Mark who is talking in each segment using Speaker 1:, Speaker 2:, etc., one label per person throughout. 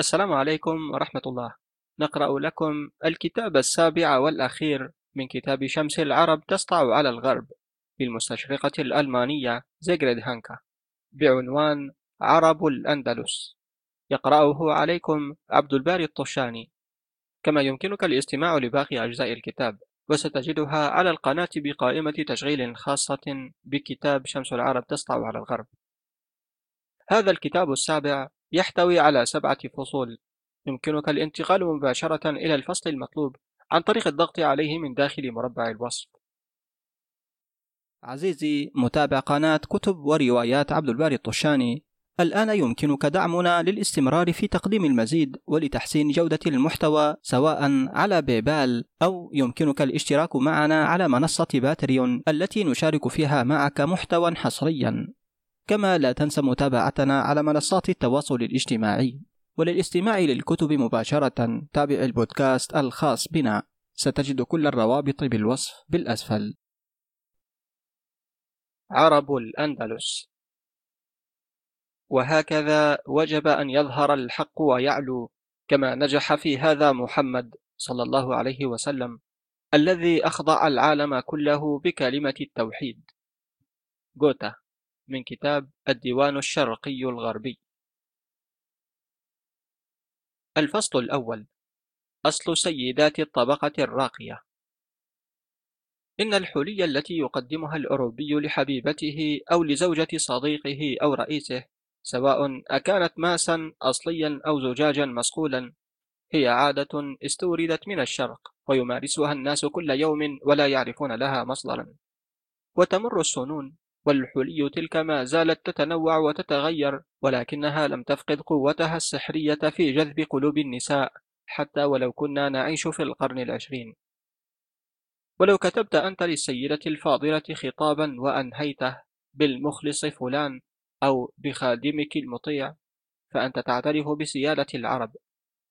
Speaker 1: السلام عليكم ورحمة الله. نقرأ لكم الكتاب السابع والأخير من كتاب شمس العرب تسطع على الغرب للمستشرقة الألمانية زيغريد هانكا بعنوان عرب الأندلس. يقرأه عليكم عبد الباري الطشاني كما يمكنك الاستماع لباقي أجزاء الكتاب وستجدها على القناة بقائمة تشغيل خاصة بكتاب شمس العرب تسطع على الغرب. هذا الكتاب السابع يحتوي على سبعة فصول. يمكنك الانتقال مباشرة إلى الفصل المطلوب عن طريق الضغط عليه من داخل مربع الوصف. عزيزي متابع قناة كتب وروايات عبد الباري الطشاني. الآن يمكنك دعمنا للاستمرار في تقديم المزيد ولتحسين جودة المحتوى سواء على بيبال أو يمكنك الاشتراك معنا على منصة باتريون التي نشارك فيها معك محتوى حصريا. كما لا تنسى متابعتنا على منصات التواصل الاجتماعي وللاستماع للكتب مباشرة تابع البودكاست الخاص بنا. ستجد كل الروابط بالوصف بالأسفل. عرب الأندلس. وهكذا وجب أن يظهر الحق ويعلو كما نجح في هذا محمد صلى الله عليه وسلم الذي أخضع العالم كله بكلمة التوحيد. جوتا. من كتاب الديوان الشرقي الغربي. الفصل الأول أصل سيدات الطبقة الراقية. إن الحلي التي يقدمها الأوروبي لحبيبته أو لزوجة صديقه أو رئيسه سواء أكانت ماسا أصليا أو زجاجا مصقولا هي عادة استوردت من الشرق ويمارسها الناس كل يوم ولا يعرفون لها مصدرا. وتمر السنون والحلي تلك ما زالت تتنوع وتتغير ولكنها لم تفقد قوتها السحرية في جذب قلوب النساء حتى ولو كنا نعيش في القرن العشرين. ولو كتبت أنت للسيدة الفاضلة خطابا وأنهيته بالمخلص فلان أو بخادمك المطيع فأنت تعترف بسيادة العرب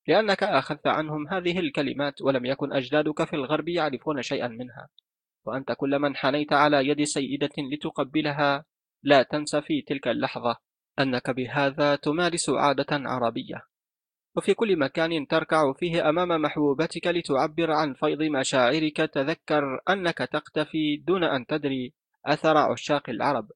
Speaker 1: لأنك أخذت عنهم هذه الكلمات ولم يكن أجدادك في الغرب يعرفون شيئا منها. وأنت كل من حنيت على يد سيدة لتقبلها لا تنسى في تلك اللحظة أنك بهذا تمارس عادة عربية. وفي كل مكان تركع فيه أمام محبوبتك لتعبر عن فيض مشاعرك تذكر أنك تقتفي دون أن تدري أثر عشاق العرب.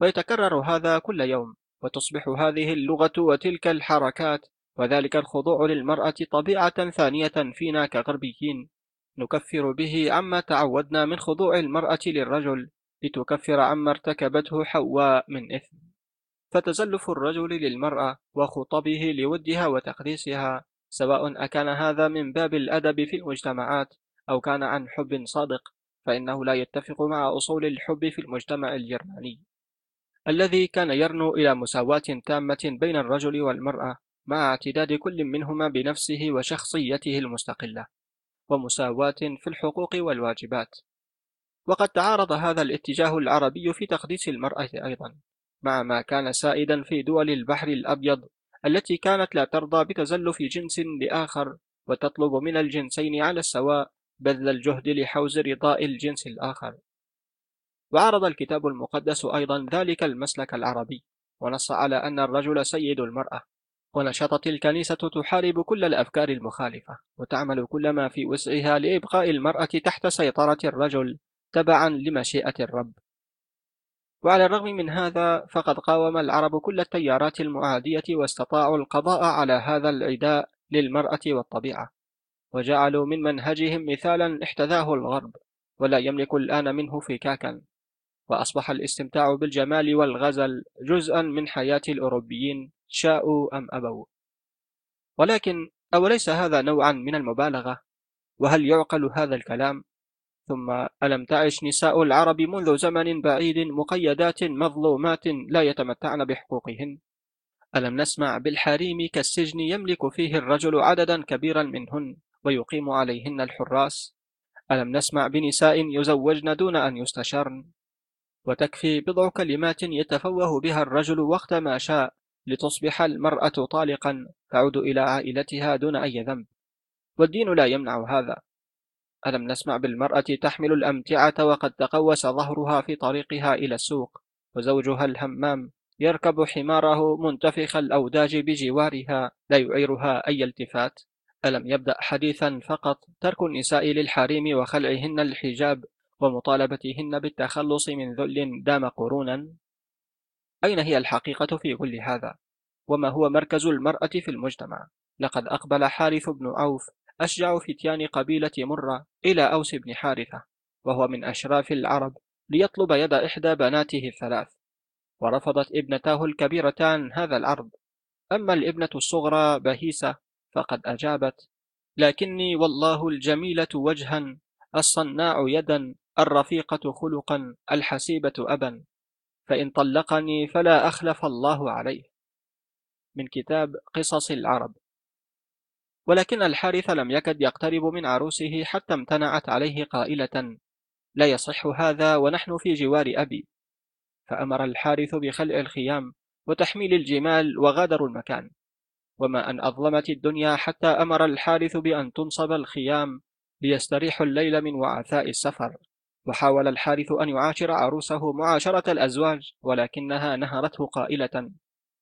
Speaker 1: ويتكرر هذا كل يوم وتصبح هذه اللغة وتلك الحركات وذلك الخضوع للمرأة طبيعة ثانية فينا كغربيين. نكفر به عما تعودنا من خضوع المرأة للرجل لتكفر عما ارتكبته حواء من إثم. فتزلف الرجل للمرأة وخطبه لودها وتقديسها سواء أكان هذا من باب الأدب في المجتمعات أو كان عن حب صادق فإنه لا يتفق مع أصول الحب في المجتمع الجرماني. الذي كان يرنو إلى مساواة تامة بين الرجل والمرأة مع اعتداد كل منهما بنفسه وشخصيته المستقلة. ومساواة في الحقوق والواجبات. وقد تعارض هذا الاتجاه العربي في تقديس المرأة أيضا مع ما كان سائدا في دول البحر الأبيض التي كانت لا ترضى بتزلف جنس لآخر وتطلب من الجنسين على السواء بذل الجهد لحوز رضاء الجنس الآخر. وعرض الكتاب المقدس أيضا ذلك المسلك العربي ونص على أن الرجل سيد المرأة. ونشطت الكنيسة تحارب كل الأفكار المخالفة وتعمل كل ما في وسعها لإبقاء المرأة تحت سيطرة الرجل تبعا لمشيئة الرب. وعلى الرغم من هذا فقد قاوم العرب كل التيارات المعادية واستطاعوا القضاء على هذا العداء للمرأة والطبيعة. وجعلوا من منهجهم مثالا احتذاه الغرب ولا يملك الآن منه فكاكا. وأصبح الاستمتاع بالجمال والغزل جزءا من حياة الأوروبيين شاءوا أم أبوا. ولكن أوليس هذا نوعا من المبالغة؟ وهل يعقل هذا الكلام؟ ثم ألم تعش نساء العرب منذ زمن بعيد مقيدات مظلومات لا يتمتعن بحقوقهن؟ ألم نسمع بالحريم كالسجن يملك فيه الرجل عددا كبيرا منهن ويقيم عليهن الحراس؟ ألم نسمع بنساء يزوجن دون أن يستشرن؟ وتكفي بضع كلمات يتفوه بها الرجل وقت ما شاء لتصبح المرأة طالقا تعود إلى عائلتها دون أي ذنب. والدين لا يمنع هذا. ألم نسمع بالمرأة تحمل الأمتعة وقد تقوس ظهرها في طريقها إلى السوق وزوجها الهمام يركب حماره منتفخ الأوداج بجوارها لا يعيرها أي التفات. ألم يبدأ حديثا فقط ترك النساء للحريم وخلعهن الحجاب ومطالبتهن بالتخلص من ذل دام قرونا؟ أين هي الحقيقة في كل هذا؟ وما هو مركز المرأة في المجتمع؟ لقد أقبل حارث بن عوف أشجع فتيان قبيلة مرة إلى أوس بن حارثة وهو من أشراف العرب ليطلب يد إحدى بناته الثلاث ورفضت ابنتاه الكبيرتان هذا العرض أما الابنة الصغرى بهيسة فقد أجابت لكني والله الجميلة وجها الصناع يدا الرفيقة خلقا الحسيبة أبا فإن طلقني فلا أخلف الله عليه. من كتاب قصص العرب. ولكن الحارث لم يكد يقترب من عروسه حتى امتنعت عليه قائلة لا يصح هذا ونحن في جوار أبي فأمر الحارث بخلع الخيام وتحميل الجمال وغادروا المكان. وما أن أظلمت الدنيا حتى أمر الحارث بأن تنصب الخيام ليستريحوا الليل من وعثاء السفر. وحاول الحارث أن يعاشر عروسه معاشرة الأزواج ولكنها نهرته قائلة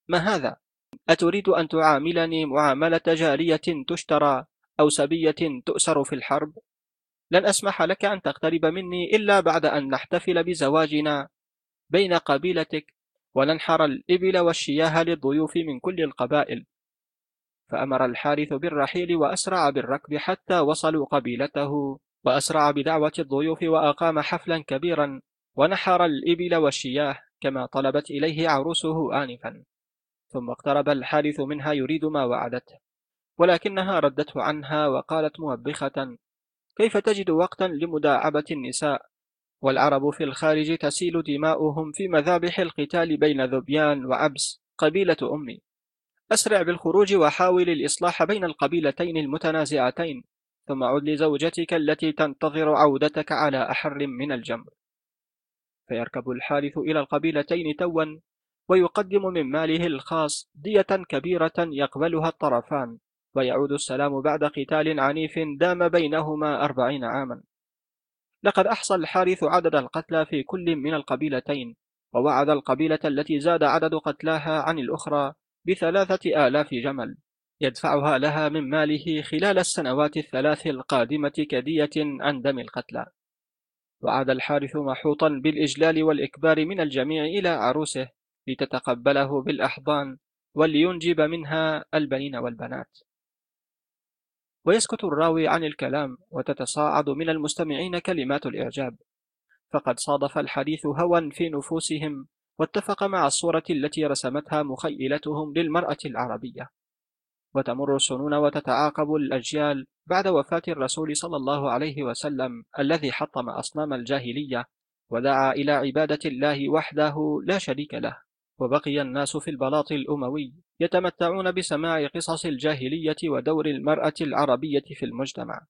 Speaker 1: ما هذا؟ أتريد أن تعاملني معاملة جارية تشترى أو سبية تؤسر في الحرب؟ لن أسمح لك أن تقترب مني إلا بعد أن نحتفل بزواجنا بين قبيلتك وننحر الإبل والشياه للضيوف من كل القبائل فأمر الحارث بالرحيل وأسرع بالركب حتى وصلوا قبيلته وأسرع بدعوة الضيوف وأقام حفلا كبيرا ونحر الإبل والشياه كما طلبت إليه عروسه آنفا. ثم اقترب الحارث منها يريد ما وعدته ولكنها ردته عنها وقالت موبخة كيف تجد وقتا لمداعبة النساء؟ والعرب في الخارج تسيل دماؤهم في مذابح القتال بين ذبيان وعبس قبيلة أمي. أسرع بالخروج وحاول الإصلاح بين القبيلتين المتنازعتين ثم عد لزوجتك التي تنتظر عودتك على أحر من الجمر. فيركب الحارث إلى القبيلتين توا ويقدم من ماله الخاص دية كبيرة يقبلها الطرفان ويعود السلام بعد قتال عنيف دام بينهما أربعين عاما. لقد أحصى الحارث عدد القتلى في كل من القبيلتين ووعد القبيلة التي زاد عدد قتلاها عن الأخرى بثلاثة آلاف جمل. يدفعها لها من ماله خلال السنوات الثلاث القادمة كدية عن دم القتلى. وعاد الحارث محوطا بالإجلال والإكبار من الجميع إلى عروسه لتتقبله بالأحضان ولينجب منها البنين والبنات. ويسكت الراوي عن الكلام وتتصاعد من المستمعين كلمات الإعجاب. فقد صادف الحديث هوى في نفوسهم واتفق مع الصورة التي رسمتها مخيلتهم للمرأة العربية. وتمر السنون وتتعاقب الأجيال بعد وفاة الرسول صلى الله عليه وسلم الذي حطم أصنام الجاهلية ودعا إلى عبادة الله وحده لا شريك له. وبقي الناس في البلاط الأموي يتمتعون بسماع قصص الجاهلية ودور المرأة العربية في المجتمع.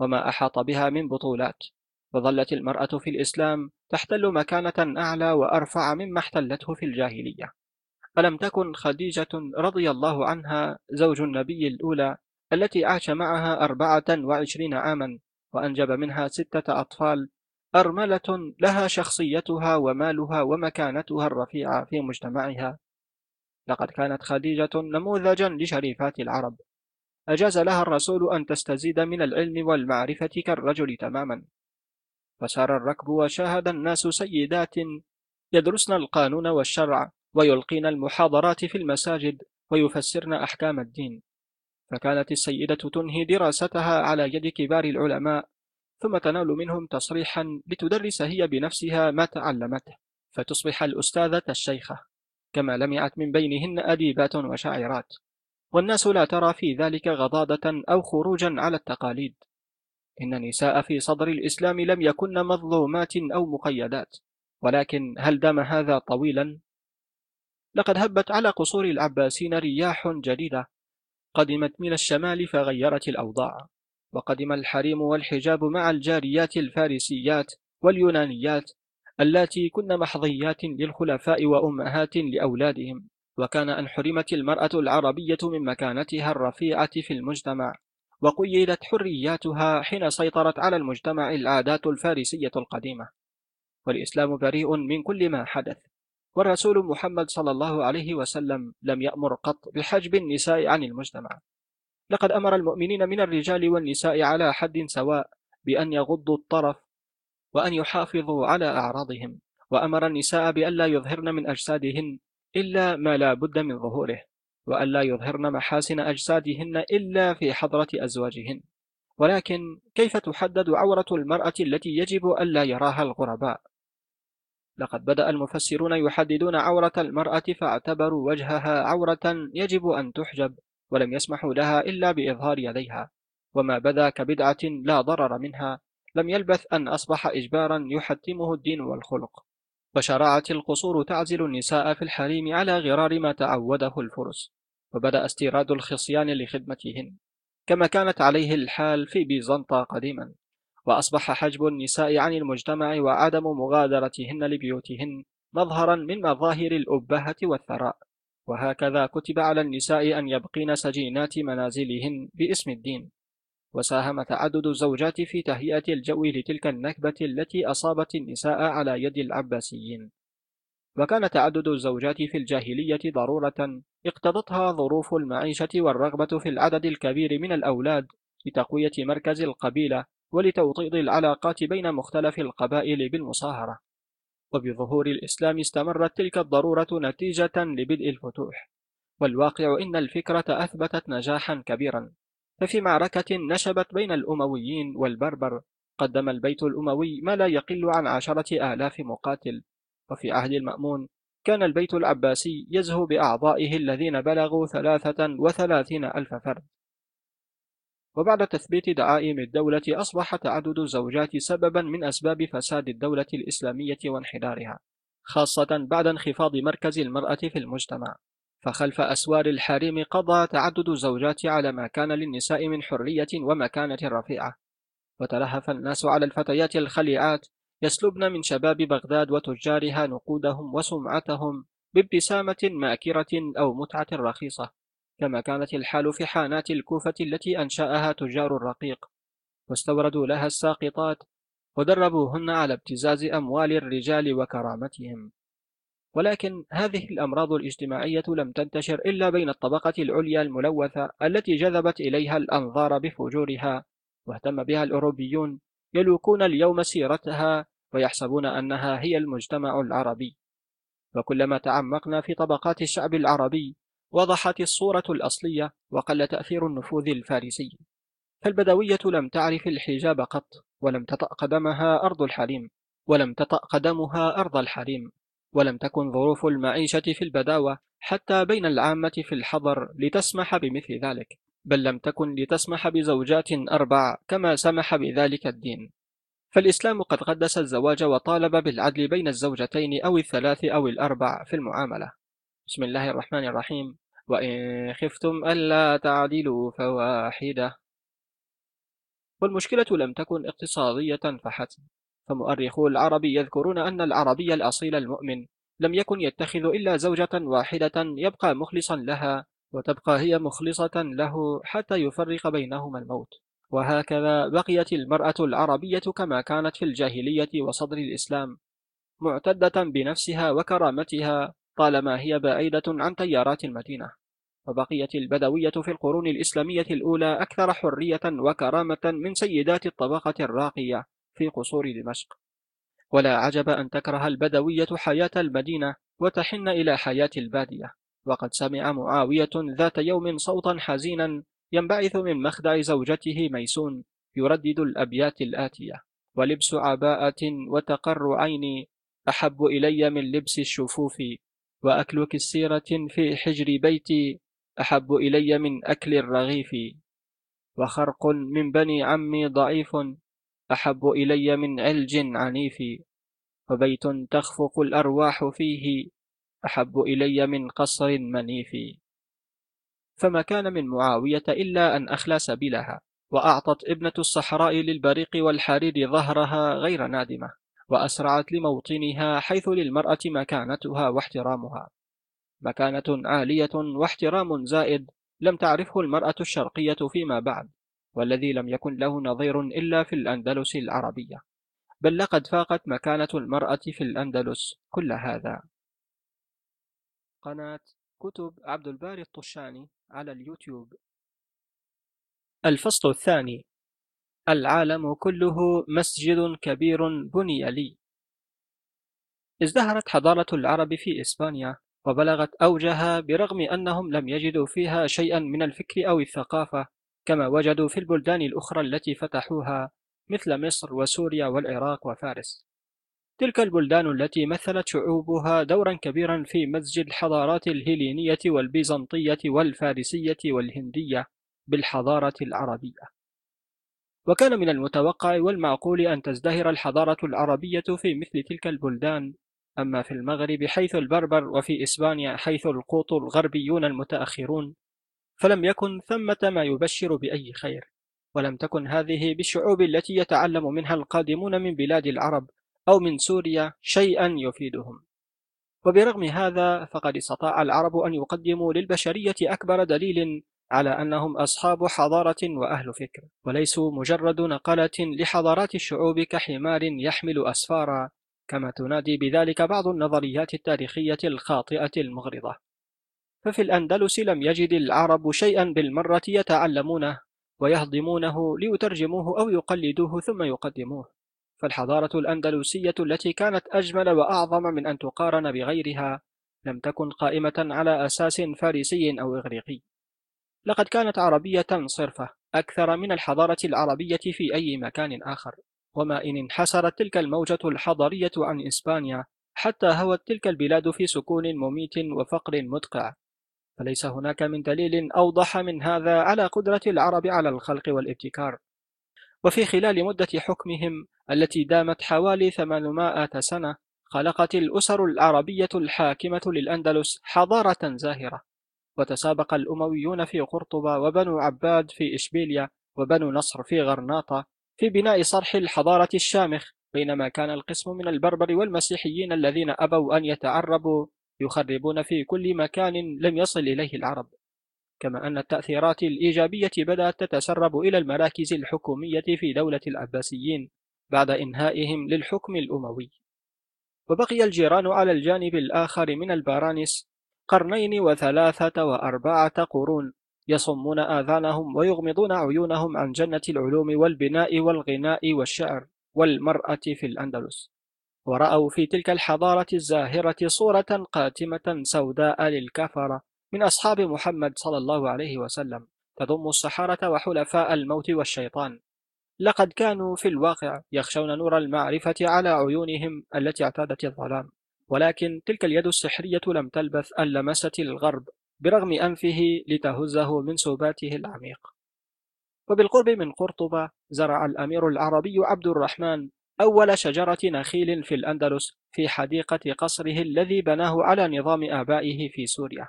Speaker 1: وما أحاط بها من بطولات. وظلت المرأة في الإسلام تحتل مكانة أعلى وأرفع مما احتلته في الجاهلية. ألم تكن خديجة رضي الله عنها زوج النبي الأولى التي عاش معها أربعة وعشرين عاما وأنجب منها ستة أطفال. أرملة لها شخصيتها ومالها ومكانتها الرفيعة في مجتمعها. لقد كانت خديجة نموذجا لشريفات العرب. أجاز لها الرسول أن تستزيد من العلم والمعرفة كالرجل تماما. فسار الركب وشاهد الناس سيدات يدرسن القانون والشرع. ويلقين المحاضرات في المساجد ويفسرن أحكام الدين. فكانت السيدة تنهي دراستها على يد كبار العلماء ثم تنال منهم تصريحا لتدرس هي بنفسها ما تعلمته. فتصبح الأستاذة الشيخة كما لمعت من بينهن أديبات وشاعرات. والناس لا ترى في ذلك غضاضة أو خروجا على التقاليد. إن النساء في صدر الإسلام لم يكن مظلومات أو مقيدات ولكن هل دام هذا طويلا؟ لقد هبت على قصور العباسين رياح جديدة قدمت من الشمال فغيرت الأوضاع وقدم الحريم والحجاب مع الجاريات الفارسيات واليونانيات اللاتي كن محظيات للخلفاء وأمهات لأولادهم وكان أن حرمت المرأة العربية من مكانتها الرفيعة في المجتمع وقيدت حرياتها حين سيطرت على المجتمع العادات الفارسية القديمة والإسلام بريء من كل ما حدث. والرسول محمد صلى الله عليه وسلم لم يأمر قط بحجب النساء عن المجتمع لقد أمر المؤمنين من الرجال والنساء على حد سواء بأن يغضوا الطرف وأن يحافظوا على أعراضهم وأمر النساء بألا يظهرن من أجسادهن إلا ما لا بد من ظهوره وألا يظهرن محاسن أجسادهن إلا في حضرة أزواجهن ولكن كيف تحدد عورة المرأة التي يجب ألا يراها الغرباء؟ لقد بدأ المفسرون يحددون عورة المرأة فاعتبروا وجهها عورة يجب أن تحجب ولم يسمحوا لها إلا بإظهار يديها. وما بدا كبدعة لا ضرر منها. لم يلبث أن أصبح إجبارا يحتمه الدين والخلق. وشرعت القصور تعزل النساء في الحريم على غرار ما تعوده الفرس. وبدأ استيراد الخصيان لخدمتهن. كما كانت عليه الحال في بيزنطة قديما. وأصبح حجب النساء عن المجتمع وعدم مغادرتهن لبيوتهن مظهرا من مظاهر الأبهة والثراء. وهكذا كتب على النساء أن يبقين سجينات منازلهن باسم الدين. وساهم تعدد الزوجات في تهيئة الجو لتلك النكبة التي أصابت النساء على يد العباسيين. وكان تعدد الزوجات في الجاهلية ضرورة. اقتضتها ظروف المعيشة والرغبة في العدد الكبير من الأولاد لتقوية مركز القبيلة ولتوطيد العلاقات بين مختلف القبائل بالمصاهرة. وبظهور الإسلام استمرت تلك الضرورة نتيجة لبدء الفتوح. والواقع إن الفكرة أثبتت نجاحا كبيرا. ففي معركة نشبت بين الأمويين والبربر قدم البيت الأموي ما لا يقل عن عشرة آلاف مقاتل. وفي عهد المأمون كان البيت العباسي يزهو بأعضائه الذين بلغوا ثلاثة وثلاثين ألف فرد. وبعد تثبيت دعائم الدولة أصبح تعدد الزوجات سببا من أسباب فساد الدولة الإسلامية وانحدارها خاصة بعد انخفاض مركز المرأة في المجتمع. فخلف أسوار الحريم قضى تعدد الزوجات على ما كان للنساء من حرية ومكانة رفيعة. وتلهف الناس على الفتيات الخليعات يسلبن من شباب بغداد وتجارها نقودهم وسمعتهم بابتسامة ماكرة أو متعة رخيصة. كما كانت الحال في حانات الكوفة التي أنشأها تجار الرقيق واستوردوا لها الساقطات ودربوهن على ابتزاز أموال الرجال وكرامتهم. ولكن هذه الأمراض الاجتماعية لم تنتشر إلا بين الطبقة العليا الملوثة التي جذبت إليها الأنظار بفجورها واهتم بها الأوروبيون يلوكون اليوم سيرتها ويحسبون أنها هي المجتمع العربي. وكلما تعمقنا في طبقات الشعب العربي وضحت الصورة الأصلية وقل تأثير النفوذ الفارسي. فالبدوية لم تعرف الحجاب قط ولم تطأ قدمها أرض الحريم ولم تطأ قدمها أرض الحريم ولم تكن ظروف المعيشة في البداوة حتى بين العامة في الحضر لتسمح بمثل ذلك بل لم تكن لتسمح بزوجات أربع كما سمح بذلك الدين. فالإسلام قد قدس الزواج وطالب بالعدل بين الزوجتين أو الثلاث أو الأربع في المعاملة. بسم الله الرحمن الرحيم. وإن خفتم ألا تعدلوا فواحدة. والمشكلة لم تكن اقتصادية فحسب. فمؤرخو العرب يذكرون أن العربي الأصيل المؤمن لم يكن يتخذ إلا زوجة واحدة يبقى مخلصا لها وتبقى هي مخلصة له حتى يفرق بينهما الموت. وهكذا بقيت المرأة العربية كما كانت في الجاهلية وصدر الإسلام معتدة بنفسها وكرامتها طالما هي بعيدة عن تيارات المدينة وبقيت البدوية في القرون الإسلامية الأولى أكثر حرية وكرامة من سيدات الطبقة الراقية في قصور دمشق. ولا عجب أن تكره البدوية حياة المدينة وتحن إلى حياة البادية. وقد سمع معاوية ذات يوم صوتا حزينا ينبعث من مخدع زوجته ميسون يردد الأبيات الآتية ولبس عباءة وتقر عيني أحب إلي من لبس الشفوف وأكل كسيرة في حجر بيتي أحب إلي من أكل الرغيف. وخرق من بني عمي ضعيف أحب إلي من علج عنيف. وبيت تخفق الأرواح فيه أحب إلي من قصر منيف. فما كان من معاوية إلا أن أخلى سبيلها وأعطت ابنة الصحراء للبريق والحرير ظهرها غير نادمة. وأسرعت لموطنها حيث للمرأة مكانتها واحترامها. مكانة عالية واحترام زائد لم تعرفه المرأة الشرقية فيما بعد والذي لم يكن له نظير إلا في الأندلس العربية. بل لقد فاقت مكانة المرأة في الأندلس كل هذا. قناة كتب عبد الباري الطشاني على اليوتيوب. الفصل الثاني. العالم كله مسجد كبير بني لي. ازدهرت حضارة العرب في إسبانيا وبلغت أوجها برغم أنهم لم يجدوا فيها شيئا من الفكر أو الثقافة كما وجدوا في البلدان الأخرى التي فتحوها مثل مصر وسوريا والعراق وفارس. تلك البلدان التي مثلت شعوبها دورا كبيرا في مزج الحضارات الهيلينية والبيزنطية والفارسية والهندية بالحضارة العربية. وكان من المتوقع والمعقول أن تزدهر الحضارة العربية في مثل تلك البلدان أما في المغرب حيث البربر وفي إسبانيا حيث القوط الغربيون المتأخرون فلم يكن ثمة ما يبشر بأي خير ولم تكن هذه بالشعوب التي يتعلم منها القادمون من بلاد العرب أو من سوريا شيئا يفيدهم. وبرغم هذا فقد استطاع العرب أن يقدموا للبشرية أكبر دليل على أنهم أصحاب حضارة وأهل فكر وليسوا مجرد نقلة لحضارات الشعوب كحمار يحمل أسفارا كما تنادي بذلك بعض النظريات التاريخية الخاطئة المغرضة. ففي الأندلس لم يجد العرب شيئا بالمرة يتعلمونه ويهضمونه ليترجموه أو يقلدوه ثم يقدموه. فالحضارة الأندلسية التي كانت أجمل وأعظم من أن تقارن بغيرها لم تكن قائمة على أساس فارسي أو إغريقي. لقد كانت عربية صرفة أكثر من الحضارة العربية في أي مكان آخر وما إن انحسرت تلك الموجة الحضارية عن إسبانيا حتى هوت تلك البلاد في سكون مميت وفقر مدقع. فليس هناك من دليل أوضح من هذا على قدرة العرب على الخلق والابتكار. وفي خلال مدة حكمهم التي دامت حوالي 800 سنة خلقت الأسر العربية الحاكمة للأندلس حضارة زاهرة. وتسابق الأمويون في قرطبة وبنو عباد في إشبيليا وبنو نصر في غرناطة في بناء صرح الحضارة الشامخ بينما كان القسم من البربر والمسيحيين الذين أبوا أن يتعربوا يخربون في كل مكان لم يصل إليه العرب. كما أن التأثيرات الإيجابية بدأت تتسرب إلى المراكز الحكومية في دولة العباسيين بعد إنهائهم للحكم الأموي. وبقي الجيران على الجانب الآخر من البارانس قرنين وثلاثة وأربعة قرون يصمون آذانهم ويغمضون عيونهم عن جنة العلوم والبناء والغناء والشعر والمرأة في الأندلس. ورأوا في تلك الحضارة الزاهرة صورة قاتمة سوداء للكفرة من أصحاب محمد صلى الله عليه وسلم تضم السحرة وحلفاء الموت والشيطان. لقد كانوا في الواقع يخشون نور المعرفة على عيونهم التي اعتادت الظلام. ولكن تلك اليد السحرية لم تلبث أن لمست الغرب برغم أنفه لتهزه من سباته العميق. وبالقرب من قرطبة زرع الأمير العربي عبد الرحمن أول شجرة نخيل في الأندلس في حديقة قصره الذي بناه على نظام آبائه في سوريا.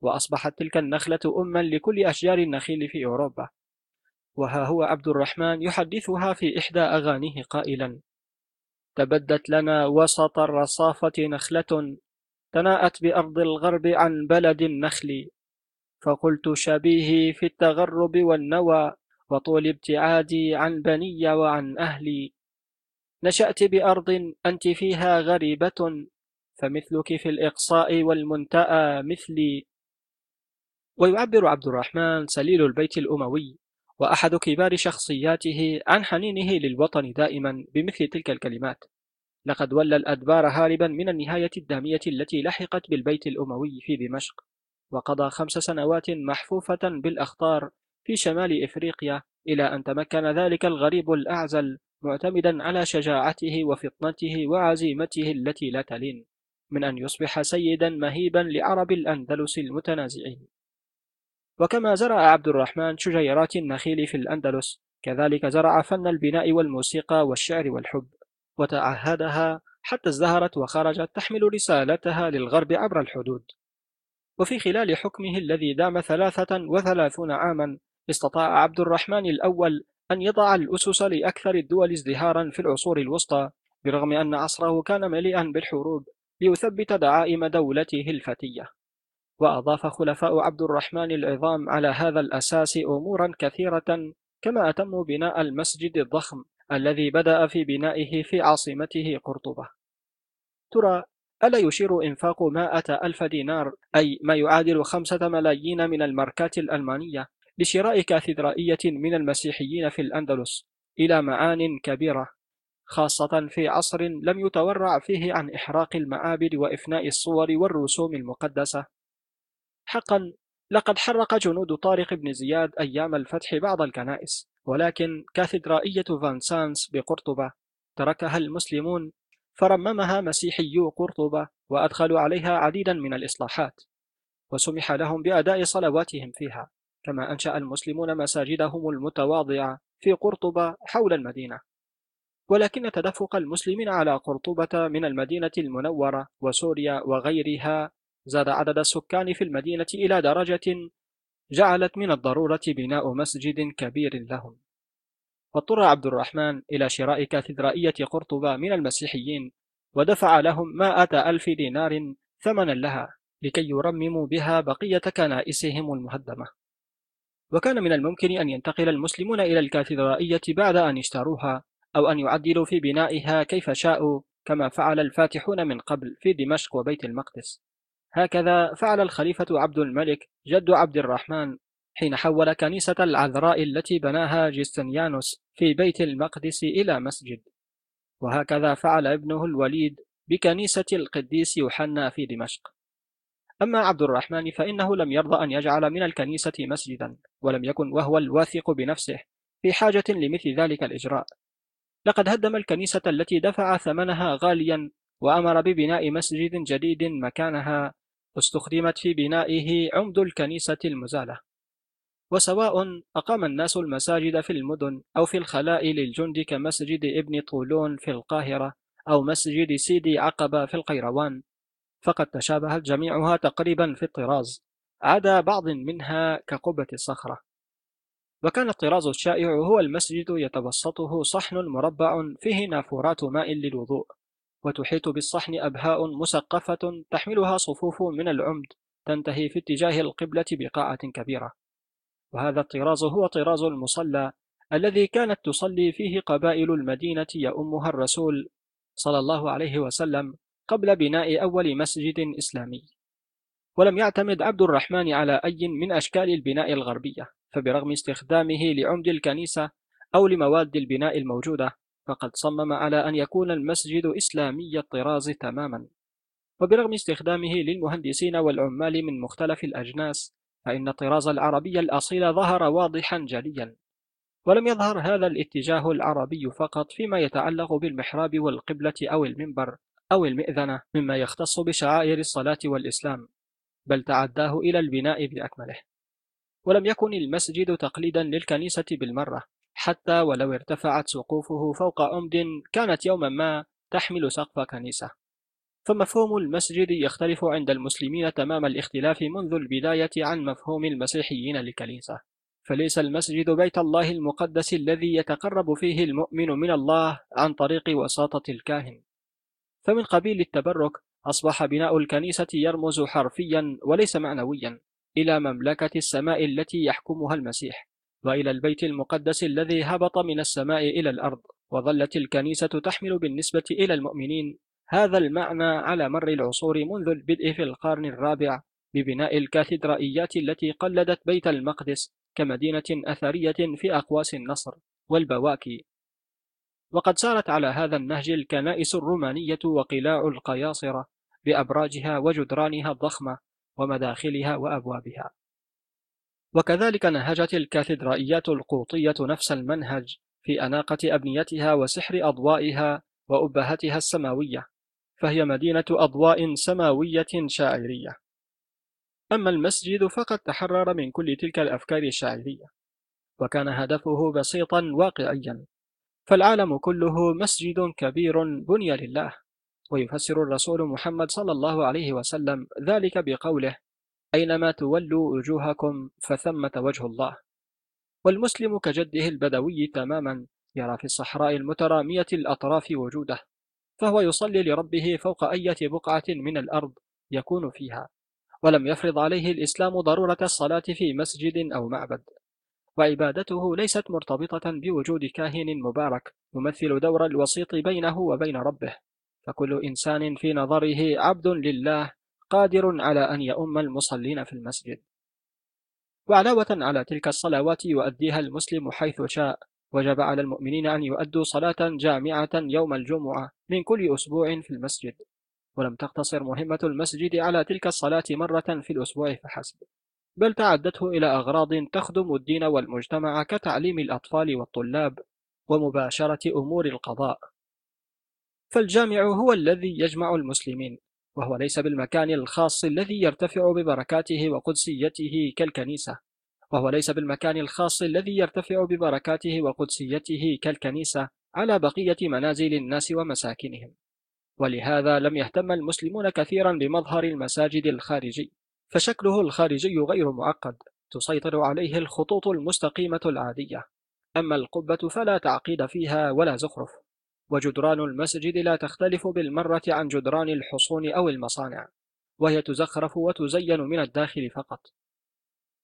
Speaker 1: وأصبحت تلك النخلة أما لكل أشجار النخيل في أوروبا. وها هو عبد الرحمن يحدثها في إحدى أغانيه قائلا تبدت لنا وسط الرصافة نخلة تناءت بأرض الغرب عن بلد النخل. فقلت شبيهي في التغرب والنوى وطول ابتعادي عن بني وعن أهلي. نشأت بأرض أنت فيها غريبة فمثلك في الإقصاء والمنتأى مثلي. ويعبر عبد الرحمن سليل البيت الأموي. وأحد كبار شخصياته عن حنينه للوطن دائما بمثل تلك الكلمات. لقد ولى الأدبار هاربا من النهاية الدامية التي لحقت بالبيت الأموي في دمشق وقضى خمس سنوات محفوفة بالأخطار في شمال إفريقيا إلى أن تمكن ذلك الغريب الأعزل معتمدا على شجاعته وفطنته وعزيمته التي لا تلين من أن يصبح سيدا مهيبا لعرب الأندلس المتنازعين. وكما زرع عبد الرحمن شجيرات النخيل في الأندلس كذلك زرع فن البناء والموسيقى والشعر والحب وتعهدها حتى ازدهرت وخرجت تحمل رسالتها للغرب عبر الحدود. وفي خلال حكمه الذي دام ثلاثة وثلاثون عاما استطاع عبد الرحمن الأول أن يضع الأسس لأكثر الدول ازدهارا في العصور الوسطى برغم أن عصره كان مليئا بالحروب ليثبت دعائم دولته الفتية. وأضاف خلفاء عبد الرحمن العظام على هذا الأساس أمورا كثيرة كما أتموا بناء المسجد الضخم الذي بدأ في بنائه في عاصمته قرطبة. ترى ألا يشير إنفاق مائة ألف دينار أي ما يعادل خمسة ملايين من الماركات الألمانية لشراء كاتدرائية من المسيحيين في الأندلس إلى معان كبيرة خاصة في عصر لم يتورع فيه عن إحراق المعابد وإفناء الصور والرسوم المقدسة؟ حقا لقد حرق جنود طارق بن زياد أيام الفتح بعض الكنائس ولكن كاتدرائية فان سانس بقرطبة تركها المسلمون فرممها مسيحيو قرطبة وأدخلوا عليها عديدا من الإصلاحات وسمح لهم بأداء صلواتهم فيها كما أنشأ المسلمون مساجدهم المتواضعة في قرطبة حول المدينة. ولكن تدفق المسلمين على قرطبة من المدينة المنورة وسوريا وغيرها زاد عدد السكان في المدينة إلى درجة جعلت من الضرورة بناء مسجد كبير لهم. واضطر عبد الرحمن إلى شراء كاتدرائية قرطبة من المسيحيين ودفع لهم مائة ألف دينار ثمنا لها لكي يرمموا بها بقية كنائسهم المهدمة. وكان من الممكن أن ينتقل المسلمون إلى الكاتدرائية بعد أن اشتروها أو أن يعدلوا في بنائها كيف شاءوا كما فعل الفاتحون من قبل في دمشق وبيت المقدس. هكذا فعل الخليفة عبد الملك جد عبد الرحمن حين حول كنيسة العذراء التي بناها جستنيانوس في بيت المقدس إلى مسجد. وهكذا فعل ابنه الوليد بكنيسة القديس يوحنا في دمشق. أما عبد الرحمن فإنه لم يرضى أن يجعل من الكنيسة مسجدا ولم يكن وهو الواثق بنفسه في حاجة لمثل ذلك الإجراء. لقد هدم الكنيسة التي دفع ثمنها غاليا وأمر ببناء مسجد جديد مكانها استخدمت في بنائه عمد الكنيسة المزالة. وسواء أقام الناس المساجد في المدن أو في الخلاء للجند كمسجد ابن طولون في القاهرة أو مسجد سيدي عقبة في القيروان فقد تشابهت جميعها تقريبا في الطراز عدا بعض منها كقبة الصخرة وكان الطراز الشائع هو المسجد يتوسطه صحن مربع فيه نافورات ماء للوضوء. وتحيط بالصحن أبهاء مسقفة تحملها صفوف من العمد تنتهي في اتجاه القبلة بقاعة كبيرة. وهذا الطراز هو طراز المصلى الذي كانت تصلي فيه قبائل المدينة يؤمها الرسول صلى الله عليه وسلم قبل بناء أول مسجد إسلامي. ولم يعتمد عبد الرحمن على أي من أشكال البناء الغربية فبرغم استخدامه لعمد الكنيسة أو لمواد البناء الموجودة فقد صمم على أن يكون المسجد إسلامي الطراز تماما. وبرغم استخدامه للمهندسين والعمال من مختلف الأجناس فإن الطراز العربي الأصيل ظهر واضحا جليا. ولم يظهر هذا الاتجاه العربي فقط فيما يتعلق بالمحراب والقبلة أو المنبر أو المئذنة مما يختص بشعائر الصلاة والإسلام بل تعداه إلى البناء بأكمله. ولم يكن المسجد تقليدا للكنيسة بالمرة. حتى ولو ارتفعت سقوفه فوق عمد كانت يوما ما تحمل سقف كنيسة. فمفهوم المسجد يختلف عند المسلمين تمام الاختلاف منذ البداية عن مفهوم المسيحيين للكنيسة. فليس المسجد بيت الله المقدس الذي يتقرب فيه المؤمن من الله عن طريق وساطة الكاهن. فمن قبيل التبرك أصبح بناء الكنيسة يرمز حرفيا وليس معنويا إلى مملكة السماء التي يحكمها المسيح. وإلى البيت المقدس الذي هبط من السماء إلى الأرض وظلت الكنيسة تحمل بالنسبة إلى المؤمنين هذا المعنى على مر العصور منذ البدء في القرن الرابع ببناء الكاتدرائيات التي قلدت بيت المقدس كمدينة أثرية في أقواس النصر والبواكي. وقد سارت على هذا النهج الكنائس الرومانية وقلاع القياصرة بأبراجها وجدرانها الضخمة ومداخلها وأبوابها. وكذلك نهجت الكاتدرائيات القوطية نفس المنهج في أناقة أبنيتها وسحر أضوائها وأبهتها السماوية فهي مدينة أضواء سماوية شاعرية. أما المسجد فقد تحرر من كل تلك الأفكار الشاعرية وكان هدفه بسيطا واقعيا فالعالم كله مسجد كبير بني لله ويفسر الرسول محمد صلى الله عليه وسلم ذلك بقوله أينما تولوا وجوهكم فثمة وجه الله. والمسلم كجده البدوي تماما يرى في الصحراء المترامية الأطراف وجوده فهو يصلي لربه فوق أية بقعة من الأرض يكون فيها ولم يفرض عليه الإسلام ضرورة الصلاة في مسجد أو معبد. وعبادته ليست مرتبطة بوجود كاهن مبارك يمثل دور الوسيط بينه وبين ربه فكل إنسان في نظره عبد لله قادر على أن يؤم المصلين في المسجد. وعلاوة على تلك الصلوات يؤديها المسلم حيث شاء. وجب على المؤمنين أن يؤدوا صلاة جامعة يوم الجمعة من كل أسبوع في المسجد. ولم تقتصر مهمة المسجد على تلك الصلاة مرة في الأسبوع فحسب. بل تعدته إلى أغراض تخدم الدين والمجتمع كتعليم الأطفال والطلاب ومباشرة أمور القضاء. فالجامع هو الذي يجمع المسلمين. وهو ليس بالمكان الخاص الذي يرتفع ببركاته وقدسيته كالكنيسة. وهو ليس بالمكان الخاص الذي يرتفع ببركاته وقدسيته كالكنيسة على بقية منازل الناس ومساكنهم. ولهذا لم يهتم المسلمون كثيرا بمظهر المساجد الخارجي فشكله الخارجي غير معقد تسيطر عليه الخطوط المستقيمة العادية. أما القبة فلا تعقيد فيها ولا زخرف. وجدران المسجد لا تختلف بالمرة عن جدران الحصون أو المصانع وهي تزخرف وتزين من الداخل فقط.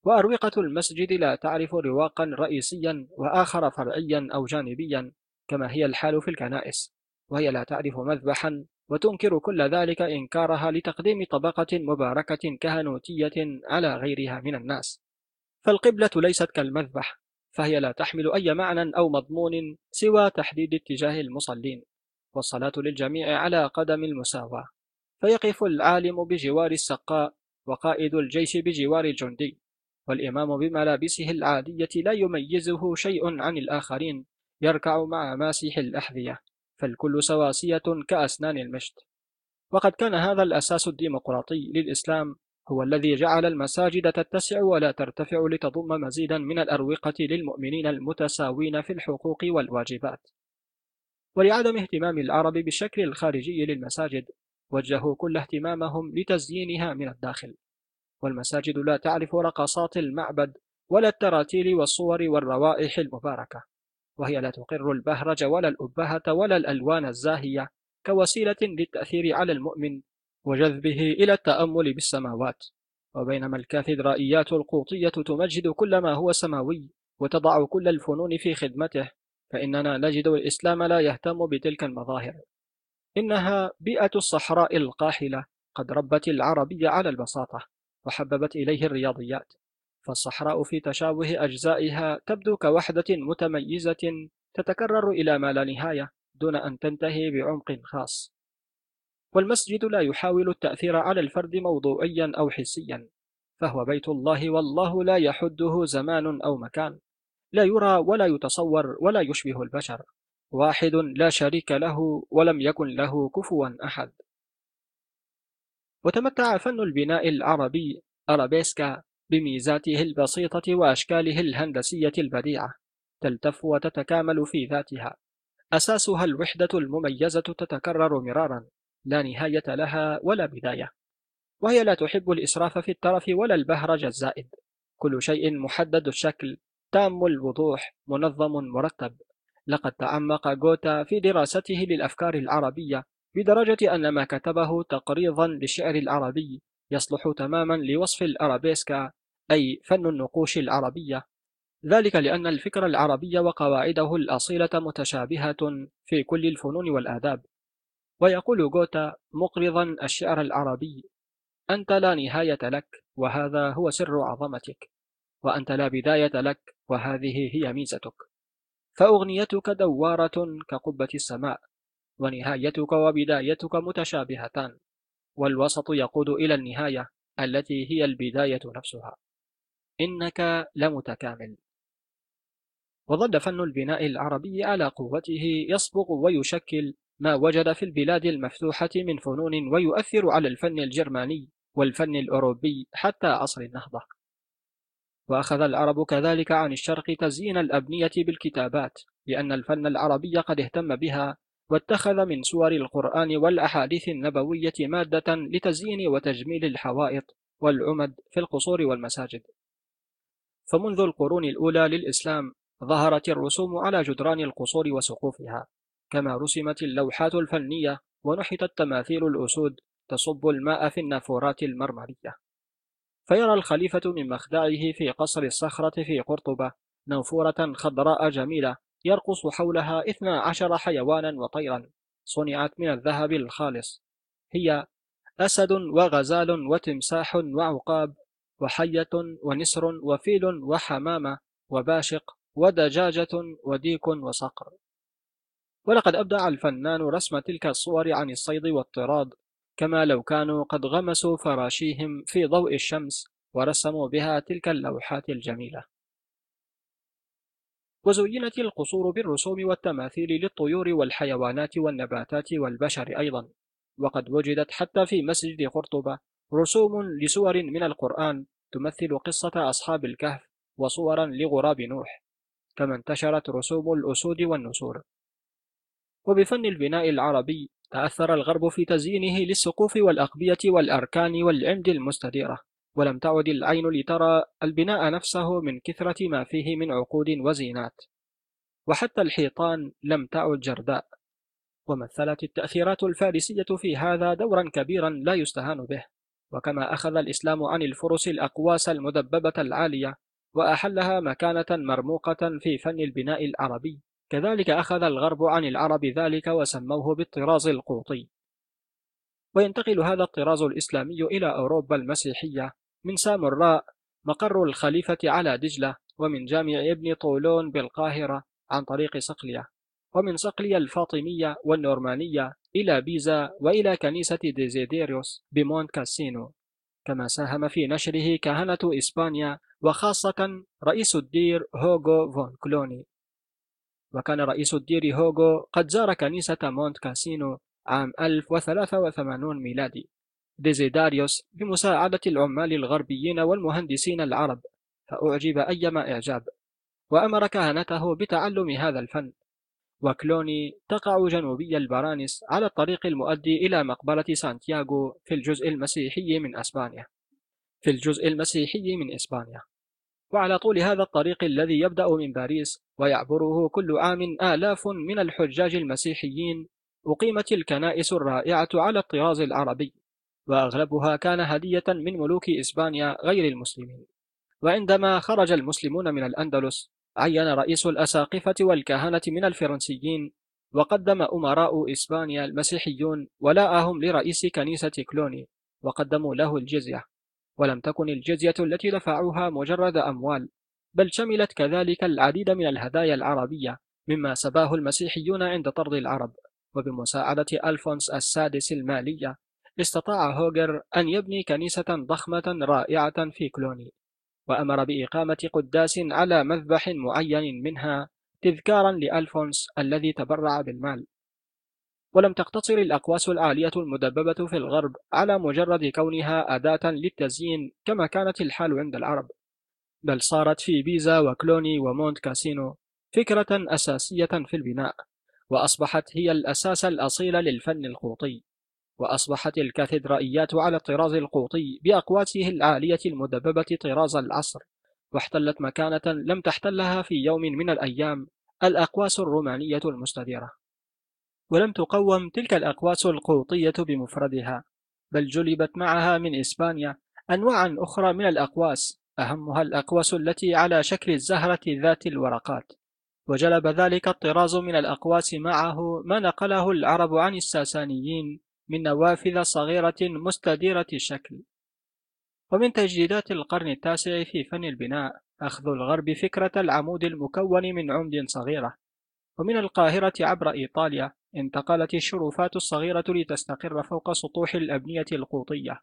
Speaker 1: وأروقة المسجد لا تعرف رواقا رئيسيا وآخر فرعيا أو جانبيا كما هي الحال في الكنائس وهي لا تعرف مذبحا وتنكر كل ذلك إنكارها لتقديم طبقة مباركة كهنوتية على غيرها من الناس. فالقبلة ليست كالمذبح فهي لا تحمل أي معنى أو مضمون سوى تحديد اتجاه المصلين والصلاة للجميع على قدم المساواة. فيقف العالم بجوار السقاء وقائد الجيش بجوار الجندي والإمام بملابسه العادية لا يميزه شيء عن الآخرين يركع مع ماسح الأحذية. فالكل سواسية كأسنان المشط. وقد كان هذا الأساس الديمقراطي للإسلام هو الذي جعل المساجد تتسع ولا ترتفع لتضم مزيدا من الأروقة للمؤمنين المتساوين في الحقوق والواجبات. ولعدم اهتمام العرب بالشكل الخارجي للمساجد وجهوا كل اهتمامهم لتزيينها من الداخل. والمساجد لا تعرف رقصات المعبد ولا التراتيل والصور والروائح المباركة وهي لا تقر البهرج ولا الأبهة ولا الألوان الزاهية كوسيلة للتأثير على المؤمن وجذبه إلى التأمل بالسماوات وبينما الكاتدرائيات القوطية تمجد كل ما هو سماوي وتضع كل الفنون في خدمته فإننا نجد الإسلام لا يهتم بتلك المظاهر. إنها بيئة الصحراء القاحلة قد ربت العربي على البساطة وحببت إليه الرياضيات فالصحراء في تشابه أجزائها تبدو كوحدة متميزة تتكرر إلى ما لا نهاية دون أن تنتهي بعمق خاص. والمسجد لا يحاول التأثير على الفرد موضوعيا أو حسيا فهو بيت الله والله لا يحده زمان أو مكان. لا يرى ولا يتصور ولا يشبه البشر. واحد لا شريك له ولم يكن له كفوا أحد. وتمتع فن البناء العربي أرابيسكا بميزاته البسيطة وأشكاله الهندسية البديعة تلتف وتتكامل في ذاتها. أساسها الوحدة المميزة تتكرر مرارا. لا نهاية لها ولا بداية. وهي لا تحب الإسراف في الترف ولا البهرج الزائد. كل شيء محدد الشكل. تام الوضوح. منظم مرتب. لقد تعمق غوتا في دراسته للأفكار العربية بدرجة أن ما كتبه تقريضا للشعر العربي يصلح تماما لوصف الأرابيسكا أي فن النقوش العربية. ذلك لأن الفكر العربي وقواعده الأصيلة متشابهة في كل الفنون والآداب. ويقول غوتا مقرضا الشعر العربي أنت لا نهاية لك وهذا هو سر عظمتك وأنت لا بداية لك وهذه هي ميزتك. فأغنيتك دوارة كقبة السماء ونهايتك وبدايتك متشابهتان والوسط يقود إلى النهاية التي هي البداية نفسها. إنك لمتكامل. وظل فن البناء العربي على قوته يصبغ ويشكل ما وجد في البلاد المفتوحة من فنون ويؤثر على الفن الجرماني والفن الأوروبي حتى عصر النهضة. وأخذ العرب كذلك عن الشرق تزيين الأبنية بالكتابات لأن الفن العربي قد اهتم بها واتخذ من سور القرآن والأحاديث النبوية مادة لتزيين وتجميل الحوائط والعمد في القصور والمساجد. فمنذ القرون الأولى للإسلام ظهرت الرسوم على جدران القصور وسقوفها. كما رسمت اللوحات الفنية ونحتت تماثيل الأسود تصب الماء في النافورات المرمرية. فيرى الخليفة من مخدعه في قصر الصخرة في قرطبة نافورة خضراء جميلة يرقص حولها إثنى عشر حيوانا وطيرا صنعت من الذهب الخالص. هي أسد وغزال وتمساح وعقاب وحية ونسر وفيل وحمامة وباشق ودجاجة وديك وصقر. ولقد أبدع الفنان رسم تلك الصور عن الصيد والطراد كما لو كانوا قد غمسوا فراشيهم في ضوء الشمس ورسموا بها تلك اللوحات الجميلة. وزينت القصور بالرسوم والتماثيل للطيور والحيوانات والنباتات والبشر أيضا. وقد وجدت حتى في مسجد قرطبة رسوم لسور من القرآن تمثل قصة أصحاب الكهف وصورا لغراب نوح كما انتشرت رسوم الأسود والنسور. وبفن البناء العربي تأثر الغرب في تزيينه للسقوف والأقبية والأركان والعمد المستديرة ولم تعد العين لترى البناء نفسه من كثرة ما فيه من عقود وزينات. وحتى الحيطان لم تعد جرداء. ومثلت التأثيرات الفارسية في هذا دورا كبيرا لا يستهان به. وكما أخذ الإسلام عن الفرس الأقواس المدببة العالية وأحلها مكانة مرموقة في فن البناء العربي. كذلك أخذ الغرب عن العرب ذلك وسموه بالطراز القوطي. وينتقل هذا الطراز الإسلامي إلى أوروبا المسيحية من سامراء مقر الخليفة على دجلة ومن جامع ابن طولون بالقاهرة عن طريق صقلية ومن صقلية الفاطمية والنورمانية إلى بيزا وإلى كنيسة ديزيديريوس بمونت كاسينو. كما ساهم في نشره كهنة إسبانيا وخاصة رئيس الدير هوغو فون كلوني وكان رئيس الدير هوغو قد زار كنيسة مونت كاسينو عام 1083 ميلادي. ديزيداريوس بمساعدة العمال الغربيين والمهندسين العرب فأعجب أيما إعجاب وأمر كهنته بتعلم هذا الفن. وكلوني تقع جنوبي البرانس على الطريق المؤدي إلى مقبرة سانتياغو في الجزء المسيحي من أسبانيا. في الجزء المسيحي من إسبانيا. وعلى طول هذا الطريق الذي يبدأ من باريس ويعبره كل عام آلاف من الحجاج المسيحيين أقيمت الكنائس الرائعة على الطراز العربي وأغلبها كان هدية من ملوك إسبانيا غير المسلمين. وعندما خرج المسلمون من الأندلس عين رئيس الأساقفة والكهنة من الفرنسيين وقدم أمراء إسبانيا المسيحيون ولاءهم لرئيس كنيسة كلوني وقدموا له الجزية. ولم تكن الجزية التي دفعوها مجرد أموال بل شملت كذلك العديد من الهدايا العربية مما سباه المسيحيون عند طرد العرب. وبمساعدة ألفونس السادس المالية استطاع هوجر أن يبني كنيسة ضخمة رائعة في كلوني وأمر بإقامة قداس على مذبح معين منها تذكارا لألفونس الذي تبرع بالمال. ولم تقتصر الأقواس العالية المدببة في الغرب على مجرد كونها أداة للتزيين كما كانت الحال عند العرب بل صارت في بيزا وكلوني ومونت كاسينو فكرة أساسية في البناء وأصبحت هي الأساس الأصيل للفن القوطي وأصبحت الكاتدرائيات على الطراز القوطي بأقواسه العالية المدببة طراز العصر واحتلت مكانة لم تحتلها في يوم من الأيام الأقواس الرومانية المستديرة. ولم تقوم تلك الأقواس القوطية بمفردها بل جلبت معها من إسبانيا أنواع أخرى من الأقواس أهمها الأقواس التي على شكل الزهرة ذات الورقات. وجلب ذلك الطراز من الأقواس معه ما نقله العرب عن الساسانيين من نوافذ صغيرة مستديرة الشكل. ومن تجديدات القرن التاسع في فن البناء أخذ الغرب فكرة العمود المكون من عمد صغيرة. ومن القاهرة عبر إيطاليا انتقلت الشرفات الصغيرة لتستقر فوق سطوح الأبنية القوطية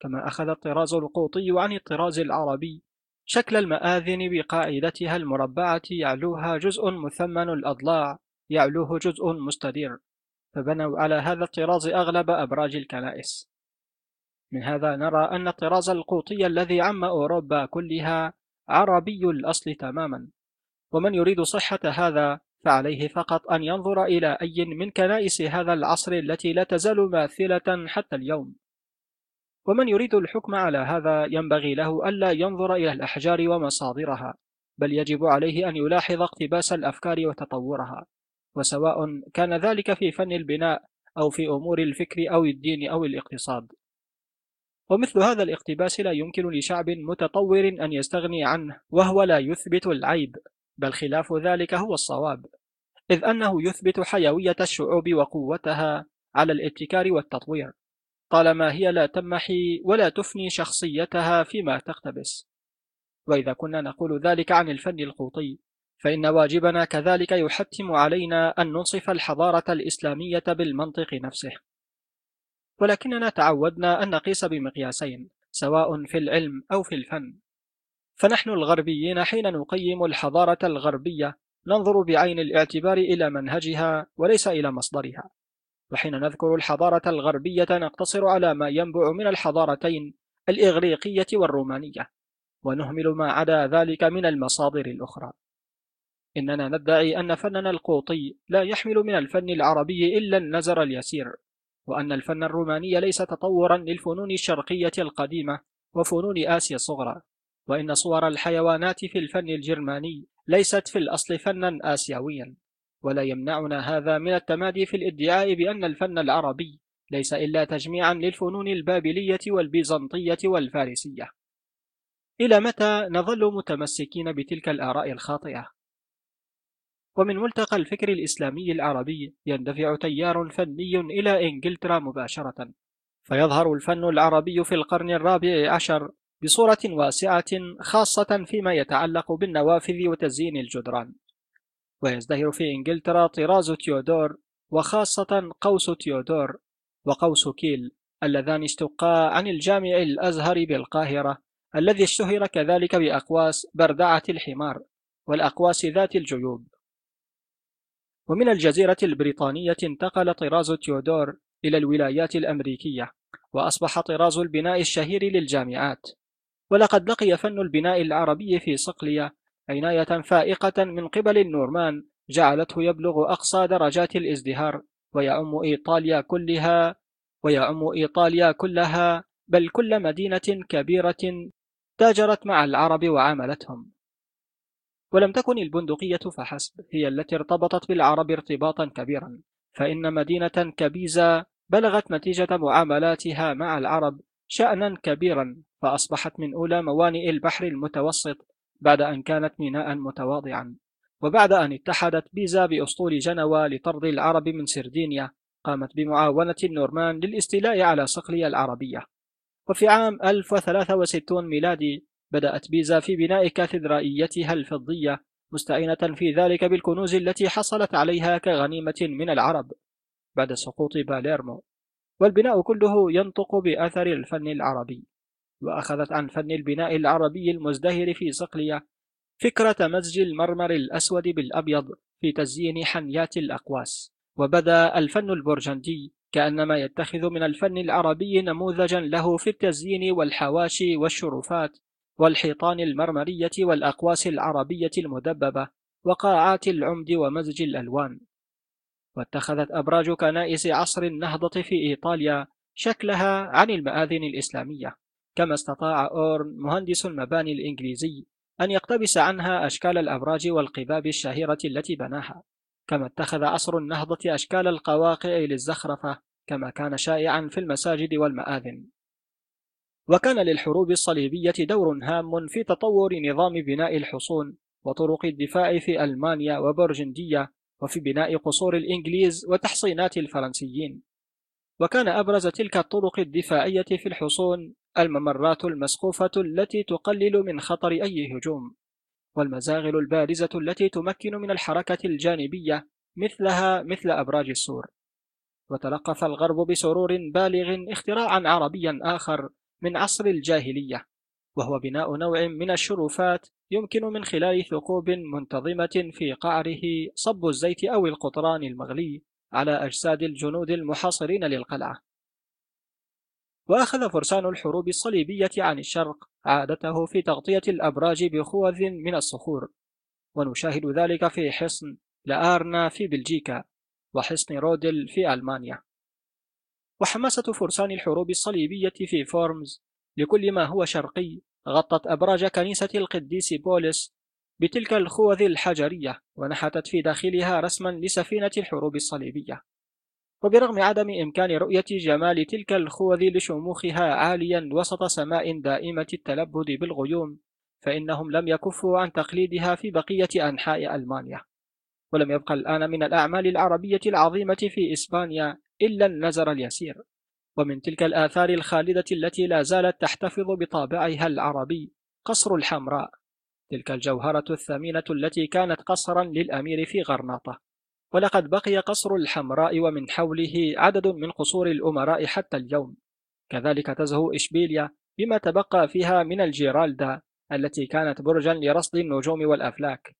Speaker 1: كما أخذ الطراز القوطي عن الطراز العربي شكل المآذن بقاعدتها المربعة يعلوها جزء مثمن الأضلاع يعلوه جزء مستدير فبنوا على هذا الطراز أغلب أبراج الكنائس. من هذا نرى أن الطراز القوطي الذي عم أوروبا كلها عربي الأصل تماما ومن يريد صحة هذا فعليه فقط أن ينظر إلى أي من كنائس هذا العصر التي لا تزال ماثلة حتى اليوم. ومن يريد الحكم على هذا ينبغي له ألا ينظر إلى الأحجار ومصادرها بل يجب عليه أن يلاحظ اقتباس الأفكار وتطورها وسواء كان ذلك في فن البناء أو في أمور الفكر أو الدين أو الاقتصاد. ومثل هذا الاقتباس لا يمكن لشعب متطور أن يستغني عنه وهو لا يثبت العيب. بل خلاف ذلك هو الصواب إذ أنه يثبت حيوية الشعوب وقوتها على الابتكار والتطوير طالما هي لا تمحي ولا تفني شخصيتها فيما تقتبس. وإذا كنا نقول ذلك عن الفن القوطي فإن واجبنا كذلك يحتم علينا أن ننصف الحضارة الإسلامية بالمنطق نفسه. ولكننا تعودنا أن نقيس بمقياسين سواء في العلم أو في الفن. فنحن الغربيين حين نقيم الحضارة الغربية ننظر بعين الاعتبار إلى منهجها وليس إلى مصدرها. وحين نذكر الحضارة الغربية نقتصر على ما ينبع من الحضارتين الإغريقية والرومانية ونهمل ما عدا ذلك من المصادر الأخرى. إننا ندعي أن فننا القوطي لا يحمل من الفن العربي إلا النزر اليسير وأن الفن الروماني ليس تطورا للفنون الشرقية القديمة وفنون آسيا الصغرى. وإن صور الحيوانات في الفن الجرماني ليست في الأصل فنا آسيويا. ولا يمنعنا هذا من التمادي في الادعاء بأن الفن العربي ليس إلا تجميعا للفنون البابلية والبيزنطية والفارسية. إلى متى نظل متمسكين بتلك الآراء الخاطئة؟ ومن ملتقى الفكر الإسلامي العربي يندفع تيار فني إلى إنجلترا مباشرة. فيظهر الفن العربي في القرن الرابع عشر بصورة واسعة خاصة فيما يتعلق بالنوافذ وتزيين الجدران. ويزدهر في إنجلترا طراز تيودور وخاصة قوس تيودور وقوس كيل اللذان اشتقا عن الجامع الأزهر بالقاهرة الذي اشتهر كذلك بأقواس بردعة الحمار والأقواس ذات الجيوب. ومن الجزيرة البريطانية انتقل طراز تيودور إلى الولايات الأمريكية وأصبح طراز البناء الشهير للجامعات. ولقد لقي فن البناء العربي في صقلية عناية فائقة من قبل النورمان جعلته يبلغ أقصى درجات الازدهار ويعم إيطاليا كلها ويعم إيطاليا كلها بل كل مدينة كبيرة تاجرت مع العرب وعاملتهم. ولم تكن البندقية فحسب هي التي ارتبطت بالعرب ارتباطا كبيرا فإن مدينة كبيزة بلغت نتيجة معاملاتها مع العرب شأنا كبيرا فأصبحت من أولى موانئ البحر المتوسط بعد أن كانت ميناء متواضعا. وبعد أن اتحدت بيزا بأسطول جنوى لطرد العرب من سردينيا قامت بمعاونة النورمان للاستيلاء على صقلية العربية. وفي عام 1063 ميلادي بدأت بيزا في بناء كاتدرائيتها الفضية مستعينة في ذلك بالكنوز التي حصلت عليها كغنيمة من العرب بعد سقوط باليرمو. والبناء كله ينطق بأثر الفن العربي وأخذت عن فن البناء العربي المزدهر في صقلية فكرة مزج المرمر الأسود بالأبيض في تزيين حنيات الأقواس. وبدأ الفن البرجندي كأنما يتخذ من الفن العربي نموذجا له في التزيين والحواشي والشرفات والحيطان المرمرية والأقواس العربية المدببة وقاعات العمد ومزج الألوان. واتخذت أبراج كنائس عصر النهضة في إيطاليا شكلها عن المآذن الإسلامية. كما استطاع أورن مهندس المباني الإنجليزي أن يقتبس عنها أشكال الأبراج والقباب الشهيرة التي بناها. كما اتخذ عصر النهضة أشكال القواقع للزخرفة كما كان شائعا في المساجد والمآذن. وكان للحروب الصليبية دور هام في تطور نظام بناء الحصون وطرق الدفاع في ألمانيا وبرجندية وفي بناء قصور الإنجليز وتحصينات الفرنسيين. وكان أبرز تلك الطرق الدفاعية في الحصون الممرات المسقوفة التي تقلل من خطر أي هجوم والمزاغل البارزة التي تمكن من الحركة الجانبية مثلها مثل أبراج السور. وتلقف الغرب بسرور بالغ اختراعا عربيا آخر من عصر الجاهلية. وهو بناء نوع من الشرفات يمكن من خلال ثقوب منتظمة في قعره صب الزيت أو القطران المغلي على أجساد الجنود المحاصرين للقلعة. وأخذ فرسان الحروب الصليبية عن الشرق عادته في تغطية الأبراج بخوذ من الصخور. ونشاهد ذلك في حصن لآرنا في بلجيكا وحصن رودل في ألمانيا. وحماسة فرسان الحروب الصليبية في فورمز لكل ما هو شرقي غطت أبراج كنيسة القديس بولس بتلك الخوذ الحجرية ونحتت في داخلها رسما لسفينة الحروب الصليبية. وبرغم عدم إمكان رؤية جمال تلك الخوذ لشموخها عاليا وسط سماء دائمة التلبد بالغيوم فإنهم لم يكفوا عن تقليدها في بقية أنحاء ألمانيا. ولم يبق الآن من الأعمال العربية العظيمة في إسبانيا إلا النزر اليسير. ومن تلك الآثار الخالدة التي لا زالت تحتفظ بطابعها العربي قصر الحمراء. تلك الجوهرة الثمينة التي كانت قصرا للأمير في غرناطة. ولقد بقي قصر الحمراء ومن حوله عدد من قصور الأمراء حتى اليوم. كذلك تزهو إشبيليا بما تبقى فيها من الجيرالدا التي كانت برجا لرصد النجوم والأفلاك.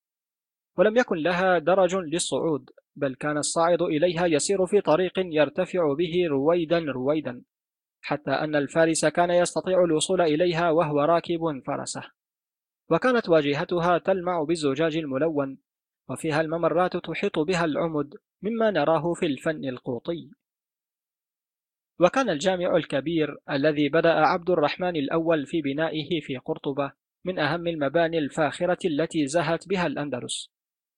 Speaker 1: ولم يكن لها درج للصعود. بل كان الصاعد إليها يسير في طريق يرتفع به رويدا رويدا حتى أن الفارس كان يستطيع الوصول إليها وهو راكب فرسه. وكانت واجهتها تلمع بالزجاج الملون وفيها الممرات تحيط بها العمد مما نراه في الفن القوطي. وكان الجامع الكبير الذي بدأ عبد الرحمن الأول في بنائه في قرطبة من أهم المباني الفاخرة التي زهت بها الأندلس.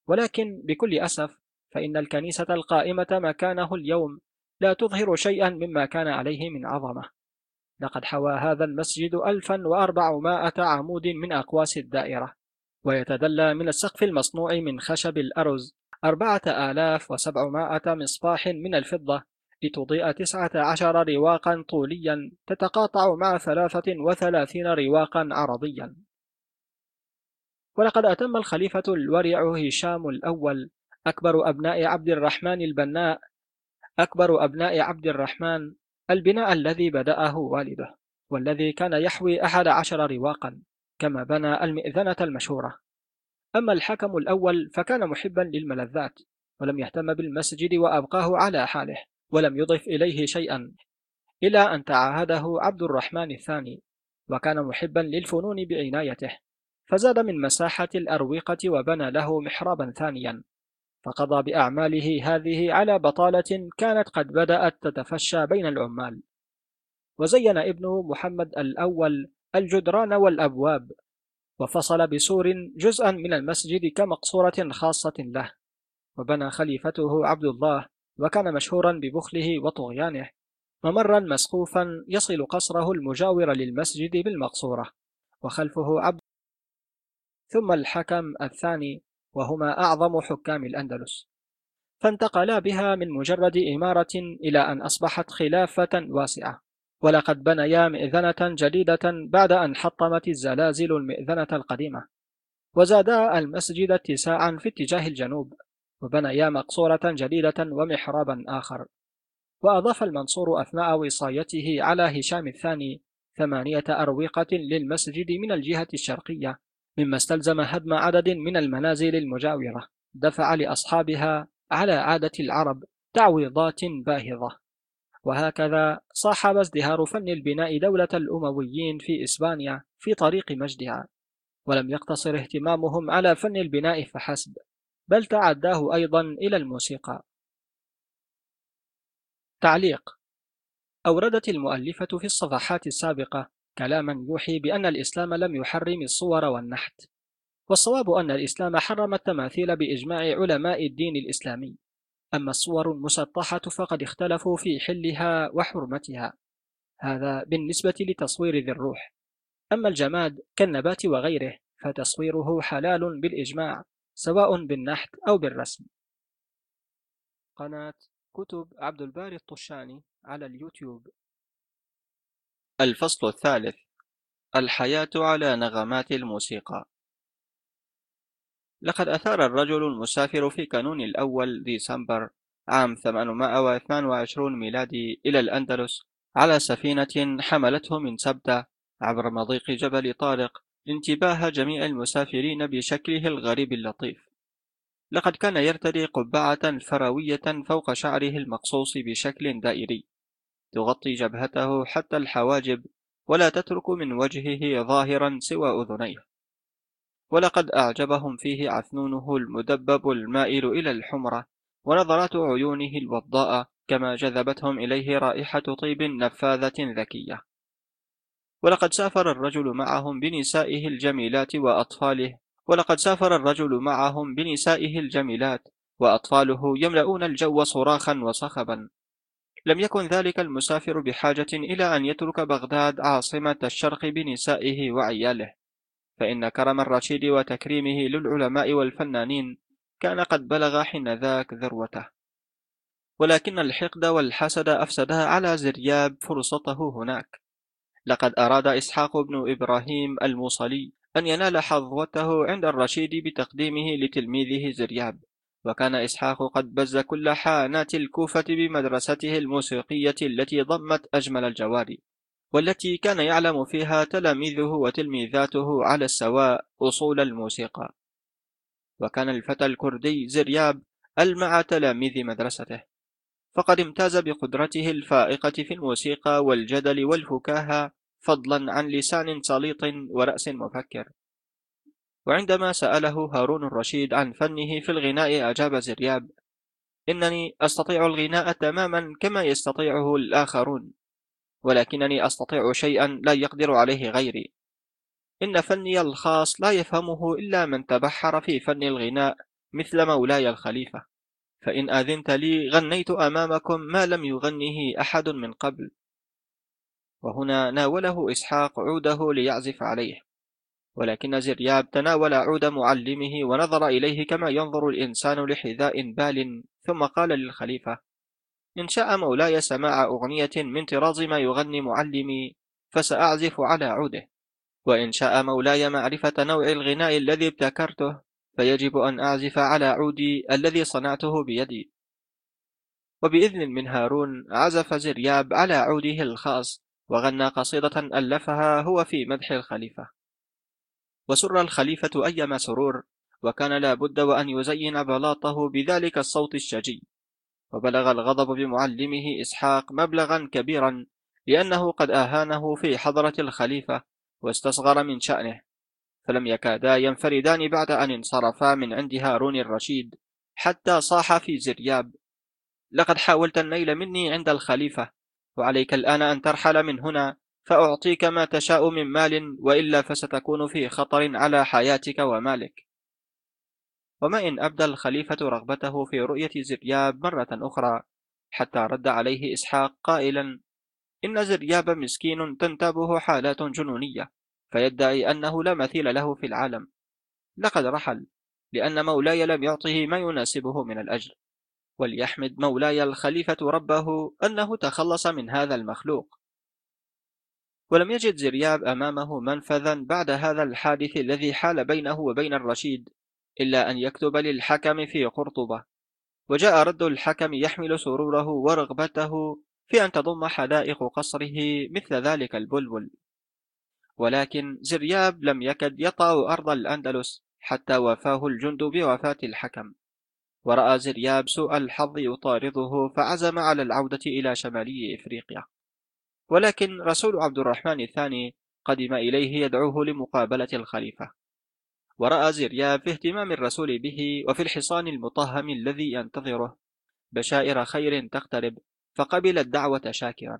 Speaker 1: ولكن بكل أسف فإن الكنيسة القائمة مكانه اليوم لا تظهر شيئا مما كان عليه من عظمة. لقد حوى هذا المسجد 1400 عمود من أقواس الدائرة ويتدلى من السقف المصنوع من خشب الأرز 4700 مصباح من الفضة لتضيء 19 رواقا طوليا تتقاطع مع 33 رواقا عرضيا. ولقد أتم الخليفة الورع هشام الأول أكبر أبناء عبد الرحمن البناء أكبر أبناء عبد الرحمن البناء الذي بدأه والده والذي كان يحوي أحد عشر رواقا كما بنى المئذنة المشهورة. أما الحكم الأول فكان محبا للملذات ولم يهتم بالمسجد وأبقاه على حاله ولم يضف إليه شيئا إلى أن تعاهده عبد الرحمن الثاني وكان محبا للفنون بعنايته فزاد من مساحة الأروقة وبنى له محرابا ثانيا. فقضى بأعماله هذه على بطالة كانت قد بدأت تتفشى بين العمال. وزين ابنه محمد الأول الجدران والأبواب وفصل بسور جزءا من المسجد كمقصورة خاصة له. وبنى خليفته عبد الله وكان مشهورا ببخله وطغيانه ممرا مسقوفا يصل قصره المجاور للمسجد بالمقصورة وخلفه عبد ثم الحكم الثاني وهما أعظم حكام الأندلس. فانتقلا بها من مجرد إمارة إلى أن أصبحت خلافة واسعة. ولقد بنيا مئذنة جديدة بعد أن حطمت الزلازل المئذنة القديمة. وزادا المسجد اتساعا في اتجاه الجنوب وبنيا مقصورة جديدة ومحرابا آخر. وأضاف المنصور أثناء وصايته على هشام الثاني ثمانية أروقة للمسجد من الجهة الشرقية. مما استلزم هدم عدد من المنازل المجاورة دفع لأصحابها على عادة العرب تعويضات باهظة. وهكذا صاحب ازدهار فن البناء دولة الأمويين في إسبانيا في طريق مجدها. ولم يقتصر اهتمامهم على فن البناء فحسب بل تعداه أيضا إلى الموسيقى. تعليق أوردت المؤلفة في الصفحات السابقة كلاما يوحي بأن الإسلام لم يحرم الصور والنحت والصواب أن الإسلام حرم التماثيل بإجماع علماء الدين الإسلامي. أما الصور المسطحة فقد اختلفوا في حلها وحرمتها. هذا بالنسبة لتصوير ذي الروح. أما الجماد كالنبات وغيره فتصويره حلال بالإجماع سواء بالنحت أو بالرسم. قناة كتب عبد الباري الطشاني على اليوتيوب. الفصل الثالث. الحياة على نغمات الموسيقى. لقد أثار الرجل المسافر في كانون الأول ديسمبر عام 822 ميلادي إلى الأندلس على سفينة حملته من سبتة عبر مضيق جبل طارق انتباه جميع المسافرين بشكله الغريب اللطيف. لقد كان يرتدي قبعة فروية فوق شعره المقصوص بشكل دائري. تغطي جبهته حتى الحواجب ولا تترك من وجهه ظاهرا سوى أذنيه. ولقد أعجبهم فيه عثنونه المدبب المائل إلى الحمرة ونظرات عيونه الوضاء كما جذبتهم إليه رائحة طيب نفاذة ذكية. ولقد سافر الرجل معهم بنسائه الجميلات وأطفاله ولقد سافر الرجل معهم بنسائه الجميلات وأطفاله يملؤون الجو صراخا وصخبا. لم يكن ذلك المسافر بحاجة إلى أن يترك بغداد عاصمة الشرق بنسائه وعياله. فإن كرم الرشيد وتكريمه للعلماء والفنانين كان قد بلغ حين ذاك ذروته. ولكن الحقد والحسد أفسدا على زرياب فرصته هناك. لقد أراد إسحاق بن إبراهيم الموصلي أن ينال حظوته عند الرشيد بتقديمه لتلميذه زرياب. وكان إسحاق قد بز كل حانات الكوفة بمدرسته الموسيقية التي ضمت أجمل الجواري والتي كان يعلم فيها تلاميذه وتلميذاته على السواء أصول الموسيقى. وكان الفتى الكردي زرياب ألمع تلاميذ مدرسته فقد امتاز بقدرته الفائقة في الموسيقى والجدل والفكاهة فضلا عن لسان سليط ورأس مفكر. وعندما سأله هارون الرشيد عن فنه في الغناء أجاب زرياب إنني أستطيع الغناء تماما كما يستطيعه الآخرون ولكنني أستطيع شيئا لا يقدر عليه غيري. إن فني الخاص لا يفهمه إلا من تبحر في فن الغناء مثل مولاي الخليفة. فإن آذنت لي غنيت أمامكم ما لم يغنه أحد من قبل. وهنا ناوله إسحاق عوده ليعزف عليه. ولكن زرياب تناول عود معلمه ونظر إليه كما ينظر الإنسان لحذاء بال. ثم قال للخليفة إن شاء مولاي سماع أغنية من طراز ما يغني معلمي فسأعزف على عوده. وإن شاء مولاي معرفة نوع الغناء الذي ابتكرته فيجب أن أعزف على عودي الذي صنعته بيدي. وبإذن من هارون عزف زرياب على عوده الخاص وغنى قصيدة ألفها هو في مدح الخليفة. وسر الخليفة أيما سرور وكان لا بد وأن يزين بلاطه بذلك الصوت الشجي. وبلغ الغضب بمعلمه إسحاق مبلغا كبيرا لأنه قد آهانه في حضرة الخليفة واستصغر من شأنه. فلم يكادا ينفردان بعد أن انصرفا من عند هارون الرشيد حتى صاح في زرياب. لقد حاولت النيل مني عند الخليفة وعليك الآن أن ترحل من هنا فأعطيك ما تشاء من مال وإلا فستكون في خطر على حياتك ومالك. وما إن أبدى الخليفة رغبته في رؤية زرياب مرة أخرى حتى رد عليه إسحاق قائلا إن زرياب مسكين تنتابه حالات جنونية فيدعي أنه لا مثيل له في العالم. لقد رحل لأن مولاي لم يعطه ما يناسبه من الأجر. وليحمد مولاي الخليفة ربه أنه تخلص من هذا المخلوق. ولم يجد زرياب أمامه منفذا بعد هذا الحادث الذي حال بينه وبين الرشيد إلا أن يكتب للحكم في قرطبة. وجاء رد الحكم يحمل سروره ورغبته في أن تضم حدائق قصره مثل ذلك البلبل. ولكن زرياب لم يكد يطأ أرض الأندلس حتى وفاه الجند بوفاة الحكم. ورأى زرياب سوء الحظ يطارده فعزم على العودة إلى شمالي إفريقيا. ولكن رسول عبد الرحمن الثاني قدم إليه يدعوه لمقابلة الخليفة. ورأى زرياب في اهتمام الرسول به وفي الحصان المطهم الذي ينتظره بشائر خير تقترب فقبل الدعوة شاكرا.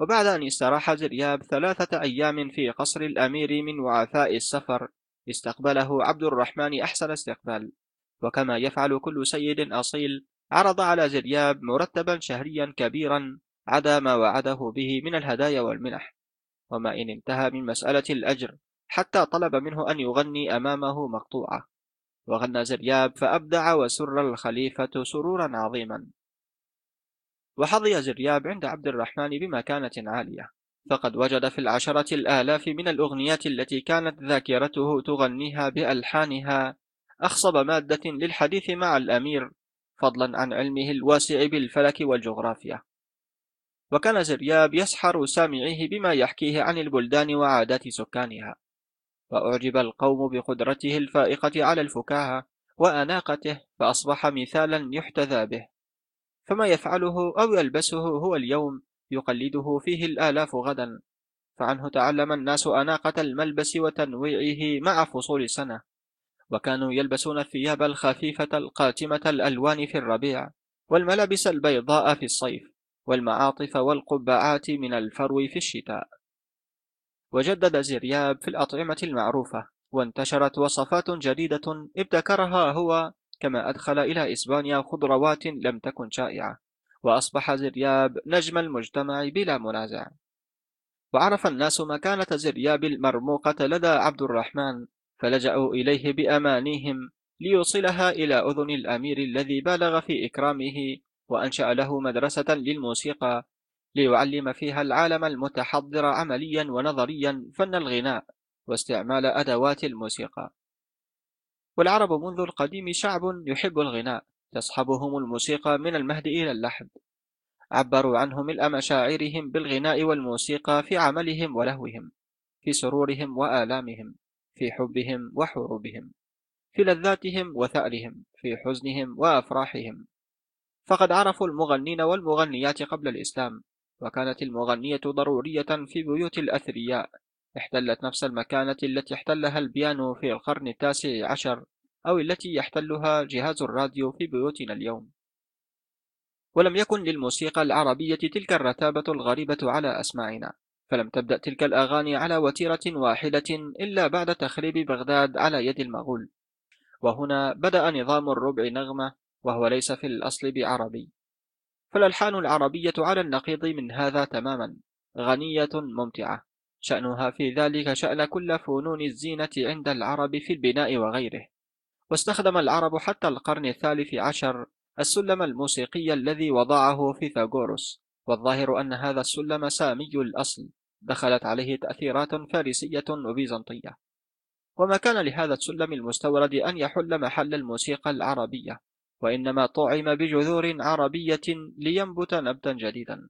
Speaker 1: وبعد أن استراح زرياب ثلاثة أيام في قصر الأمير من وعثاء السفر استقبله عبد الرحمن أحسن استقبال. وكما يفعل كل سيد أصيل عرض على زرياب مرتبا شهريا كبيرا عدا ما وعده به من الهدايا والمنح وما إن انتهى من مسألة الأجر حتى طلب منه أن يغني أمامه مقطوعة وغنى زرياب فأبدع وسر الخليفة سرورا عظيما. وحظي زرياب عند عبد الرحمن بمكانة عالية فقد وجد في العشرة الآلاف من الأغنيات التي كانت ذاكرته تغنيها بألحانها أخصب مادة للحديث مع الأمير فضلا عن علمه الواسع بالفلك والجغرافيا. وكان زرياب يسحر سامعيه بما يحكيه عن البلدان وعادات سكانها. وأعجب القوم بقدرته الفائقة على الفكاهة وأناقته فأصبح مثالا يحتذى به. فما يفعله أو يلبسه هو اليوم يقلده فيه الآلاف غدا. فعنه تعلم الناس أناقة الملبس وتنويعه مع فصول السنة. وكانوا يلبسون الثياب الخفيفة القاتمة الألوان في الربيع والملابس البيضاء في الصيف. والمعاطف والقبعات من الفرو في الشتاء. وجدد زرياب في الأطعمة المعروفة وانتشرت وصفات جديدة ابتكرها هو كما أدخل إلى إسبانيا خضروات لم تكن شائعة وأصبح زرياب نجم المجتمع بلا منازع. وعرف الناس مكانة زرياب المرموقة لدى عبد الرحمن فلجأوا إليه بأمانيهم ليوصلها إلى أذن الأمير الذي بالغ في إكرامه وأنشأ له مدرسة للموسيقى ليعلم فيها العالم المتحضر عمليا ونظريا فن الغناء واستعمال أدوات الموسيقى. والعرب منذ القديم شعب يحب الغناء تصحبهم الموسيقى من المهد إلى اللحد. عبروا عنه ملء مشاعرهم بالغناء والموسيقى في عملهم ولهوهم في سرورهم وآلامهم في حبهم وحروبهم في لذاتهم وثأرهم في حزنهم وأفراحهم. فقد عرفوا المغنين والمغنيات قبل الإسلام وكانت المغنية ضرورية في بيوت الأثرياء. احتلت نفس المكانة التي احتلها البيانو في القرن التاسع عشر أو التي يحتلها جهاز الراديو في بيوتنا اليوم. ولم يكن للموسيقى العربية تلك الرتابة الغريبة على أسماعنا. فلم تبدأ تلك الأغاني على وتيرة واحدة إلا بعد تخريب بغداد على يد المغول. وهنا بدأ نظام الربع نغمة وهو ليس في الأصل بعربي. فالألحان العربية على النقيض من هذا تماما. غنية ممتعة. شأنها في ذلك شأن كل فنون الزينة عند العرب في البناء وغيره. واستخدم العرب حتى القرن الثالث عشر السلم الموسيقي الذي وضعه فيثاغورس والظاهر أن هذا السلم سامي الأصل. دخلت عليه تأثيرات فارسية وبيزنطية. وما كان لهذا السلم المستورد أن يحل محل الموسيقى العربية. وإنما طعم بجذور عربية لينبت نبتا جديدا.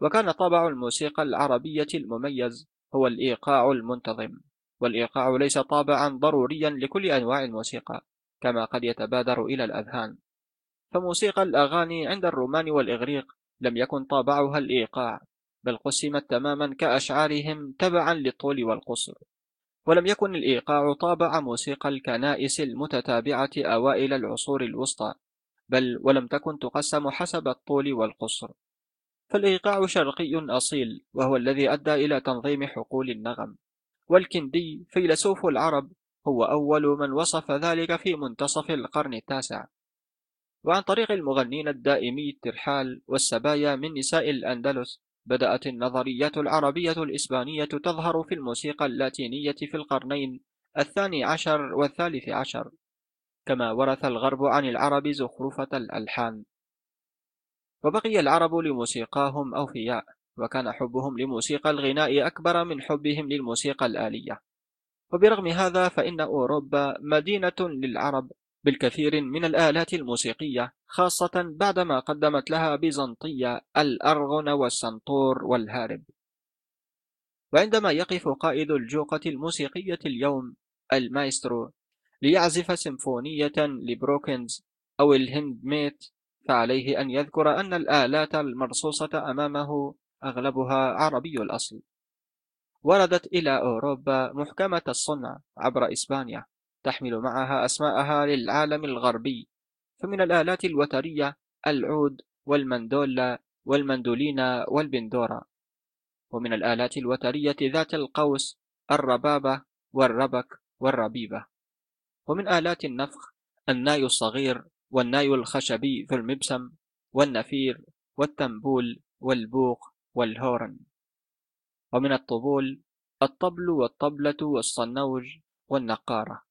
Speaker 1: وكان طابع الموسيقى العربية المميز هو الإيقاع المنتظم والإيقاع ليس طابعا ضروريا لكل أنواع الموسيقى كما قد يتبادر إلى الأذهان. فموسيقى الأغاني عند الرومان والإغريق لم يكن طابعها الإيقاع بل قسمت تماما كأشعارهم تبعا للطول والقصر. ولم يكن الإيقاع طابع موسيقى الكنائس المتتابعة أوائل العصور الوسطى بل ولم تكن تقسم حسب الطول والقصر. فالإيقاع شرقي أصيل وهو الذي أدى إلى تنظيم حقول النغم. والكندي فيلسوف العرب هو أول من وصف ذلك في منتصف القرن التاسع. وعن طريق المغنين الدائمي الترحال والسبايا من نساء الأندلس بدأت النظريات العربية الإسبانية تظهر في الموسيقى اللاتينية في القرنين الثاني عشر والثالث عشر كما ورث الغرب عن العرب زخرفة الألحان. وبقي العرب لموسيقاهم أوفياء وكان حبهم لموسيقى الغناء أكبر من حبهم للموسيقى الآلية. وبرغم هذا فإن أوروبا مدينة للعرب. بالكثير من الآلات الموسيقية خاصة بعدما قدمت لها بيزنطية الأرغن والسنطور والهارب. وعندما يقف قائد الجوقة الموسيقية اليوم المايسترو ليعزف سيمفونية لبروكنز أو الهند ميت فعليه أن يذكر أن الآلات المرصوصة أمامه أغلبها عربي الأصل. وردت إلى أوروبا محكمة الصنع عبر إسبانيا. تحمل معها أسماءها للعالم الغربي. فمن الآلات الوترية العود والمندولا والمندولينا والبندورا. ومن الآلات الوترية ذات القوس الربابة والربك والربيبة. ومن آلات النفخ الناي الصغير والناي الخشبي ذو المبسم والنفير والتنبول والبوق والهورن. ومن الطبول الطبل والطبلة والصنوج والنقارة.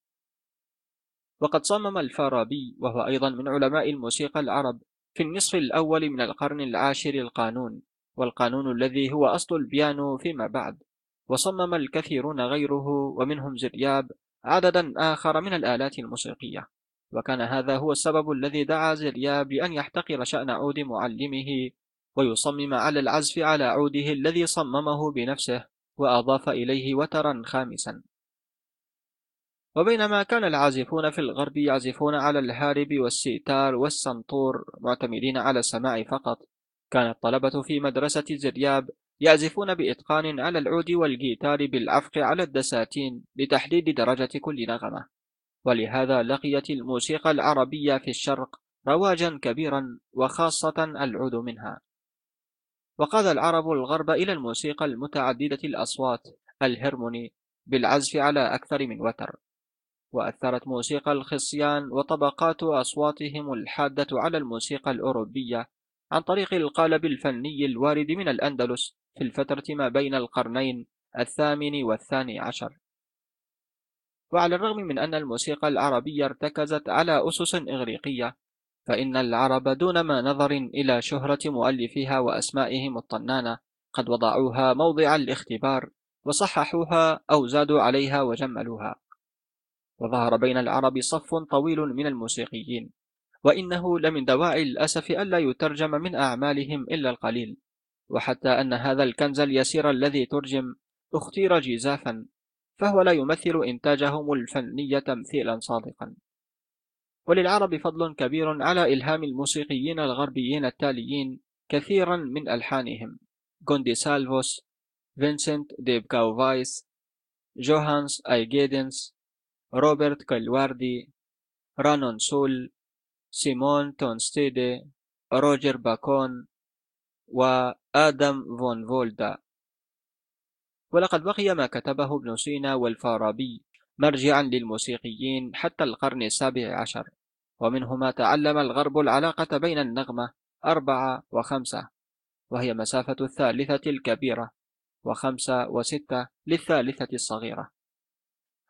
Speaker 1: وقد صمم الفارابي وهو أيضا من علماء الموسيقى العرب في النصف الأول من القرن العاشر القانون والقانون الذي هو أصل البيانو فيما بعد. وصمم الكثيرون غيره ومنهم زرياب عددا آخر من الآلات الموسيقية. وكان هذا هو السبب الذي دعا زرياب لأن يحتقر شأن عود معلمه ويصمم على العزف على عوده الذي صممه بنفسه وأضاف إليه وترا خامسا. وبينما كان العازفون في الغرب يعزفون على الهارب والسيتار والسنطور معتمدين على السماع فقط. كان الطلبة في مدرسة زرياب يعزفون بإتقان على العود والجيتار بالعفق على الدساتين لتحديد درجة كل نغمة. ولهذا لقيت الموسيقى العربية في الشرق رواجا كبيرا وخاصة العود منها. وقاد العرب الغرب إلى الموسيقى المتعددة الأصوات الهرموني بالعزف على أكثر من وتر. وأثرت موسيقى الخصيان وطبقات أصواتهم الحادة على الموسيقى الأوروبية عن طريق القالب الفني الوارد من الأندلس في الفترة ما بين القرنين الثامن والثاني عشر. وعلى الرغم من أن الموسيقى العربية ارتكزت على أسس إغريقية فإن العرب دون ما نظر إلى شهرة مؤلفيها وأسمائهم الطنانة قد وضعوها موضع الاختبار وصححوها أو زادوا عليها وجملوها. وظهر بين العرب صف طويل من الموسيقيين وإنه لمن دواعي الأسف ألا يترجم من أعمالهم إلا القليل وحتى أن هذا الكنز اليسير الذي ترجم اختير جزافا فهو لا يمثل إنتاجهم الفني تمثيلا صادقا. وللعرب فضل كبير على إلهام الموسيقيين الغربيين التاليين كثيرا من ألحانهم غوندي سالفوس فينسنت ديب كاوفايس جوهانس أيجيدنس روبرت كالواردي رانون سول سيمون تونستيدي روجر باكون وآدم فون فولدا ولقد بقي ما كتبه ابن سينا والفارابي مرجعا للموسيقيين حتى القرن السابع عشر ومنهما تعلم الغرب العلاقة بين النغمة أربعة وخمسة وهي مسافة الثالثة الكبيرة وخمسة وستة للثالثة الصغيرة.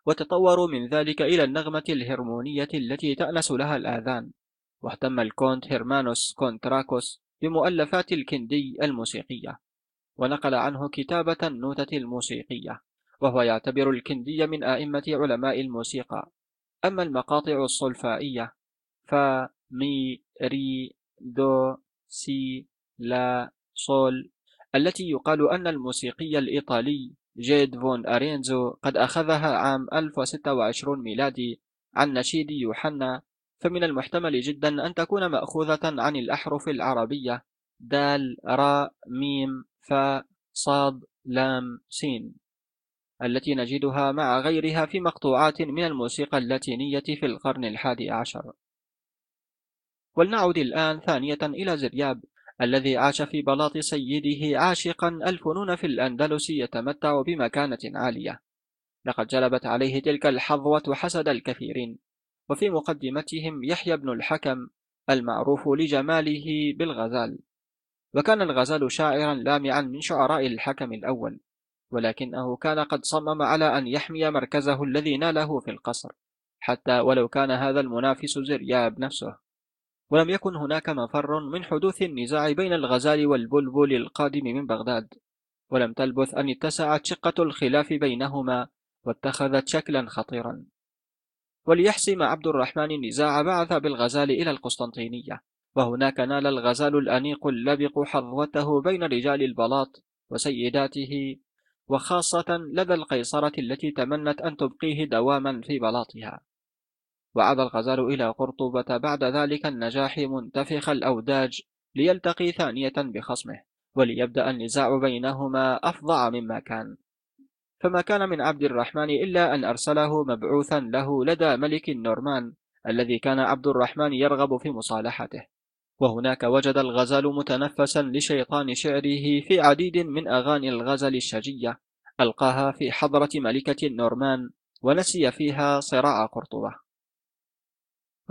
Speaker 1: وتطوروا من ذلك إلى النغمة الهرمونية التي تأنس لها الآذان. واهتم الكونت هيرمانوس كونتراكوس بمؤلفات الكندي الموسيقية. ونقل عنه كتابة النوتة الموسيقية وهو يعتبر الكندي من آئمة علماء الموسيقى. أما المقاطع الصلفائية فا مي ري دو سي لا صول التي يقال أن الموسيقي الإيطالي جيدو فون أريزو قد أخذها عام 1026 ميلادي عن نشيد يوحنا. فمن المحتمل جدا أن تكون مأخوذة عن الأحرف العربية دال را ميم فا صاد لام سين التي نجدها مع غيرها في مقطوعات من الموسيقى اللاتينية في القرن الحادي عشر. ولنعد الآن ثانية إلى زرياب. الذي عاش في بلاط سيده عاشقا الفنون في الأندلس يتمتع بمكانة عالية. لقد جلبت عليه تلك الحظوة حسد الكثيرين. وفي مقدمتهم يحيى بن الحكم المعروف لجماله بالغزال. وكان الغزال شاعرا لامعا من شعراء الحكم الأول. ولكنه كان قد صمم على أن يحمي مركزه الذي ناله في القصر. حتى ولو كان هذا المنافس زرياب نفسه. ولم يكن هناك مفر من حدوث النزاع بين الغزال والبلبل القادم من بغداد ولم تلبث أن اتسعت شقة الخلاف بينهما واتخذت شكلا خطيرا. وليحسم عبد الرحمن النزاع بعث بالغزال إلى القسطنطينية وهناك نال الغزال الأنيق اللبق حظوته بين رجال البلاط وسيداته وخاصة لدى القيصرة التي تمنت أن تبقيه دواما في بلاطها. وعاد الغزال إلى قرطبة بعد ذلك النجاح منتفخ الأوداج ليلتقي ثانية بخصمه وليبدأ النزاع بينهما أفظع مما كان. فما كان من عبد الرحمن إلا أن أرسله مبعوثا له لدى ملك النورمان الذي كان عبد الرحمن يرغب في مصالحته. وهناك وجد الغزال متنفسا لشيطان شعره في عديد من أغاني الغزل الشجية ألقاها في حضرة ملكة النورمان ونسي فيها صراع قرطبة.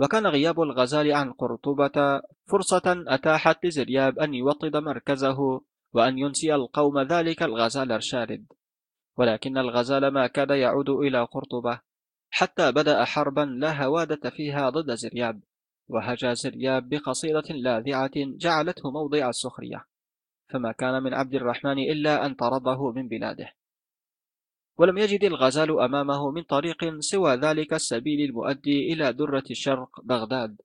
Speaker 1: وكان غياب الغزال عن قرطبة فرصة أتاحت لزرياب أن يوطد مركزه وأن ينسي القوم ذلك الغزال الشارد. ولكن الغزال ما كاد يعود إلى قرطبة حتى بدأ حربا لا هوادة فيها ضد زرياب وهجا زرياب بقصيدة لاذعة جعلته موضع السخرية. فما كان من عبد الرحمن إلا أن طرده من بلاده. ولم يجد الغزال أمامه من طريق سوى ذلك السبيل المؤدي إلى درة الشرق بغداد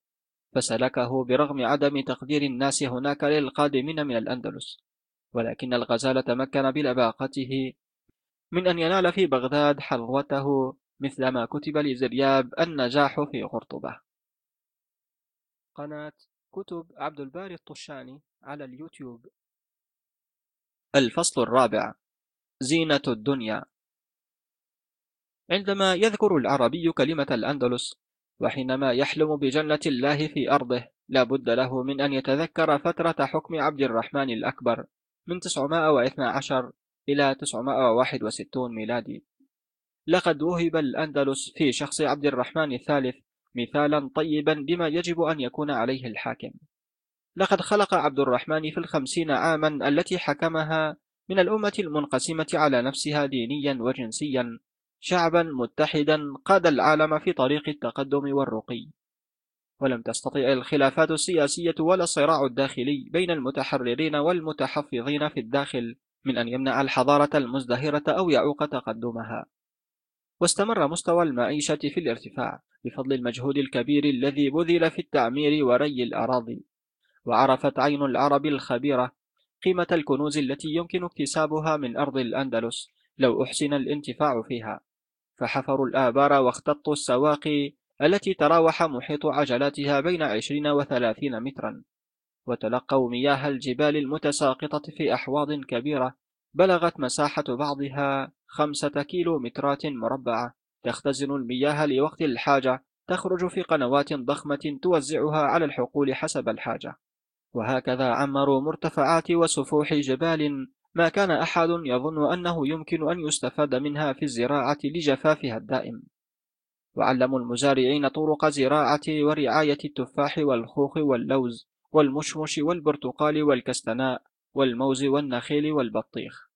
Speaker 1: فسلكه برغم عدم تقدير الناس هناك للقادمين من الأندلس. ولكن الغزال تمكن بلباقته من أن ينال في بغداد حظوته مثلما كتب لزرياب النجاح في قرطبة. قناة كتب عبد الباري الطشاني على اليوتيوب. الفصل الرابع زينة الدنيا. عندما يذكر العربي كلمة الأندلس وحينما يحلم بجنة الله في أرضه لا بد له من أن يتذكر فترة حكم عبد الرحمن الأكبر من 912 إلى 961 ميلادي. لقد وهب الأندلس في شخص عبد الرحمن الثالث مثالا طيبا بما يجب أن يكون عليه الحاكم. لقد خلق عبد الرحمن في الخمسين عاما التي حكمها من الأمة المنقسمة على نفسها دينيا وجنسيا شعبا متحدا قاد العالم في طريق التقدم والرقي ولم تستطع الخلافات السياسية ولا الصراع الداخلي بين المتحررين والمتحفظين في الداخل من أن يمنع الحضارة المزدهرة أو يعوق تقدمها. واستمر مستوى المعيشة في الارتفاع بفضل المجهود الكبير الذي بذل في التعمير وري الأراضي وعرفت عين العرب الخبيرة قيمة الكنوز التي يمكن اكتسابها من أرض الأندلس لو أحسن الانتفاع فيها. فحفروا الآبار واختطوا السواقي التي تراوح محيط عجلاتها بين عشرين وثلاثين مترا. وتلقوا مياه الجبال المتساقطة في أحواض كبيرة. بلغت مساحة بعضها خمسة كيلو مترات مربعة. تختزن المياه لوقت الحاجة. تخرج في قنوات ضخمة توزعها على الحقول حسب الحاجة. وهكذا عمروا مرتفعات وسفوح جبال ما كان أحد يظن أنه يمكن أن يستفاد منها في الزراعة لجفافها الدائم. وعلموا المزارعين طرق زراعة ورعاية التفاح والخوخ واللوز والمشمش والبرتقال والكستناء والموز والنخيل والبطيخ.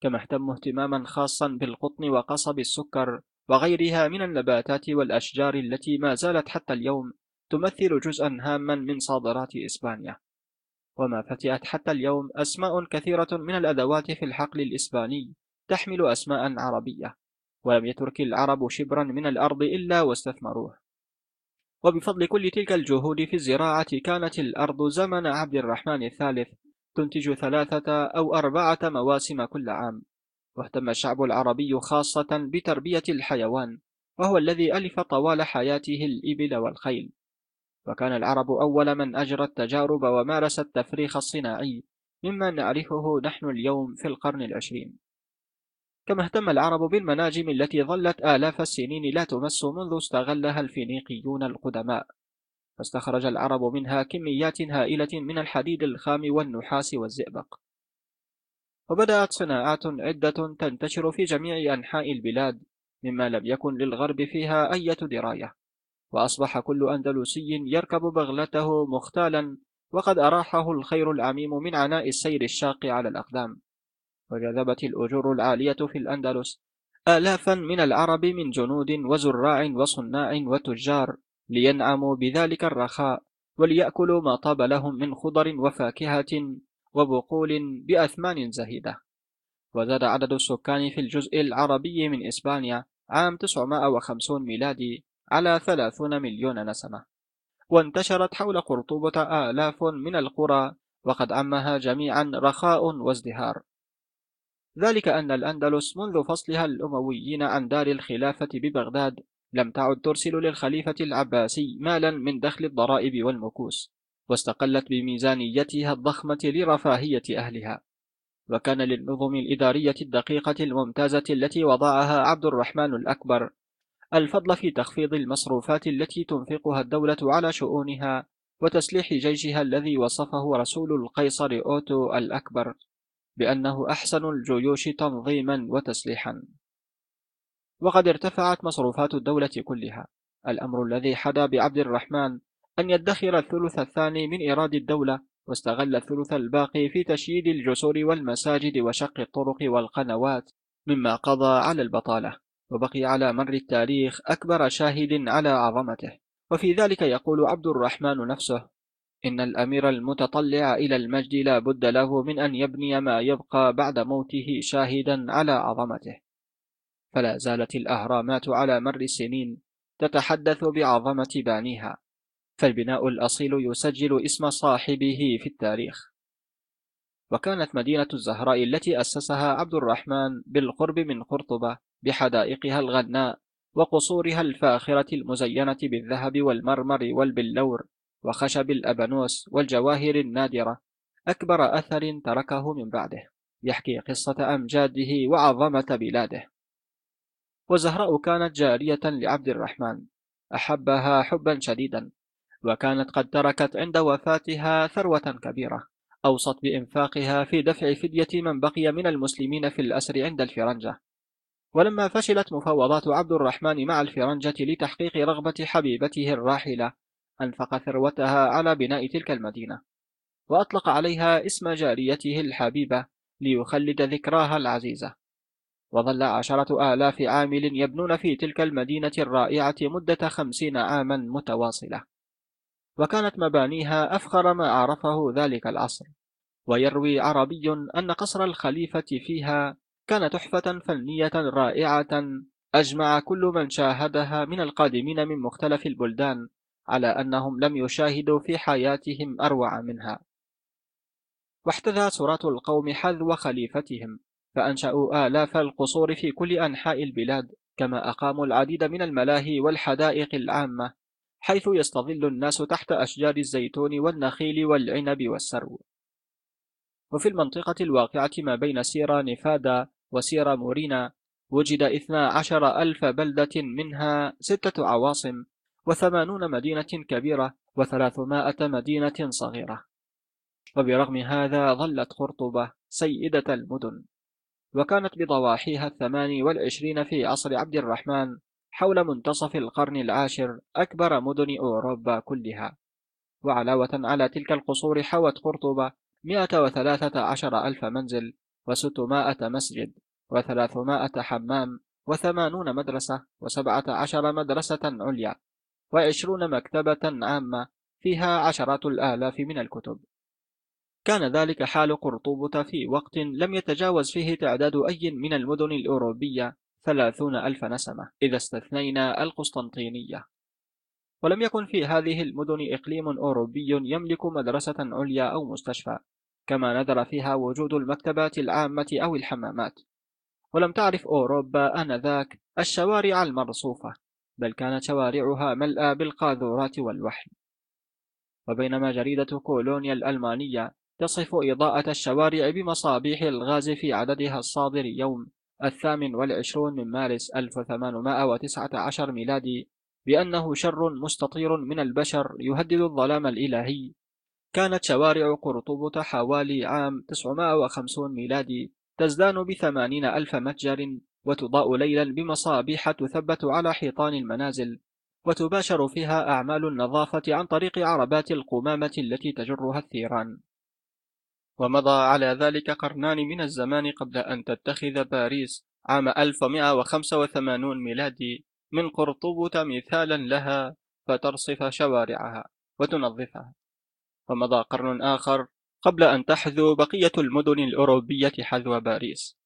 Speaker 1: كما اهتموا اهتماما خاصا بالقطن وقصب السكر وغيرها من النباتات والأشجار التي ما زالت حتى اليوم تمثل جزءا هاما من صادرات إسبانيا. وما فتئت حتى اليوم أسماء كثيرة من الأدوات في الحقل الإسباني تحمل أسماء عربية ولم يترك العرب شبرا من الأرض إلا واستثمروه. وبفضل كل تلك الجهود في الزراعة كانت الأرض زمن عبد الرحمن الثالث تنتج ثلاثة أو أربعة مواسم كل عام واهتم الشعب العربي خاصة بتربية الحيوان وهو الذي ألف طوال حياته الإبل والخيل. وكان العرب أول من أجرى التجارب ومارس التفريخ الصناعي مما نعرفه نحن اليوم في القرن العشرين. كما اهتم العرب بالمناجم التي ظلت آلاف السنين لا تمس منذ استغلها الفينيقيون القدماء. فاستخرج العرب منها كميات هائلة من الحديد الخام والنحاس والزئبق. وبدأت صناعات عدة تنتشر في جميع أنحاء البلاد مما لم يكن للغرب فيها أي دراية. وأصبح كل أندلسي يركب بغلته مختالا وقد أراحه الخير العميم من عناء السير الشاق على الأقدام. وجذبت الأجور العالية في الأندلس آلافا من العرب من جنود وزراع وصناع وتجار لينعموا بذلك الرخاء وليأكلوا ما طاب لهم من خضر وفاكهة وبقول بأثمان زهيدة. وزاد عدد السكان في الجزء العربي من إسبانيا عام 950 ميلادي على 30 مليون نسمة. وانتشرت حول قرطبة آلاف من القرى وقد عمها جميعا رخاء وازدهار. ذلك أن الأندلس منذ فصلها الأمويين عن دار الخلافة ببغداد لم تعد ترسل للخليفة العباسي مالا من دخل الضرائب والمكوس واستقلت بميزانيتها الضخمة لرفاهية أهلها. وكان للنظم الإدارية الدقيقة الممتازة التي وضعها عبد الرحمن الأكبر الفضل في تخفيض المصروفات التي تنفقها الدولة على شؤونها وتسليح جيشها الذي وصفه رسول القيصر أوتو الأكبر بأنه أحسن الجيوش تنظيما وتسليحا. وقد ارتفعت مصروفات الدولة كلها. الأمر الذي حدا بعبد الرحمن أن يدخر الثلث الثاني من إيراد الدولة واستغل الثلث الباقي في تشييد الجسور والمساجد وشق الطرق والقنوات مما قضى على البطالة. وبقي على مر التاريخ أكبر شاهد على عظمته. وفي ذلك يقول عبد الرحمن نفسه إن الأمير المتطلع إلى المجد لا بد له من أن يبني ما يبقى بعد موته شاهدا على عظمته. فلا زالت الأهرامات على مر السنين تتحدث بعظمة بانيها فالبناء الأصيل يسجل اسم صاحبه في التاريخ. وكانت مدينة الزهراء التي أسسها عبد الرحمن بالقرب من قرطبة بحدائقها الغناء وقصورها الفاخرة المزينة بالذهب والمرمر والبلور وخشب الأبانوس والجواهر النادرة. أكبر أثر تركه من بعده. يحكي قصة أمجاده وعظمة بلاده. وزهراء كانت جارية لعبد الرحمن. أحبها حبا شديدا. وكانت قد تركت عند وفاتها ثروة كبيرة. أوصت بإنفاقها في دفع فدية من بقي من المسلمين في الأسر عند الفرنجة. ولما فشلت مفاوضات عبد الرحمن مع الفرنجة لتحقيق رغبة حبيبته الراحلة أنفق ثروتها على بناء تلك المدينة. وأطلق عليها اسم جاريته الحبيبة ليخلد ذكراها العزيزة. وظل عشرة آلاف عامل يبنون في تلك المدينة الرائعة مدة خمسين عاما متواصلة. وكانت مبانيها أفخر ما عرفه ذلك العصر ويروي عربي أن قصر الخليفة فيها كان تحفة فنية رائعة أجمع كل من شاهدها من القادمين من مختلف البلدان على أنهم لم يشاهدوا في حياتهم أروع منها. واحتذى سراة القوم حذو خليفتهم فأنشأوا آلاف القصور في كل أنحاء البلاد كما أقاموا العديد من الملاهي والحدائق العامة. حيث يستظل الناس تحت أشجار الزيتون والنخيل والعنب والسرو. وفي المنطقة الواقعة ما بين سيرا نفادا وسيرا مورينا وجد اثنا عشر ألف بلدة منها ستة عواصم وثمانون مدينة كبيرة وثلاثمائة مدينة صغيرة. وبرغم هذا ظلت قرطبة سيدة المدن. وكانت بضواحيها الثمان والعشرين في عصر عبد الرحمن حول منتصف القرن العاشر أكبر مدن أوروبا كلها وعلاوة على تلك القصور حوت قرطبة مئة وثلاثة عشر ألف منزل وستمائة مسجد وثلاثمائة حمام وثمانون مدرسة وسبعة عشر مدرسة عليا وعشرون مكتبة عامة فيها عشرات الآلاف من الكتب. كان ذلك حال قرطبة في وقت لم يتجاوز فيه تعداد أي من المدن الأوروبية ثلاثون ألف نسمة إذا استثنينا القسطنطينية. ولم يكن في هذه المدن إقليم أوروبي يملك مدرسة عليا أو مستشفى كما نذر فيها وجود المكتبات العامة أو الحمامات. ولم تعرف أوروبا آنذاك الشوارع المرصوفة بل كانت شوارعها ملأى بالقاذورات والوحل وبينما جريدة كولونيا الألمانية تصف إضاءة الشوارع بمصابيح الغاز في عددها الصادر يوم الثامن والعشرون من مارس 1819 ميلادي بأنه شر مستطير من البشر يهدد الظلام الإلهي. كانت شوارع قرطبة حوالي عام 950 ميلادي تزدان بثمانين ألف متجر وتضاء ليلا بمصابيح تثبت على حيطان المنازل وتباشر فيها أعمال النظافة عن طريق عربات القمامة التي تجرها الثيران. ومضى على ذلك قرنان من الزمان قبل أن تتخذ باريس عام 1185 ميلادي من قرطبة مثالا لها فترصف شوارعها وتنظفها. ومضى قرن آخر قبل أن تحذو بقية المدن الأوروبية حذو باريس.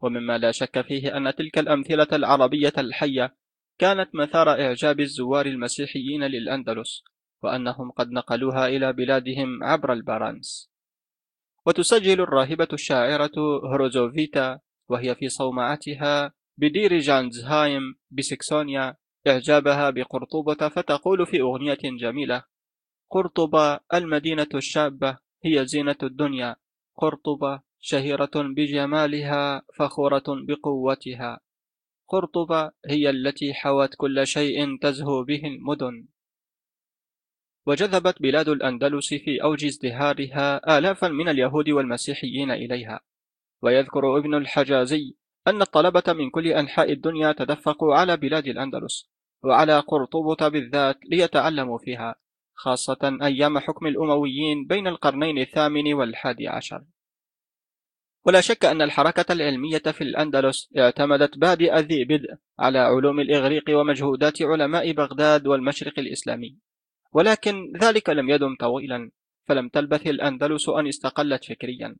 Speaker 1: ومما لا شك فيه أن تلك الأمثلة العربية الحية كانت مثار إعجاب الزوار المسيحيين للأندلس وأنهم قد نقلوها إلى بلادهم عبر البارانس وتسجل الراهبة الشاعرة هروزوفيتا وهي في صومعتها بدير جانزهايم بسكسونيا إعجابها بقرطبة فتقول في أغنية جميلة قرطبة المدينة الشابة هي زينة الدنيا. قرطبة شهيرة بجمالها فخورة بقوتها. قرطبة هي التي حوت كل شيء تزهو به المدن. وجذبت بلاد الأندلس في أوج ازدهارها آلافا من اليهود والمسيحيين إليها. ويذكر ابن الحجازي أن الطلبة من كل أنحاء الدنيا تدفقوا على بلاد الأندلس وعلى قرطبة بالذات ليتعلموا فيها خاصة أيام حكم الأمويين بين القرنين الثامن والحادي عشر. ولا شك أن الحركة العلمية في الأندلس اعتمدت بادئ ذي بدء على علوم الإغريق ومجهودات علماء بغداد والمشرق الإسلامي. ولكن ذلك لم يدم طويلا فلم تلبث الأندلس أن استقلت فكريا.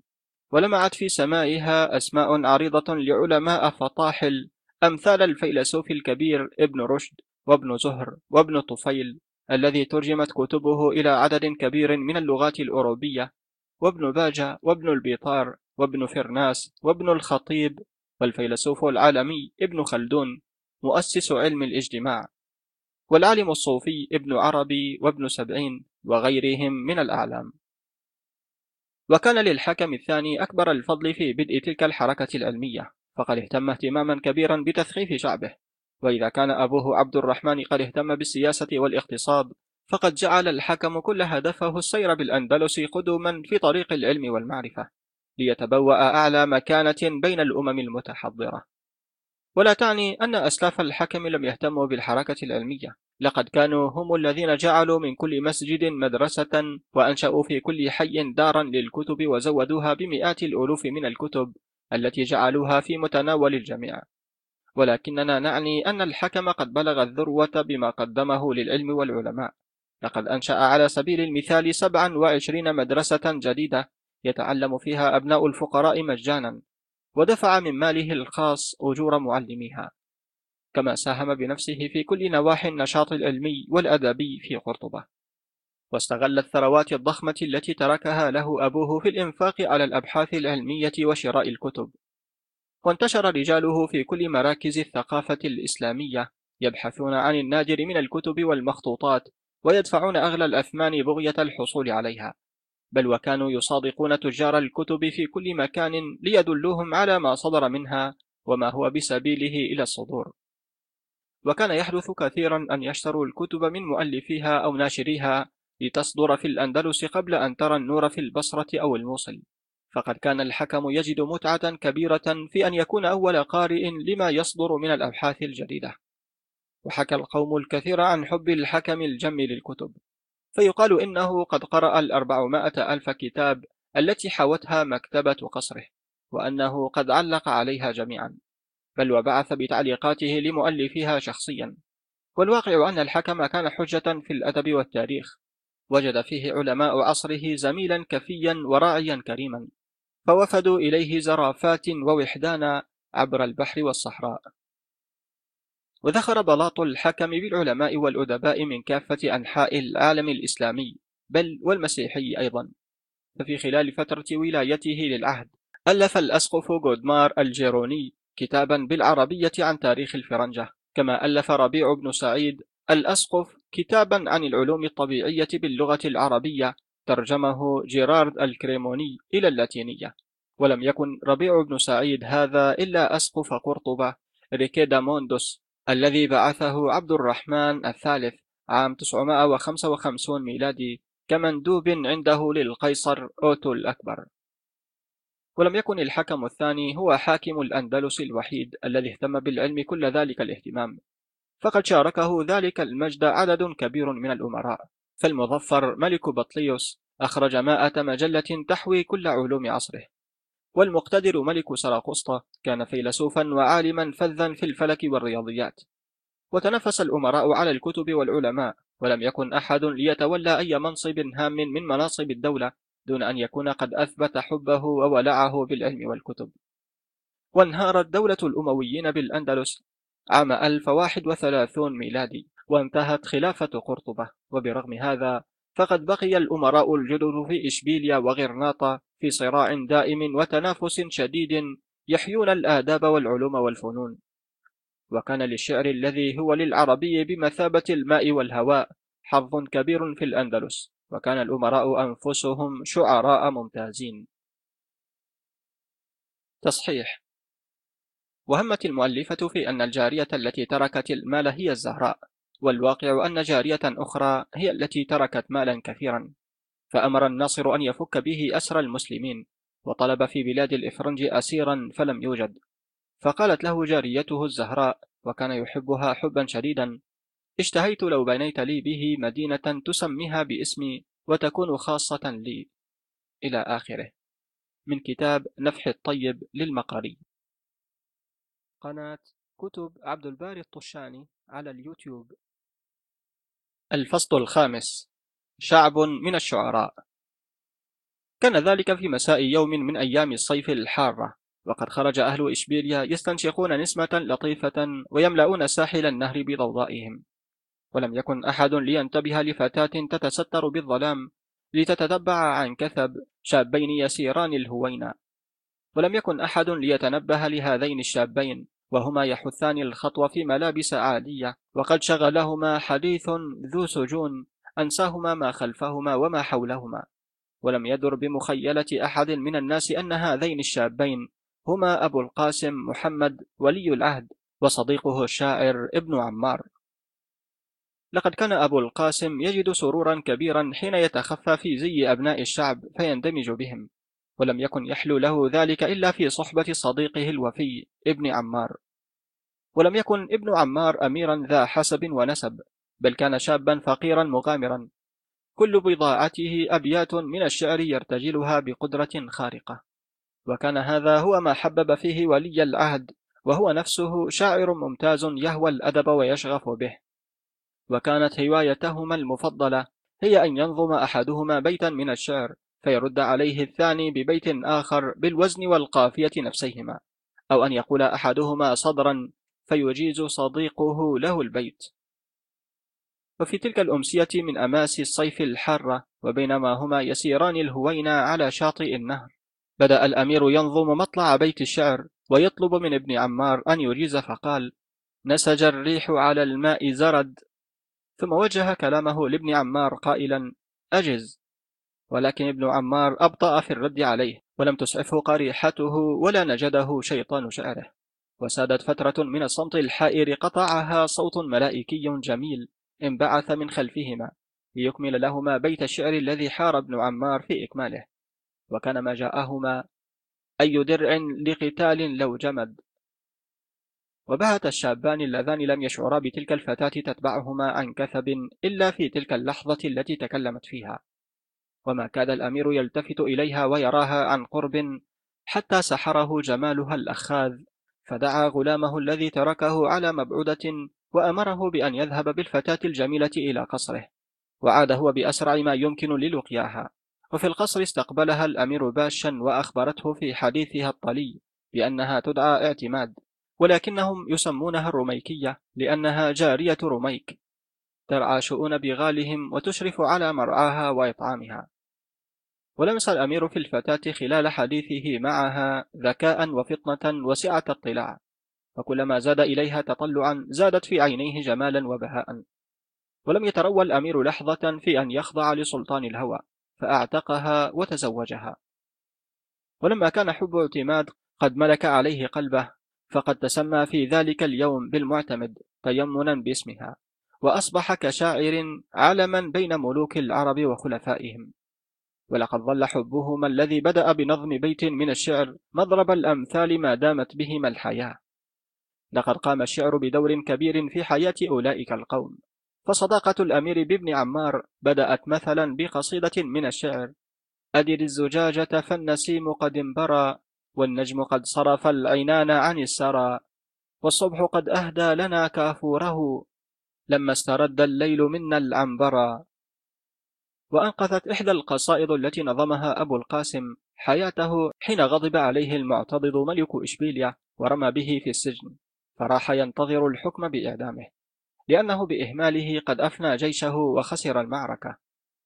Speaker 1: ولمعت في سمائها أسماء عريضة لعلماء فطاحل أمثال الفيلسوف الكبير ابن رشد وابن زهر وابن طفيل الذي ترجمت كتبه إلى عدد كبير من اللغات الأوروبية وابن باجة وابن البيطار وابن فرناس وابن الخطيب والفيلسوف العالمي ابن خلدون مؤسس علم الاجتماع. والعالم الصوفي ابن عربي وابن سبعين وغيرهم من الأعلام. وكان للحكم الثاني أكبر الفضل في بدء تلك الحركة العلمية فقد اهتم اهتماما كبيرا بتثقيف شعبه. وإذا كان أبوه عبد الرحمن قد اهتم بالسياسة والاقتصاد فقد جعل الحكم كل هدفه السير بالأندلس قدما في طريق العلم والمعرفة ليتبوأ أعلى مكانة بين الأمم المتحضرة. ولا تعني أن أسلاف الحكم لم يهتموا بالحركة العلمية. لقد كانوا هم الذين جعلوا من كل مسجد مدرسة وأنشأوا في كل حي دارا للكتب وزودوها بمئات الألوف من الكتب التي جعلوها في متناول الجميع. ولكننا نعني أن الحكم قد بلغ الذروة بما قدمه للعلم والعلماء. لقد أنشأ على سبيل المثال 27 مدرسة جديدة يتعلم فيها أبناء الفقراء مجانا. ودفع من ماله الخاص أجور معلميها كما ساهم بنفسه في كل نواحي النشاط العلمي والأدبي في قرطبة. واستغل الثروات الضخمة التي تركها له أبوه في الإنفاق على الأبحاث العلمية وشراء الكتب. وانتشر رجاله في كل مراكز الثقافة الإسلامية يبحثون عن النادر من الكتب والمخطوطات ويدفعون أغلى الأثمان بغية الحصول عليها. بل وكانوا يصادقون تجار الكتب في كل مكان ليدلوهم على ما صدر منها وما هو بسبيله إلى الصدور. وكان يحدث كثيرا أن يشتروا الكتب من مؤلفيها أو ناشريها لتصدر في الأندلس قبل أن ترى النور في البصرة أو الموصل. فقد كان الحكم يجد متعة كبيرة في أن يكون أول قارئ لما يصدر من الأبحاث الجديدة. وحكى القوم الكثير عن حب الحكم الجم للكتب. فيقال إنه قد قرأ الأربعمائة ألف كتاب التي حوتها مكتبة قصره وأنه قد علق عليها جميعا بل وبعث بتعليقاته لمؤلفيها شخصيا. والواقع أن الحكم كان حجة في الأدب والتاريخ وجد فيه علماء عصره زميلا كفيا وراعيا كريما فوفدوا إليه زرافات ووحدانا عبر البحر والصحراء. وذخر بلاط الحكم بالعلماء والأدباء من كافة أنحاء العالم الإسلامي بل والمسيحي أيضا. ففي خلال فترة ولايته للعهد ألف الأسقف جودمار الجيروني كتابا بالعربية عن تاريخ الفرنجة كما ألف ربيع بن سعيد الأسقف كتابا عن العلوم الطبيعية باللغة العربية ترجمه جيرارد الكريموني إلى اللاتينية. ولم يكن ربيع بن سعيد هذا إلا أسقف قرطبة ريكيدا موندوس الذي بعثه عبد الرحمن الثالث عام 955 ميلادي كمندوب عنده للقيصر أوتو الأكبر. ولم يكن الحكم الثاني هو حاكم الأندلس الوحيد الذي اهتم بالعلم كل ذلك الاهتمام. فقد شاركه ذلك المجد عدد كبير من الأمراء. فالمظفر ملك بطليوس أخرج مائة مجلة تحوي كل علوم عصره. والمقتدر ملك سراقسطة كان فيلسوفا وعالما فذا في الفلك والرياضيات. وتنافس الأمراء على الكتب والعلماء ولم يكن أحد ليتولى أي منصب هام من مناصب الدولة دون أن يكون قد أثبت حبه وولعه بالعلم والكتب. وانهارت دولة الأمويين بالأندلس عام 1031 ميلادي وانتهت خلافة قرطبة. وبرغم هذا فقد بقي الأمراء الجدد في إشبيليا وغرناطة في صراع دائم وتنافس شديد يحيون الآداب والعلوم والفنون. وكان للشعر الذي هو للعربي بمثابة الماء والهواء حظ كبير في الأندلس وكان الأمراء أنفسهم شعراء ممتازين. تصحيح وهمت المؤلفة في أن الجارية التي تركت المال هي الزهراء. والواقع أن جارية أخرى هي التي تركت مالا كثيرا فأمر الناصر أن يفك به أسر المسلمين وطلب في بلاد الإفرنج أسيرا فلم يوجد. فقالت له جاريته الزهراء وكان يحبها حبا شديدا اشتهيت لو بنيت لي به مدينة تسميها باسمي وتكون خاصة لي. إلى آخره. من كتاب نفح الطيب للمقري قناة كتب عبد الباري الطشاني على اليوتيوب. الفصل الخامس. شعب من الشعراء. كان ذلك في مساء يوم من أيام الصيف الحارة وقد خرج أهل إشبيليا يستنشقون نسمة لطيفة ويملؤون ساحل النهر بضوضائهم. ولم يكن أحد لينتبه لفتاة تتستر بالظلام لتتتبع عن كثب شابين يسيران الهوينا. ولم يكن أحد ليتنبه لهذين الشابين. وهما يحثان الخطو في ملابس عالية وقد شغلهما حديث ذو سجون أنساهما ما خلفهما وما حولهما. ولم يدر بمخيلة أحد من الناس أن هذين الشابين هما أبو القاسم محمد ولي العهد وصديقه الشاعر ابن عمار. لقد كان أبو القاسم يجد سرورا كبيرا حين يتخفى في زي أبناء الشعب فيندمج بهم. ولم يكن يحلو له ذلك إلا في صحبة صديقه الوفي ابن عمار. ولم يكن ابن عمار أميرا ذا حسب ونسب بل كان شابا فقيرا مغامرا. كل بضاعته أبيات من الشعر يرتجلها بقدرة خارقة. وكان هذا هو ما حبب فيه ولي العهد وهو نفسه شاعر ممتاز يهوى الأدب ويشغف به. وكانت هوايتهما المفضلة هي أن ينظم أحدهما بيتا من الشعر فيرد عليه الثاني ببيت آخر بالوزن والقافية نفسيهما أو أن يقول أحدهما صدرا فيجيز صديقه له البيت. وفي تلك الأمسية من أماسي الصيف الحارة وبينما هما يسيران الهوينا على شاطئ النهر. بدأ الأمير ينظم مطلع بيت الشعر ويطلب من ابن عمار أن يجيز فقال نسج الريح على الماء زرد. ثم وجه كلامه لابن عمار قائلا أجز. ولكن ابن عمار أبطأ في الرد عليه ولم تسعفه قريحته ولا نجده شيطان شعره. وسادت فترة من الصمت الحائر قطعها صوت ملائكي جميل انبعث من خلفهما ليكمل لهما بيت الشعر الذي حار ابن عمار في إكماله. وكان ما جاءهما أي درع لقتال لو جمد. وبهت الشابان اللذان لم يشعرا بتلك الفتاة تتبعهما عن كثب إلا في تلك اللحظة التي تكلمت فيها. وما كاد الأمير يلتفت إليها ويراها عن قرب حتى سحره جمالها الأخاذ. فدعا غلامه الذي تركه على مبعودة وأمره بأن يذهب بالفتاة الجميلة إلى قصره. وعاد هو بأسرع ما يمكن للقياها وفي القصر استقبلها الأمير باشا وأخبرته في حديثها الطلي بأنها تدعى اعتماد ولكنهم يسمونها الرميكية لأنها جارية رميك. ترعى شؤون بغالهم وتشرف على مرعاها وإطعامها. ولمس الأمير في الفتاة خلال حديثه معها ذكاء وفطنة وسعة اطلاع فكلما زاد إليها تطلعا زادت في عينيه جمالا وبهاء. ولم يتروى الأمير لحظة في أن يخضع لسلطان الهوى فأعتقها وتزوجها. ولما كان حب اعتماد قد ملك عليه قلبه فقد تسمى في ذلك اليوم بالمعتمد تيمنا باسمها وأصبح كشاعر علما بين ملوك العرب وخلفائهم. ولقد ظل حبهما الذي بدأ بنظم بيت من الشعر مضرب الأمثال ما دامت بهما الحياة. لقد قام الشعر بدور كبير في حياة أولئك القوم. فصداقة الأمير بابن عمار بدأت مثلا بقصيدة من الشعر. أدر الزجاجة فالنسيم قد انبرى والنجم قد صرف العينان عن السرى والصبح قد أهدى لنا كافوره. لما استرد الليل منا العنبرا. وأنقذت إحدى القصائد التي نظمها أبو القاسم حياته حين غضب عليه المعتضد ملك إشبيليا ورمى به في السجن فراح ينتظر الحكم بإعدامه لأنه بإهماله قد أفنى جيشه وخسر المعركة.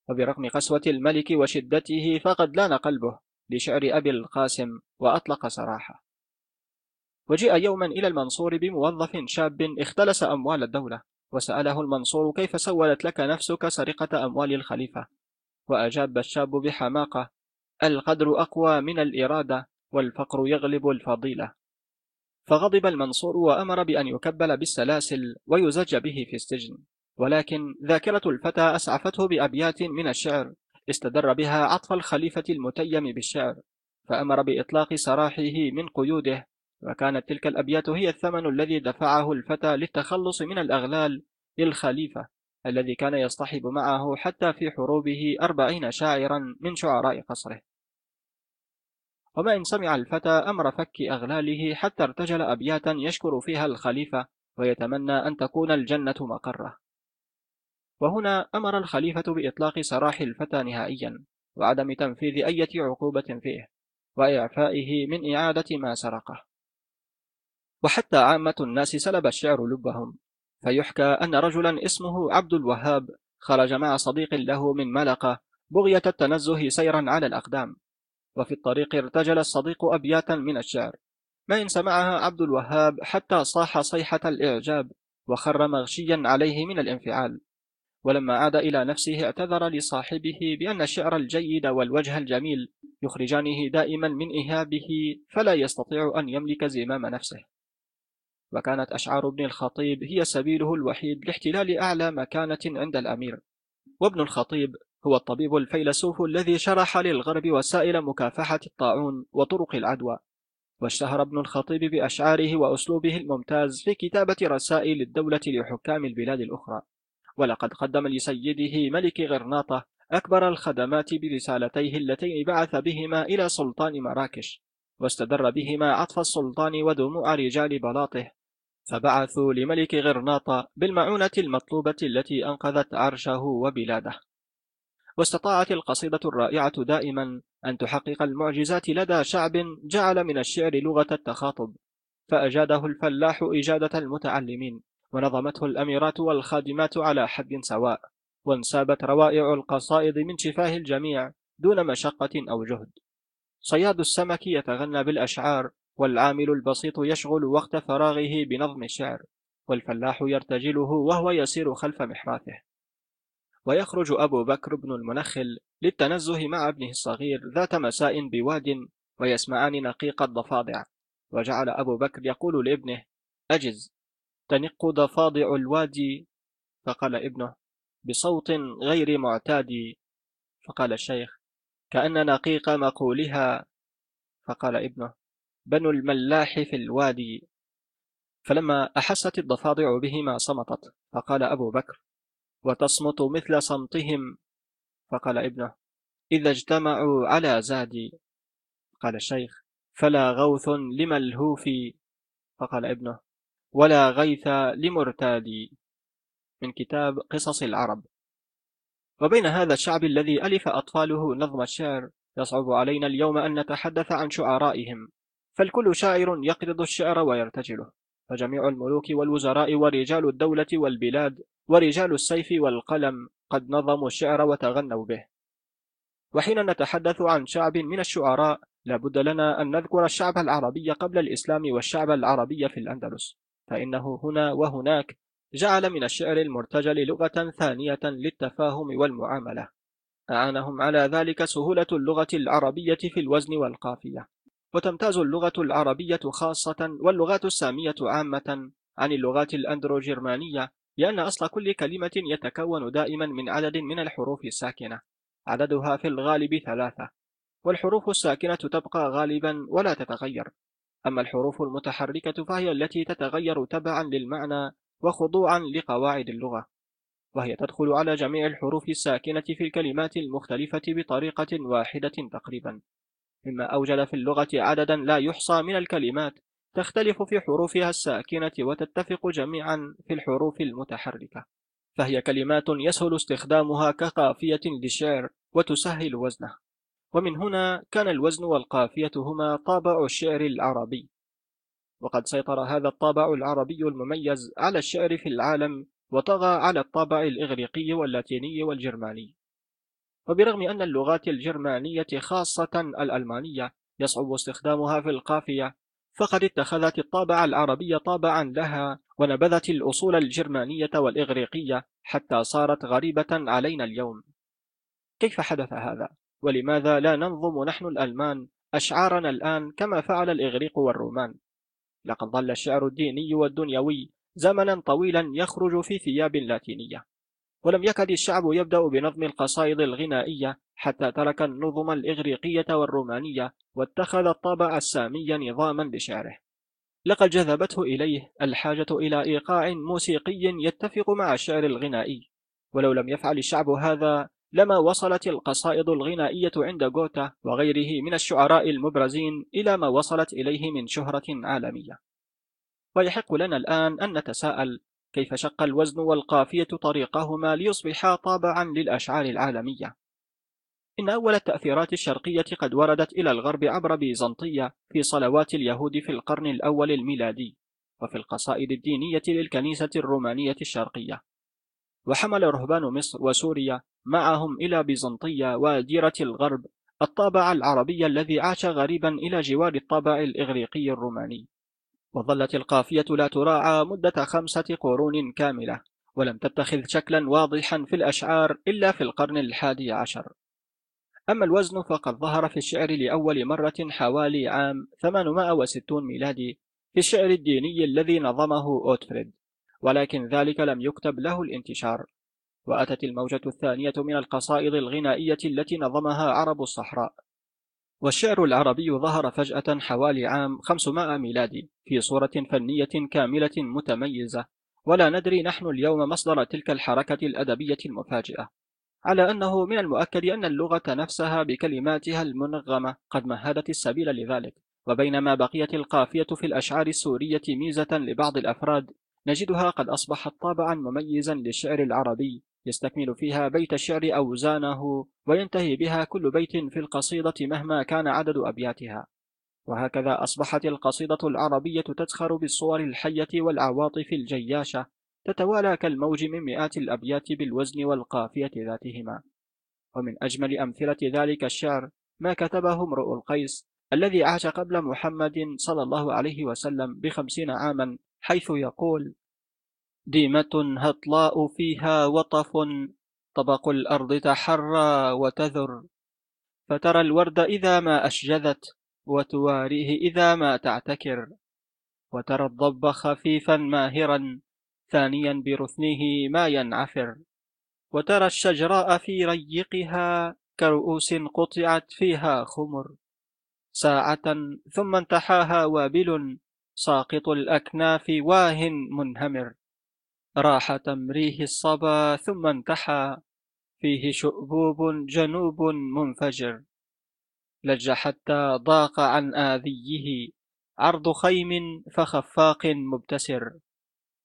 Speaker 1: وبرغم قسوة الملك وشدته فقد لأن قلبه لشعر أبي القاسم وأطلق سراحه. وجيء يوما إلى المنصور بموظف شاب اختلس أموال الدولة. وسأله المنصور كيف سولت لك نفسك سرقة أموال الخليفة؟ وأجاب الشاب بحماقة القدر أقوى من الإرادة والفقر يغلب الفضيلة. فغضب المنصور وأمر بأن يكبل بالسلاسل ويزج به في السجن. ولكن ذاكرة الفتى أسعفته بأبيات من الشعر استدر بها عطف الخليفة المتيم بالشعر فأمر بإطلاق سراحه من قيوده وكانت تلك الأبيات هي الثمن الذي دفعه الفتى للتخلص من الأغلال للخليفة الذي كان يصطحب معه حتى في حروبه أربعين شاعرا من شعراء قصره. وما إن سمع الفتى أمر فك أغلاله حتى ارتجل أبياتا يشكر فيها الخليفة ويتمنى أن تكون الجنة مقرة. وهنا أمر الخليفة بإطلاق سراح الفتى نهائيا وعدم تنفيذ أي عقوبة فيه وإعفائه من إعادة ما سرقه. وحتى عامة الناس سلب الشعر لبهم فيحكى أن رجلا اسمه عبد الوهاب خرج مع صديق له من ملقة بغية التنزه سيرا على الأقدام وفي الطريق ارتجل الصديق أبياتا من الشعر ما إن سمعها عبد الوهاب حتى صاح صيحة الإعجاب وخر مغشيا عليه من الانفعال ولما عاد إلى نفسه اعتذر لصاحبه بأن الشعر الجيد والوجه الجميل يخرجانه دائما من إهابه فلا يستطيع أن يملك زمام نفسه. وكانت أشعار ابن الخطيب هي سبيله الوحيد لاحتلال أعلى مكانة عند الأمير. وابن الخطيب هو الطبيب الفيلسوف الذي شرح للغرب وسائل مكافحة الطاعون وطرق العدوى. واشتهر ابن الخطيب بأشعاره وأسلوبه الممتاز في كتابة رسائل الدولة لحكام البلاد الأخرى. ولقد قدم لسيده ملك غرناطة أكبر الخدمات برسالتيه اللتين بعث بهما إلى سلطان مراكش. واستدر بهما عطف السلطان ودموع رجال بلاطه فبعثوا لملك غرناطة بالمعونة المطلوبة التي أنقذت عرشه وبلاده. واستطاعت القصيدة الرائعة دائما أن تحقق المعجزات لدى شعب جعل من الشعر لغة التخاطب فأجاده الفلاح إجادة المتعلمين ونظمته الأميرات والخادمات على حد سواء وانسابت روائع القصائد من شفاه الجميع دون مشقة أو جهد. صياد السمك يتغنى بالأشعار والعامل البسيط يشغل وقت فراغه بنظم الشعر والفلاح يرتجله وهو يسير خلف محراثه ويخرج أبو بكر بن المنخل للتنزه مع ابنه الصغير ذات مساء بواد ويسمعان نقيق الضفادع. وجعل أبو بكر يقول لابنه أجز تنق ضفادع الوادي فقال ابنه بصوت غير معتاد. فقال الشيخ كأن نقيق مقولها. فقال ابنه بنو الملاح في الوادي. فلما أحست الضفادع بهما صمتت فقال أبو بكر وتصمت مثل صمتهم؟ فقال ابنه إذا اجتمعوا على زادي. قال الشيخ فلا غوث لملهوف فقال ابنه ولا غيث لمرتادي من كتاب قصص العرب. وبين هذا الشعب الذي ألف أطفاله نظم الشعر يصعب علينا اليوم أن نتحدث عن شعرائهم. فالكل شاعر يقرض الشعر ويرتجله فجميع الملوك والوزراء ورجال الدولة والبلاد ورجال السيف والقلم قد نظموا الشعر وتغنوا به. وحين نتحدث عن شعب من الشعراء لابد لنا أن نذكر الشعب العربي قبل الإسلام والشعب العربي في الأندلس. فإنه هنا وهناك جعل من الشعر المرتجل لغة ثانية للتفاهم والمعاملة. أعانهم على ذلك سهولة اللغة العربية في الوزن والقافية. وتمتاز اللغة العربية خاصة واللغات السامية عامة عن اللغات الأندروجرمانية لأن أصل كل كلمة يتكون دائما من عدد من الحروف الساكنة عددها في الغالب ثلاثة والحروف الساكنة تبقى غالبا ولا تتغير. أما الحروف المتحركة فهي التي تتغير تبعا للمعنى وخضوعا لقواعد اللغة وهي تدخل على جميع الحروف الساكنة في الكلمات المختلفة بطريقة واحدة تقريبا. مما أوجد في اللغة عددا لا يحصى من الكلمات تختلف في حروفها الساكنة وتتفق جميعا في الحروف المتحركة فهي كلمات يسهل استخدامها كقافية للشعر وتسهل وزنه. ومن هنا كان الوزن والقافية هما طابع الشعر العربي. وقد سيطر هذا الطابع العربي المميز على الشعر في العالم وطغى على الطابع الإغريقي واللاتيني والجرماني. وبرغم أن اللغات الجرمانية خاصة الألمانية يصعب استخدامها في القافية فقد اتخذت الطابع العربي طابعا لها ونبذت الأصول الجرمانية والإغريقية حتى صارت غريبة علينا اليوم كيف حدث هذا؟ ولماذا لا ننظم نحن الألمان أشعارنا الآن كما فعل الإغريق والرومان؟ لقد ظل الشعر الديني والدنيوي زمنا طويلا يخرج في ثياب لاتينية ولم يكد الشعب يبدأ بنظم القصائد الغنائية حتى ترك النظم الإغريقية والرومانية واتخذ الطابع السامي نظاما لشعره. لقد جذبته إليه الحاجة إلى إيقاع موسيقي يتفق مع الشعر الغنائي. ولو لم يفعل الشعب هذا لما وصلت القصائد الغنائية عند غوتا وغيره من الشعراء المبرزين إلى ما وصلت إليه من شهرة عالمية. ويحق لنا الآن أن نتساءل كيف شق الوزن والقافية طريقهما ليصبحا طابعا للأشعار العالمية. إن أول التأثيرات الشرقية قد وردت إلى الغرب عبر بيزنطية في صلوات اليهود في القرن الأول الميلادي وفي القصائد الدينية للكنيسة الرومانية الشرقية. وحمل رهبان مصر وسوريا معهم إلى بيزنطية وديرة الغرب الطابع العربي الذي عاش غريبا إلى جوار الطابع الإغريقي الروماني. وظلت القافية لا تراعى مدة خمسة قرون كاملة ولم تتخذ شكلا واضحا في الأشعار إلا في القرن الحادي عشر. أما الوزن فقد ظهر في الشعر لأول مرة حوالي عام 860 ميلادي في الشعر الديني الذي نظمه أوتفريد ولكن ذلك لم يكتب له الانتشار. وأتت الموجة الثانية من القصائد الغنائية التي نظمها عرب الصحراء. والشعر العربي ظهر فجأة حوالي عام 500 ميلادي في صورة فنية كاملة متميزة. ولا ندري نحن اليوم مصدر تلك الحركة الأدبية المفاجئة. على أنه من المؤكد أن اللغة نفسها بكلماتها المنغمة قد مهدت السبيل لذلك. وبينما بقيت القافية في الأشعار السورية ميزة لبعض الأفراد نجدها قد أصبحت طابعا مميزا للشعر العربي. يستكمل فيها بيت الشعر أوزانه وينتهي بها كل بيت في القصيدة مهما كان عدد أبياتها. وهكذا أصبحت القصيدة العربية تزخر بالصور الحية والعواطف الجياشة تتوالى كالموج من مئات الأبيات بالوزن والقافية ذاتهما. ومن أجمل أمثلة ذلك الشعر ما كتبه امرؤ القيس الذي عاش قبل محمد صلى الله عليه وسلم بخمسين عاما حيث يقول ديمة هطلاء فيها وطف طبق الأرض تحرى وتذر. فترى الورد إذا ما أشجذت وتواريه إذا ما تعتكر. وترى الضب خفيفا ماهرا ثانيا برثنه ما ينعفر. وترى الشجراء في ريقها كرؤوس قطعت فيها خمر. ساعة ثم انتحاها وابل ساقط الأكناف واه منهمر. راح تمريه الصبا ثم انتحى. فيه شؤبوب جنوب منفجر. لج حتى ضاق عن آذيه. عرض خيم فخفاق مبتسر.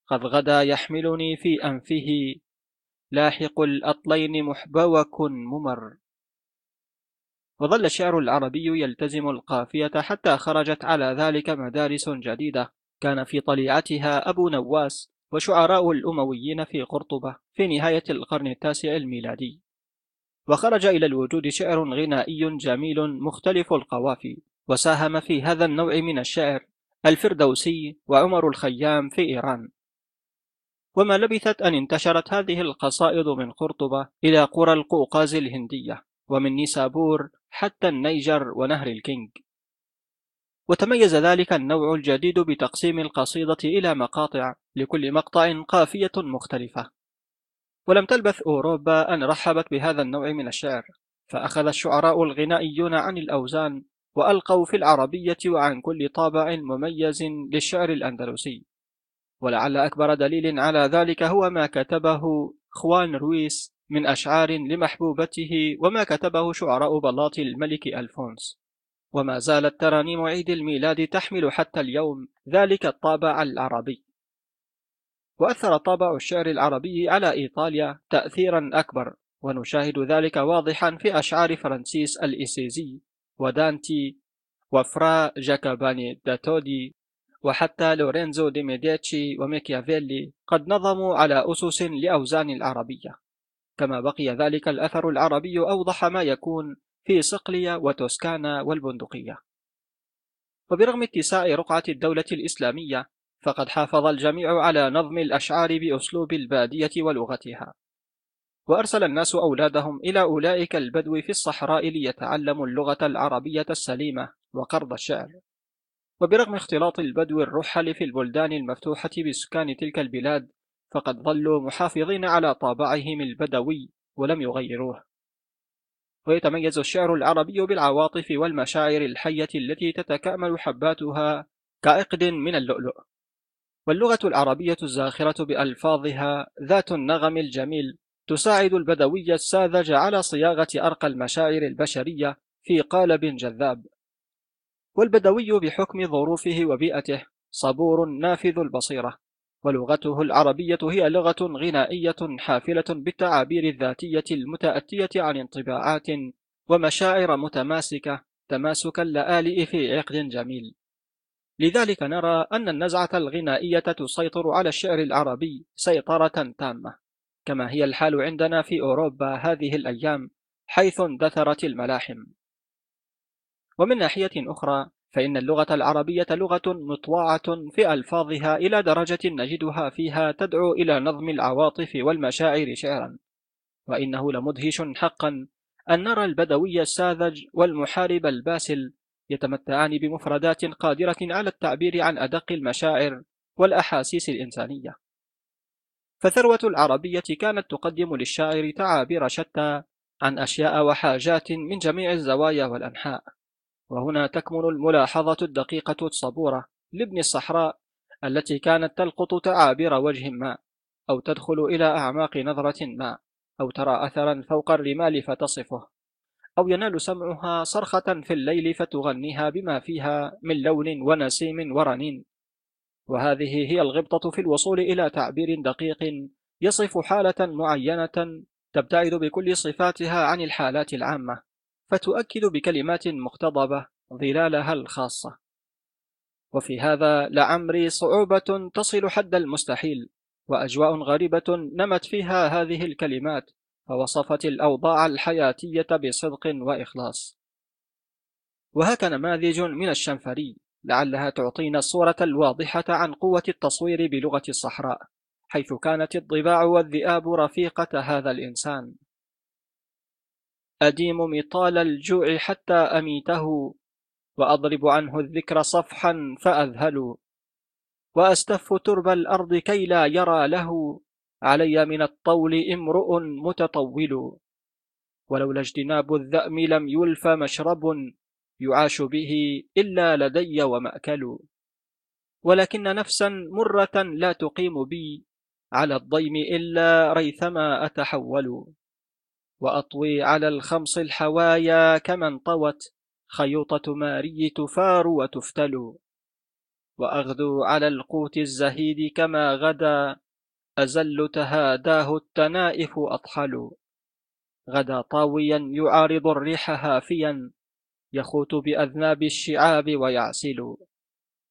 Speaker 1: قد غدا يحملني في أنفه. لاحق الأطلين محبوك ممر. وظل الشعر العربي يلتزم القافية حتى خرجت على ذلك مدارس جديدة. كان في طليعتها أبو نواس. وشعراء الأمويين في قرطبة في نهاية القرن التاسع الميلادي. وخرج إلى الوجود شعر غنائي جميل مختلف القوافي وساهم في هذا النوع من الشعر الفردوسي وعمر الخيام في إيران. وما لبثت أن انتشرت هذه القصائد من قرطبة إلى قرى القوقاز الهندية ومن نيسابور حتى النيجر ونهر الكينج وتميز ذلك النوع الجديد بتقسيم القصيدة إلى مقاطع لكل مقطع قافية مختلفة. ولم تلبث أوروبا أن رحبت بهذا النوع من الشعر فأخذ الشعراء الغنائيون عن الأوزان وألقوا في العربية وعن كل طابع مميز للشعر الأندلسي. ولعل أكبر دليل على ذلك هو ما كتبه خوان رويس من أشعار لمحبوبته وما كتبه شعراء بلاط الملك ألفونس. وما زالت ترانيم عيد الميلاد تحمل حتى اليوم ذلك الطابع العربي. وأثر طابع الشعر العربي على إيطاليا تأثيرا أكبر ونشاهد ذلك واضحا في أشعار فرانسيس الأسيزي ودانتي وفرا جاكوبوني دا تودي وحتى لورينزو دي ميديتشي وميكيافيلي قد نظموا على أسس الأوزان العربية. كما بقي ذلك الأثر العربي أوضح ما يكون في صقلية وتوسكانا والبندقية. وبرغم اتساع رقعة الدولة الإسلامية فقد حافظ الجميع على نظم الأشعار بأسلوب البادية ولغتها. وأرسل الناس أولادهم إلى أولئك البدو في الصحراء ليتعلموا اللغة العربية السليمة وقرض الشعر. وبرغم اختلاط البدو الرحل في البلدان المفتوحة بسكان تلك البلاد فقد ظلوا محافظين على طابعهم البدوي ولم يغيروه. ويتميز الشعر العربي بالعواطف والمشاعر الحية التي تتكامل حباتها كعقد من اللؤلؤ. واللغة العربية الزاخرة بألفاظها ذات النغم الجميل تساعد البدوي الساذج على صياغة أرقى المشاعر البشرية في قالب جذاب. والبدوي بحكم ظروفه وبيئته صبور نافذ البصيرة. ولغته العربية هي لغة غنائية حافلة بالتعابير الذاتية المتأتية عن انطباعات ومشاعر متماسكة تماسك اللآلئ في عقد جميل. لذلك نرى أن النزعة الغنائية تسيطر على الشعر العربي سيطرة تامة كما هي الحال عندنا في أوروبا هذه الأيام حيث اندثرت الملاحم. ومن ناحية أخرى فإن اللغة العربية لغة مطوعة في ألفاظها إلى درجة نجدها فيها تدعو إلى نظم العواطف والمشاعر شعرا. وإنه لمدهش حقا أن نرى البدوي الساذج والمحارب الباسل يتمتعان بمفردات قادرة على التعبير عن أدق المشاعر والأحاسيس الإنسانية. فثروة العربية كانت تقدم للشاعر تعابير شتى عن أشياء وحاجات من جميع الزوايا والأنحاء. وهنا تكمن الملاحظة الدقيقة الصبورة لابن الصحراء التي كانت تلقط تعابير وجه ما أو تدخل إلى أعماق نظرة ما أو ترى أثرا فوق الرمال فتصفه أو ينال سمعها صرخة في الليل فتغنيها بما فيها من لون ونسيم ورنين. وهذه هي الغبطة في الوصول إلى تعبير دقيق يصف حالة معينة تبتعد بكل صفاتها عن الحالات العامة. فتؤكد بكلمات مقتضبة ظلالها الخاصة. وفي هذا لعمري صعوبة تصل حد المستحيل وأجواء غريبة نمت فيها هذه الكلمات فوصفت الأوضاع الحياتية بصدق وإخلاص. وهك نماذج من الشنفري لعلها تعطينا الصورة الواضحة عن قوة التصوير بلغة الصحراء حيث كانت الضباع والذئاب رفيقة هذا الإنسان. أديم مطال الجوع حتى أميته وأضرب عنه الذكر صفحا فأذهل وأستف ترب الأرض كي لا يرى له علي من الطول امرؤ متطول. ولولا اجتناب الذأم لم يلف مشرب يعاش به إلا لدي ومأكل. ولكن نفسا مرة لا تقيم بي على الضيم إلا ريثما أتحول. وأطوي على الخمص الحوايا كمن طوت خيوطة ماري تفار وتفتل. وأغدو على القوت الزهيد كما غدا أزل تهاداه التنائف أطحل. غدا طاويا يعارض الريح هافيا يخوت بأذناب الشعاب ويعسل.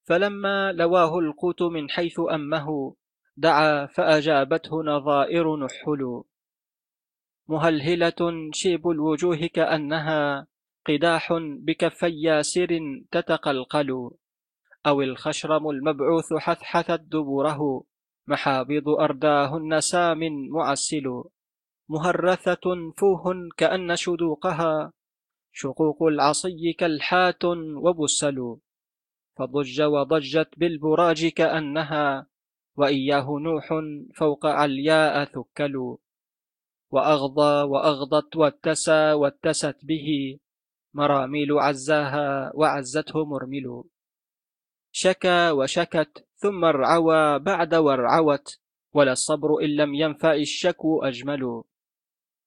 Speaker 1: فلما لواه القوت من حيث أمه دعا فأجابته نظائر نحل. مهلهلة شيب الوجوه كأنها قداح بكفي ياسر تتقلقل أو الخشرم المبعوث حثحثت دبره محابض أرداهن سام معسل مهرثة فوه كأن شدوقها شقوق العصي كالحات وبسل فضج وضجت بالبراج كأنها وإياه نوح فوق علياء ثكل. وأغضى وأغضت واتسى واتست به مراميل عزاها وعزته مرمل شكى وشكت ثم ارعوى بعد وارعوت ولا الصبر إن لم ينفع الشكو أجمل.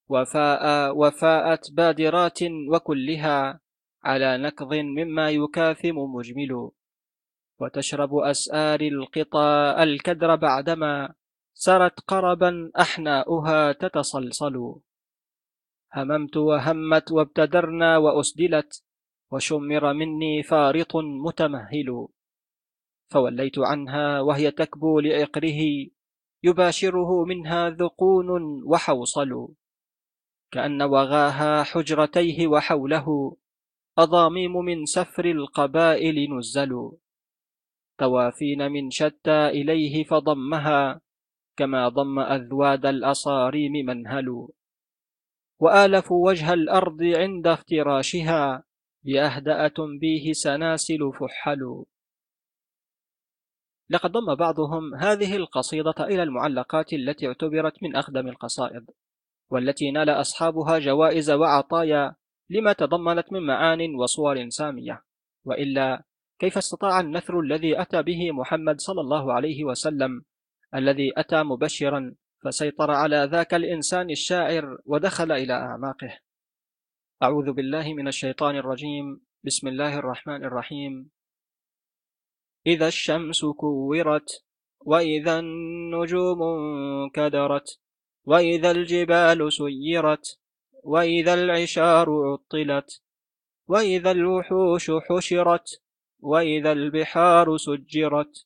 Speaker 1: وفاء وفاءت بادرات وكلها على نكض مما يكاثم مجمل. وتشرب أسآر القطى الكدر بعدما سرت قربا أحناؤها تتصلصل. هممت وهمت وابتدرنا وأسدلت وشمر مني فارط متمهل. فوليت عنها وهي تكبو لعقره يباشره منها ذقون وحوصل. كأن وغاها حجرتيه وحوله أضاميم من سفر القبائل نزل. توافين من شتى إليه فضمها كما ضم أذواد الأصاريم منهل وآلف وجه الأرض عند افتراشها بأهدأ تنبيه سناسل فحل لقد ضم بعضهم هذه القصيدة إلى المعلقات التي اعتبرت من أخدم القصائد والتي نال أصحابها جوائز وعطايا لما تضمنت من معان وصور سامية. وإلا كيف استطاع النثر الذي أتى به محمد صلى الله عليه وسلم الذي أتى مبشرا فسيطر على ذاك الإنسان الشاعر ودخل إلى أعماقه. أعوذ بالله من الشيطان الرجيم. بسم الله الرحمن الرحيم. إذا الشمس كورت وإذا النجوم انكدرت وإذا الجبال سيرت وإذا العشار عطلت وإذا الوحوش حشرت وإذا البحار سجرت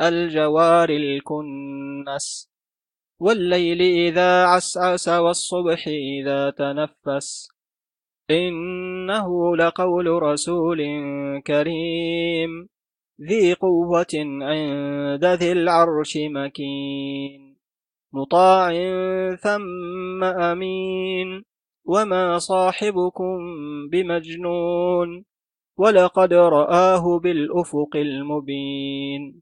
Speaker 1: الجوار الكنس والليل إذا عسعس والصبح إذا تنفس. إنه لقول رسول كريم ذي قوة عند ذي العرش مكين. مطاع ثم أمين وما صاحبكم بمجنون. ولقد رآه بالأفق المبين.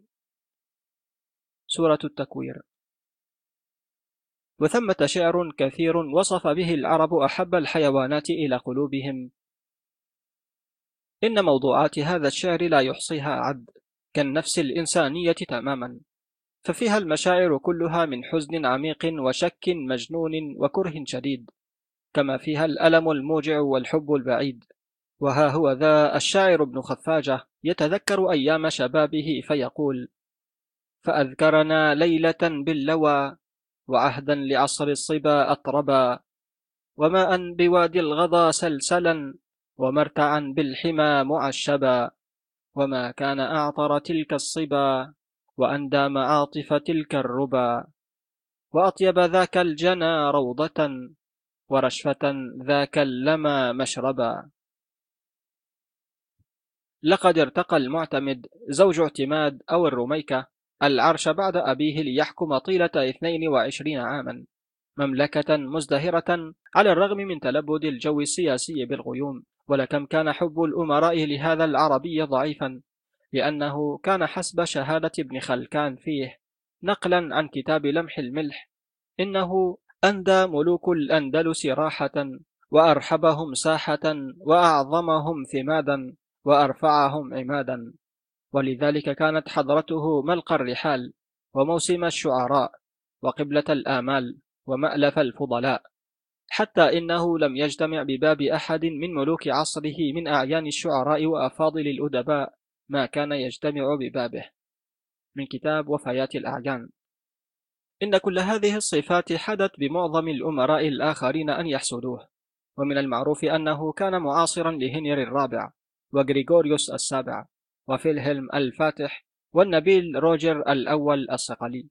Speaker 1: سورة التكوير. وثمة شعر كثير وصف به العرب أحب الحيوانات إلى قلوبهم. إن موضوعات هذا الشعر لا يحصيها عد كالنفس الإنسانية تماما ففيها المشاعر كلها من حزن عميق وشك مجنون وكره شديد كما فيها الألم الموجع والحب البعيد. وها هو ذا الشاعر ابن خفاجة يتذكر أيام شبابه فيقول فأذكرنا ليلة باللوى وعهدا لعصر الصبا أطربا وماء بوادي الغضا سلسلا ومرتعا بالحمى معشبا وما كان أعطر تلك الصبا وأندى معاطف تلك الربا وأطيب ذاك الجنى روضة ورشفة ذاك اللمى مشربا. لقد ارتقى المعتمد زوج اعتماد أو الرميكة العرش بعد أبيه ليحكم طيلة 22 عاما مملكة مزدهرة على الرغم من تلبد الجو السياسي بالغيوم. ولكم كان حب الأمراء لهذا العربي ضعيفا لأنه كان حسب شهادة ابن خلكان فيه نقلا عن كتاب لمح الملح. إنه أندى ملوك الأندلس راحة وأرحبهم ساحة وأعظمهم ثمادا وأرفعهم عمادا. ولذلك كانت حضرته ملقى الرحال وموسم الشعراء وقبلة الآمال ومألف الفضلاء حتى إنه لم يجتمع بباب أحد من ملوك عصره من أعيان الشعراء وأفاضل الأدباء ما كان يجتمع ببابه من كتاب وفيات الأعيان. إن كل هذه الصفات حدت بمعظم الأمراء الآخرين أن يحسدوه ومن المعروف أنه كان معاصرا لهنري الرابع وغريغوريوس السابع. وفيلهلم الفاتح والنبيل روجر الأول الصقلي.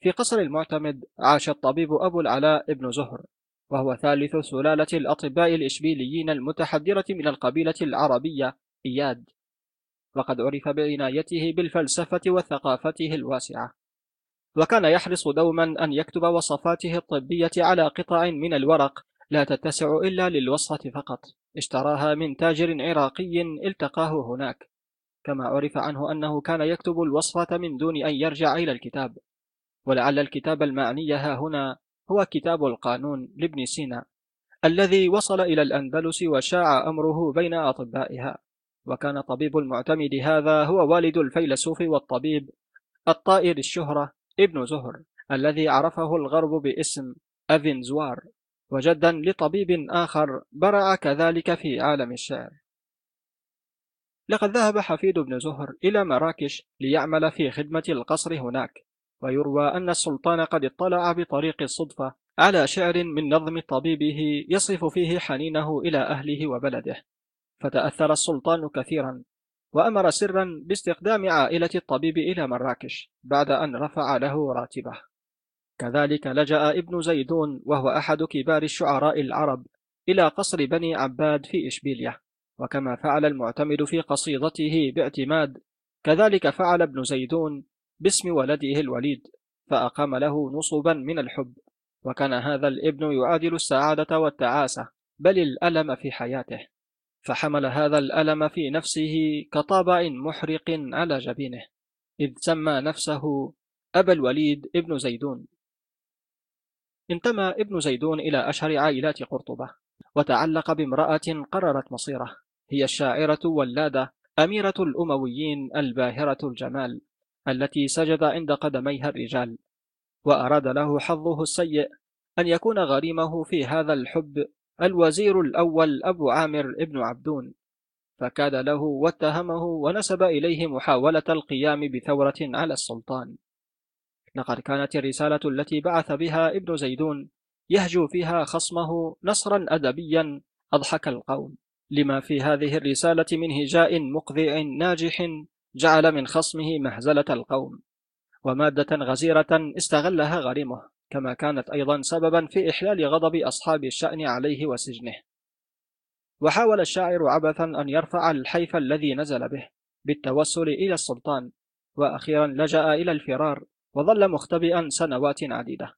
Speaker 1: في قصر المعتمد عاش الطبيب أبو العلاء ابن زهر وهو ثالث سلالة الأطباء الإشبيليين المتحدرة من القبيلة العربية إياد. وقد عرف بعنايته بالفلسفة وثقافته الواسعة. وكان يحرص دوما أن يكتب وصفاته الطبية على قطع من الورق لا تتسع إلا للوصفة فقط اشتراها من تاجر عراقي التقاه هناك. كما عرف عنه أنه كان يكتب الوصفة من دون أن يرجع إلى الكتاب. ولعل الكتاب المعني ها هنا هو كتاب القانون لابن سينا الذي وصل إلى الأندلس وشاع أمره بين أطبائها. وكان طبيب المعتمد هذا هو والد الفيلسوف والطبيب الطائر الشهرة ابن زهر الذي عرفه الغرب باسم أفنزوار. وجدا لطبيب آخر برع كذلك في عالم الشعر. لقد ذهب حفيد بن زهر إلى مراكش ليعمل في خدمة القصر هناك ويروى أن السلطان قد اطلع بطريق الصدفة على شعر من نظم طبيبه يصف فيه حنينه إلى أهله وبلده. فتأثر السلطان كثيرا وأمر سرا باستخدام عائلة الطبيب إلى مراكش بعد أن رفع له راتبه. كذلك لجأ ابن زيدون وهو أحد كبار الشعراء العرب إلى قصر بني عباد في إشبيلية. وكما فعل المعتمد في قصيدته باعتماد. كذلك فعل ابن زيدون باسم ولده الوليد فأقام له نصبا من الحب. وكان هذا الابن يعادل السعادة والتعاسة بل الألم في حياته. فحمل هذا الألم في نفسه كطابع محرق على جبينه. إذ سمى نفسه أبا الوليد ابن زيدون. انتمى ابن زيدون إلى أشهر عائلات قرطبة وتعلق بامرأة قررت مصيره. هي الشاعرة ولادة أميرة الأمويين الباهرة الجمال التي سجد عند قدميها الرجال. وأراد له حظه السيء أن يكون غريمه في هذا الحب الوزير الأول أبو عامر ابن عبدون. فكاد له واتهمه ونسب إليه محاولة القيام بثورة على السلطان. لقد كانت الرسالة التي بعث بها ابن زيدون يهجو فيها خصمه نصرا أدبيا أضحك القوم. لما في هذه الرسالة من هجاء مقذع ناجح جعل من خصمه مهزلة القوم ومادة غزيرة استغلها غريمه كما كانت أيضا سببا في إحلال غضب أصحاب الشأن عليه وسجنه. وحاول الشاعر عبثا أن يرفع الحيف الذي نزل به بالتوسل إلى السلطان وأخيرا لجأ إلى الفرار وظل مختبئا سنوات عديدة.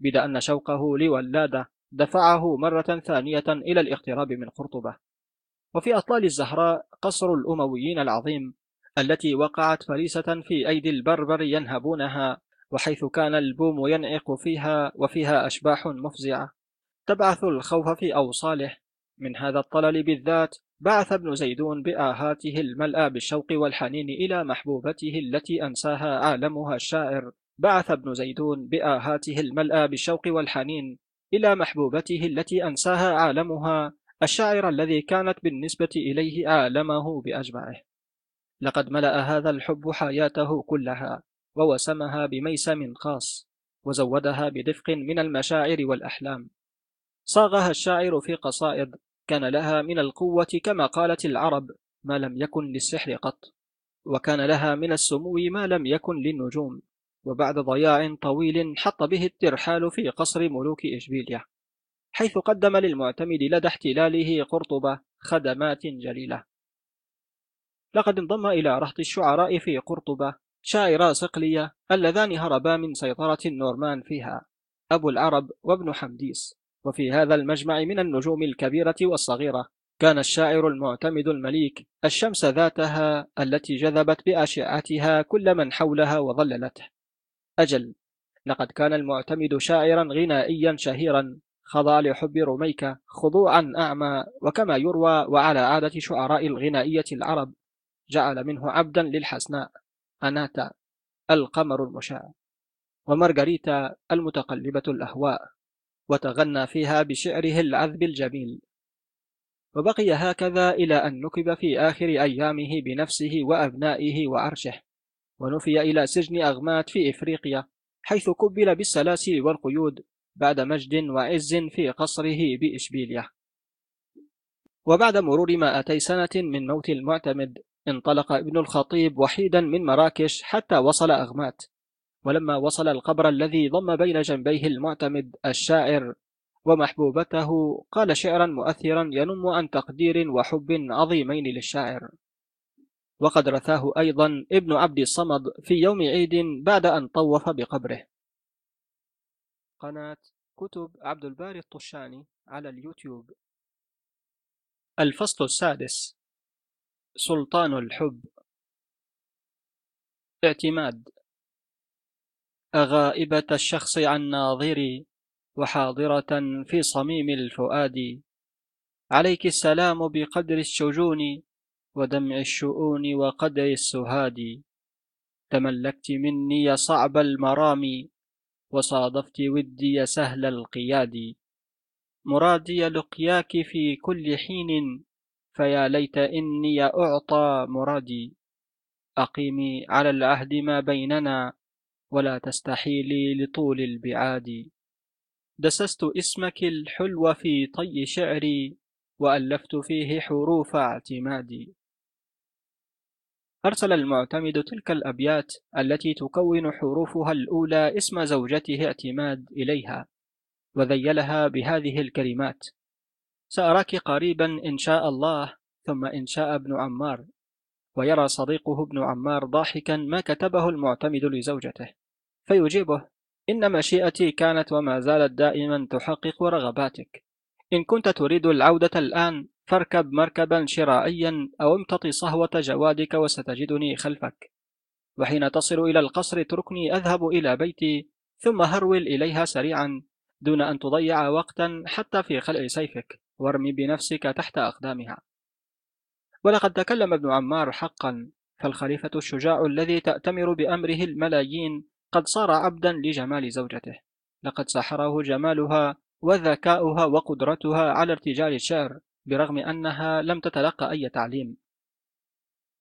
Speaker 1: بدأ أن شوقه لولادة دفعه مرة ثانية إلى الاقتراب من قرطبة. وفي أطلال الزهراء قصر الأمويين العظيم التي وقعت فريسة في أيدي البربر ينهبونها وحيث كان البوم ينعق فيها وفيها أشباح مفزعة. تبعث الخوف في أوصاله. من هذا الطلل بالذات بعث ابن زيدون بآهاته الملأى بالشوق والحنين إلى محبوبته التي أنساها عالمها الشاعر. بعث ابن زيدون بآهاته الملأى بالشوق والحنين إلى محبوبته التي أنساها عالمها الشاعر الذي كانت بالنسبة إليه عالمه بأجمعه. لقد ملأ هذا الحب حياته كلها ووسمها بميسم خاص وزودها بدفق من المشاعر والأحلام. صاغها الشاعر في قصائد كان لها من القوة كما قالت العرب ما لم يكن للسحر قط وكان لها من السمو ما لم يكن للنجوم. وبعد ضياع طويل حط به الترحال في قصر ملوك إشبيلية. حيث قدم للمعتمد لدى احتلاله قرطبة خدمات جليلة. لقد انضم إلى رهط الشعراء في قرطبة شاعرا صقلية اللذان هربا من سيطرة النورمان فيها أبو العرب وابن حمديس. وفي هذا المجمع من النجوم الكبيرة والصغيرة كان الشاعر المعتمد المليك الشمس ذاتها التي جذبت بأشعتها كل من حولها وظللته. أجل لقد كان المعتمد شاعرا غنائيا شهيرا خضع لحب رميكة خضوعا أعمى وكما يروى وعلى عادة شعراء الغنائية العرب جعل منه عبدا للحسناء أناتا القمر المشع ومارغريتا المتقلبة الأهواء وتغنى فيها بشعره العذب الجميل. وبقي هكذا إلى أن نكب في آخر أيامه بنفسه وأبنائه وعرشه ونفي إلى سجن أغمات في إفريقيا حيث كبل بالسلاسل والقيود بعد مجد وعز في قصره بإشبيلية. وبعد مرور مائتي سنة من موت المعتمد انطلق ابن الخطيب وحيدا من مراكش حتى وصل أغمات. ولما وصل القبر الذي ضم بين جنبيه المعتمد الشاعر ومحبوبته قال شعرا مؤثرا ينم عن تقدير وحب عظيمين للشاعر. وقد رثاه أيضا ابن عبد الصمد في يوم عيد بعد أن طوف بقبره. قناة كتب عبد الباري الطشاني على اليوتيوب. الفصل السادس سلطان الحب. اعتماد غائبة الشخص عن ناظري وحاضرة في صميم الفؤاد. عليك السلام بقدر الشجون ودمع الشؤون وقدر السهاد. تملكت مني صعب المرام وصادفت ودي سهل القياد. مرادي لقياك في كل حين فيا ليت إني أعطى مرادي. أقيمي على العهد ما بيننا ولا تستحيلي لطول البعاد. دسست اسمك الحلو في طي شعري وألفت فيه حروف اعتمادي. أرسل المعتمد تلك الأبيات التي تكون حروفها الأولى اسم زوجته اعتماد إليها وذيلها بهذه الكلمات. سأراك قريبا إن شاء الله ثم إن شاء ابن عمار ويرى صديقه ابن عمار ضاحكا ما كتبه المعتمد لزوجته فيجيبه إن مشيئتي كانت وما زالت دائما تحقق رغباتك. إن كنت تريد العودة الآن فاركب مركبا شرائيا أو امتطي صهوة جوادك وستجدني خلفك. وحين تصل إلى القصر اتركني أذهب إلى بيتي ثم هرول إليها سريعا دون أن تضيع وقتا حتى في خلع سيفك. وارمي بنفسك تحت أقدامها. ولقد تكلم ابن عمار حقا. فالخليفة الشجاع الذي تأتمر بأمره الملايين قد صار عبدا لجمال زوجته. لقد سحره جمالها وذكاؤها وقدرتها على ارتجال الشعر. برغم أنها لم تتلقى أي تعليم.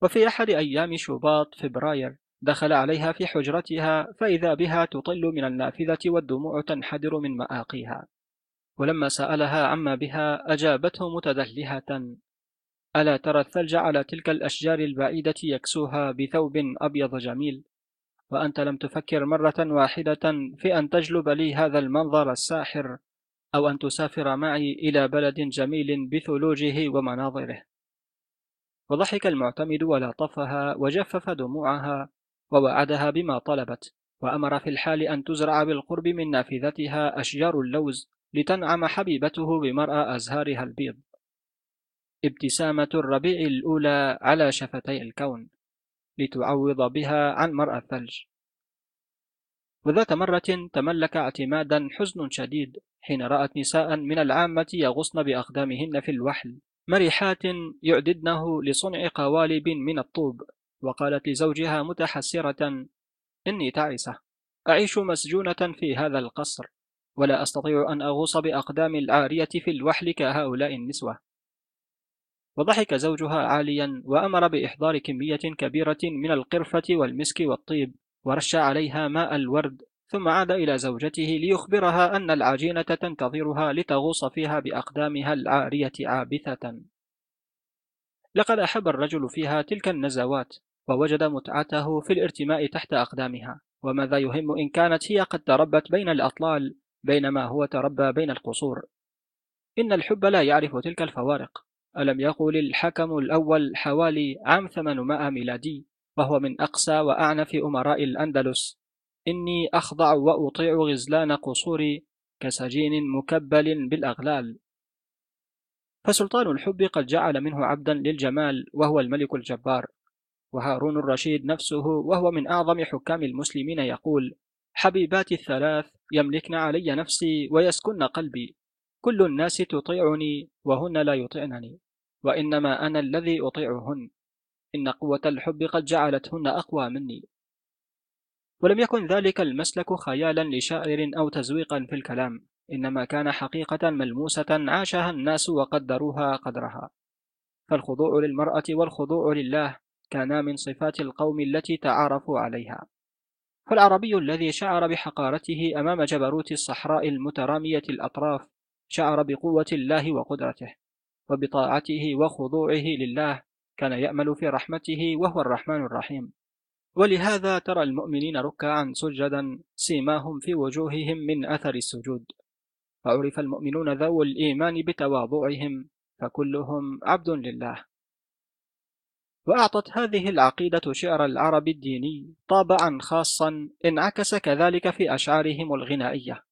Speaker 1: وفي أحد أيام شباط فبراير دخل عليها في حجرتها فإذا بها تطل من النافذة والدموع تنحدر من مآقيها. ولما سألها عما بها أجابته متدلهة ألا ترى الثلج على تلك الأشجار البعيدة يكسوها بثوب أبيض جميل؟ وأنت لم تفكر مرة واحدة في أن تجلب لي هذا المنظر الساحر أو أن تسافر معي إلى بلد جميل بثلوجه ومناظره. وضحك المعتمد ولطفها وجفف دموعها ووعدها بما طلبت وأمر في الحال أن تزرع بالقرب من نافذتها أشجار اللوز لتنعم حبيبته بمرأى أزهارها البيض. ابتسامة الربيع الأولى على شفتي الكون لتعوض بها عن مرأى الثلج. وذات مرة تملك اعتمادا حزن شديد حين رأت نساء من العامة يغصن بأقدامهن في الوحل. مرحات يعددنه لصنع قوالب من الطوب وقالت لزوجها متحسرة إني تعسة. أعيش مسجونة في هذا القصر ولا أستطيع أن أغوص بأقدام العارية في الوحل كهؤلاء النسوة. وضحك زوجها عاليا وأمر بإحضار كمية كبيرة من القرفة والمسك والطيب ورش عليها ماء الورد ثم عاد إلى زوجته ليخبرها أن العجينة تنتظرها لتغوص فيها بأقدامها العارية عابثة. لقد أحب الرجل فيها تلك النزوات ووجد متعته في الارتماء تحت أقدامها. وماذا يهم إن كانت هي قد تربت بين الأطلال بينما هو تربى بين القصور. إن الحب لا يعرف تلك الفوارق. ألم يقل الحكم الأول حوالي عام 800 ميلادي؟ وهو من أقسى وأعنف أمراء الأندلس. إني أخضع وأطيع غزلان قصوري كسجين مكبل بالأغلال. فسلطان الحب قد جعل منه عبدا للجمال وهو الملك الجبار. وهارون الرشيد نفسه وهو من أعظم حكام المسلمين يقول حبيباتي الثلاث يملكن علي نفسي ويسكن قلبي. كل الناس تطيعني وهن لا يطعنني وإنما أنا الذي أطيعهن. إن قوة الحب قد جعلتهن أقوى مني. ولم يكن ذلك المسلك خيالا لشاعر أو تزويقا في الكلام إنما كان حقيقة ملموسة عاشها الناس وقدروها قدرها. فالخضوع للمرأة والخضوع لله كانا من صفات القوم التي تعارفوا عليها. فالعربي الذي شعر بحقارته أمام جبروت الصحراء المترامية الأطراف شعر بقوة الله وقدرته وبطاعته وخضوعه لله كان يأمل في رحمته وهو الرحمن الرحيم. ولهذا ترى المؤمنين ركعا سجدا سيماهم في وجوههم من أثر السجود. فعرف المؤمنون ذو الإيمان بتواضعهم فكلهم عبد لله. وأعطت هذه العقيدة شعر العرب الديني طابعا خاصا انعكس كذلك في أشعارهم الغنائية.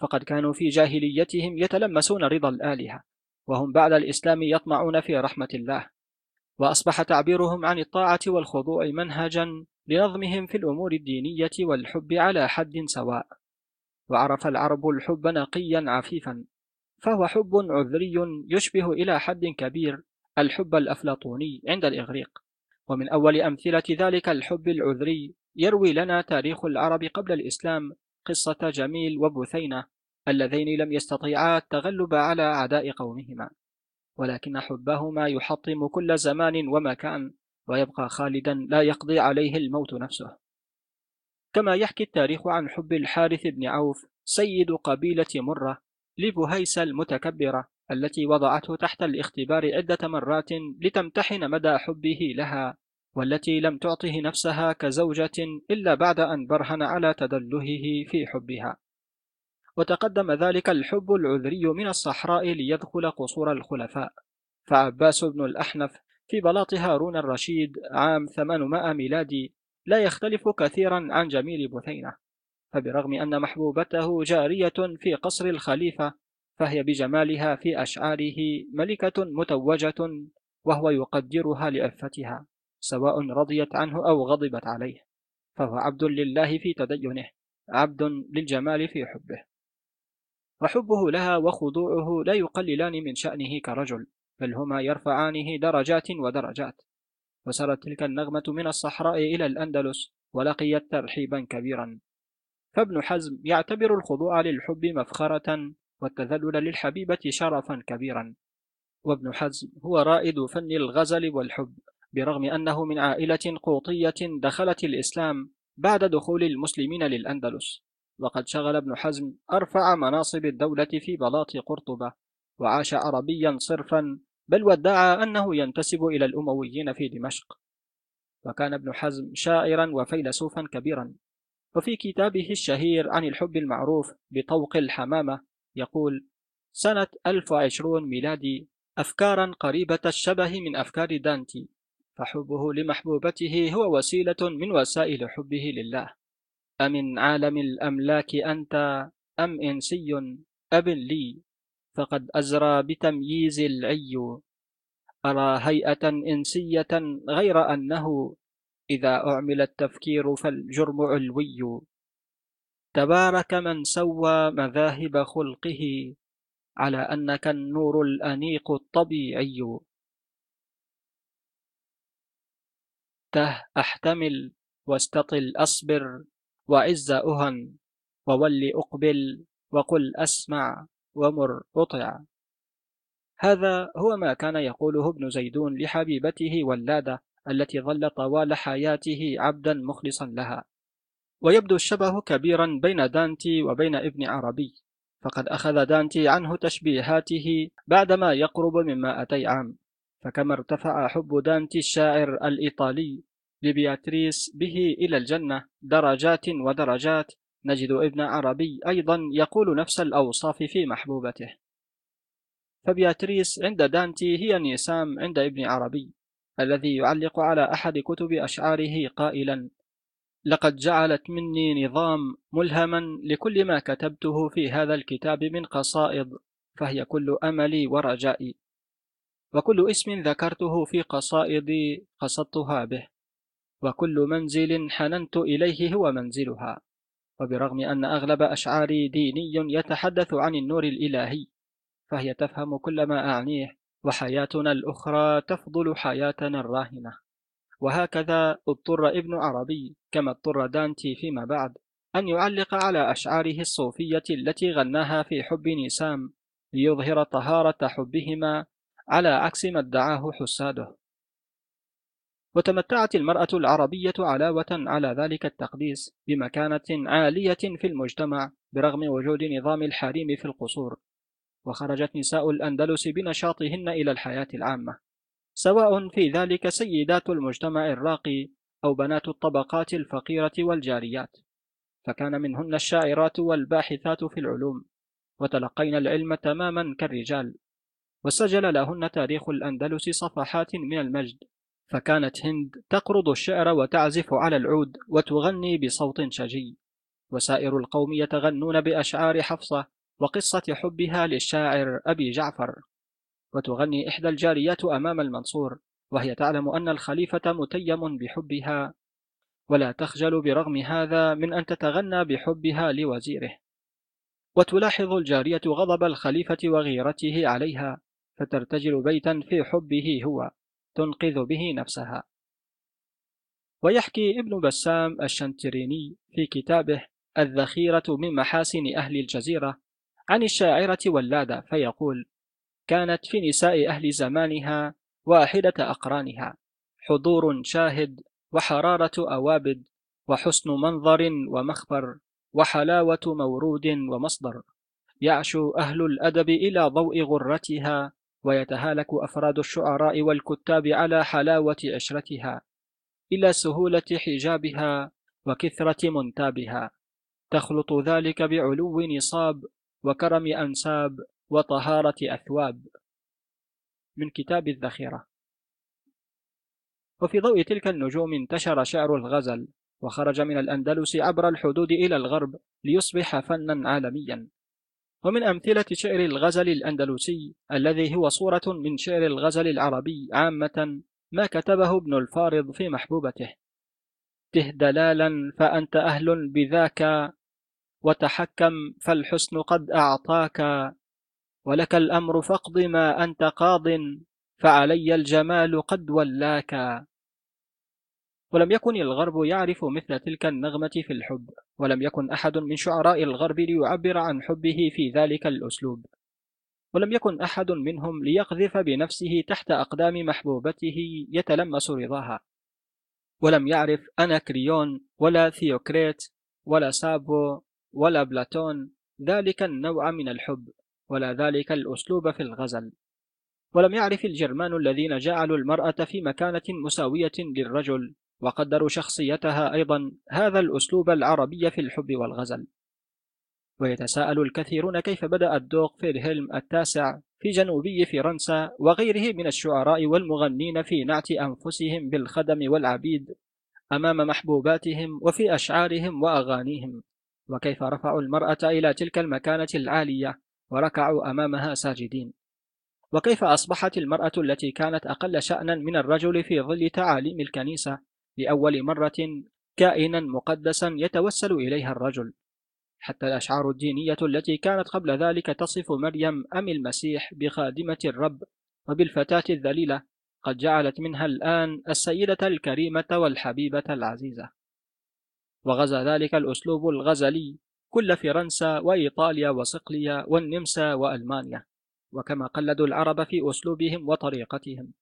Speaker 1: فقد كانوا في جاهليتهم يتلمسون رضا الآلهة وهم بعد الإسلام يطمعون في رحمة الله. وأصبح تعبيرهم عن الطاعة والخضوع منهجا لنظمهم في الأمور الدينية والحب على حد سواء. وعرف العرب الحب نقيا عفيفا فهو حب عذري يشبه إلى حد كبير الحب الأفلاطوني عند الإغريق. ومن أول أمثلة ذلك الحب العذري يروي لنا تاريخ العرب قبل الإسلام قصة جميل وبثينة اللذين لم يستطيعا التغلب على أعداء قومهما. ولكن حبهما يحطم كل زمان ومكان ويبقى خالدا لا يقضي عليه الموت نفسه. كما يحكي التاريخ عن حب الحارث بن عوف سيد قبيلة مرة لبهيسة المتكبرة التي وضعته تحت الاختبار عدة مرات لتمتحن مدى حبه لها والتي لم تعطه نفسها كزوجة إلا بعد أن برهن على تدلهه في حبها. وتقدم ذلك الحب العذري من الصحراء ليدخل قصور الخلفاء. فعباس بن الأحنف في بلاط هارون الرشيد عام 800 ميلادي لا يختلف كثيرا عن جميل بثينة. فبرغم أن محبوبته جارية في قصر الخليفة فهي بجمالها في أشعاره ملكة متوجة وهو يقدرها لعفتها سواء رضيت عنه أو غضبت عليه. فهو عبد لله في تدينه عبد للجمال في حبه. وحبه لها وخضوعه لا يقللان من شأنه كرجل بل هما يرفعانه درجات ودرجات. وسرت تلك النغمة من الصحراء إلى الأندلس ولقيت ترحيبا كبيرا. فابن حزم يعتبر الخضوع للحب مفخرة والتذلل للحبيبة شرفا كبيرا. وابن حزم هو رائد فن الغزل والحب برغم أنه من عائلة قوطية دخلت الإسلام بعد دخول المسلمين للأندلس. وقد شغل ابن حزم أرفع مناصب الدولة في بلاط قرطبة وعاش عربيا صرفا بل وادعى أنه ينتسب إلى الأمويين في دمشق. وكان ابن حزم شاعرا وفيلسوفا كبيرا. وفي كتابه الشهير عن الحب المعروف بطوق الحمامة يقول سنة 1020 ميلادي أفكارا قريبة الشبه من أفكار دانتي فحبه لمحبوبته هو وسيلة من وسائل حبه لله. أمن عالم الأملاك أنت أم إنسي أب لي؟ فقد أزرى بتمييز العي. أرى هيئة إنسية غير أنه. إذا أعمل التفكير فالجرم علوي. تبارك من سوى مذاهب خلقه. على أنك النور الأنيق الطبيعي. ته أحتمل واستطل أصبر. وعز أهن وول أقبل وقل أسمع ومر أطع. هذا هو ما كان يقوله ابن زيدون لحبيبته ولادة التي ظل طوال حياته عبدا مخلصا لها. ويبدو الشبه كبيرا بين دانتي وبين ابن عربي فقد أخذ دانتي عنه تشبيهاته بعدما يقرب من مائتي عام. فكما ارتفع حب دانتي الشاعر الإيطالي لبياتريس به إلى الجنة. درجات ودرجات. نجد ابن عربي أيضا يقول نفس الأوصاف في محبوبته. فبياتريس عند دانتي هي نيسام عند ابن عربي الذي يعلق على أحد كتب أشعاره قائلا لقد جعلت مني نظام ملهما لكل ما كتبته في هذا الكتاب من قصائد فهي كل أملي ورجائي وكل اسم ذكرته في قصائدي قصدتها به. وكل منزل حننت إليه هو منزلها. وبرغم أن أغلب أشعاري ديني يتحدث عن النور الإلهي فهي تفهم كل ما أعنيه وحياتنا الأخرى تفضل حياتنا الراهنة. وهكذا اضطر ابن عربي كما اضطر دانتي فيما بعد أن يعلق على أشعاره الصوفية التي غناها في حب نسام ليظهر طهارة حبهما على عكس ما ادعاه حساده. وتمتعت المرأة العربية علاوة على ذلك التقديس بمكانة عالية في المجتمع برغم وجود نظام الحريم في القصور. وخرجت نساء الأندلس بنشاطهن إلى الحياة العامة سواء في ذلك سيدات المجتمع الراقي أو بنات الطبقات الفقيرة والجاريات. فكان منهن الشاعرات والباحثات في العلوم وتلقين العلم تماما كالرجال. وسجل لهن تاريخ الأندلس صفحات من المجد فكانت هند تقرض الشعر وتعزف على العود وتغني بصوت شجي. وسائر القوم يتغنون بأشعار حفصة وقصة حبها للشاعر أبي جعفر. وتغني إحدى الجاريات أمام المنصور وهي تعلم أن الخليفة متيم بحبها. ولا تخجل برغم هذا من أن تتغنى بحبها لوزيره. وتلاحظ الجارية غضب الخليفة وغيرته عليها فترتجل بيتا في حبه هو. تنقذ به نفسها. ويحكي ابن بسام الشنتريني في كتابه الذخيرة من محاسن أهل الجزيرة عن الشاعرة ولادة فيقول كانت في نساء أهل زمانها واحدة أقرانها حضور شاهد وحرارة أوابد وحسن منظر ومخبر وحلاوة مورود ومصدر يعشو أهل الأدب إلى ضوء غرتها ويتهالك أفراد الشعراء والكتاب على حلاوة عشرتها إلى سهولة حجابها وكثرة منتابها. تخلط ذلك بعلو نصاب وكرم أنساب وطهارة أثواب. من كتاب الذخيرة. وفي ضوء تلك النجوم انتشر شعر الغزل وخرج من الأندلس عبر الحدود إلى الغرب ليصبح فنا عالميا. ومن أمثلة شعر الغزل الأندلسي الذي هو صورة من شعر الغزل العربي عامة ما كتبه ابن الفارض في محبوبته. ته دلالا فأنت أهل بذاك وتحكم فالحسن قد أعطاك ولك الأمر فاقض ما أنت قاض فعلي الجمال قد ولاك. ولم يكن الغرب يعرف مثل تلك النغمة في الحب. ولم يكن أحد من شعراء الغرب ليعبر عن حبه في ذلك الأسلوب. ولم يكن أحد منهم ليقذف بنفسه تحت أقدام محبوبته يتلمس رضاها. ولم يعرف أناكريون ولا ثيوكريت ولا سابو ولا أفلاطون ذلك النوع من الحب ولا ذلك الأسلوب في الغزل. ولم يعرف الجرمان الذين جعلوا المرأة في مكانة مساوية للرجل وقدروا شخصيتها أيضا هذا الأسلوب العربي في الحب والغزل. ويتساءل الكثيرون كيف بدأ الدوق فيلهلم التاسع في جنوبي فرنسا وغيره من الشعراء والمغنين في نعت أنفسهم بالخدم والعبيد أمام محبوباتهم وفي أشعارهم وأغانيهم. وكيف رفعوا المرأة إلى تلك المكانة العالية وركعوا أمامها ساجدين. وكيف أصبحت المرأة التي كانت أقل شأنا من الرجل في ظل تعاليم الكنيسة لأول مرة كائنا مقدسا يتوسل إليها الرجل. حتى الأشعار الدينية التي كانت قبل ذلك تصف مريم أم المسيح بخادمة الرب وبالفتاة الذليلة قد جعلت منها الآن السيدة الكريمة والحبيبة العزيزة. وغزا ذلك الأسلوب الغزلي كل فرنسا وإيطاليا وصقليا والنمسا وألمانيا. وكما قلدوا العرب في أسلوبهم وطريقتهم.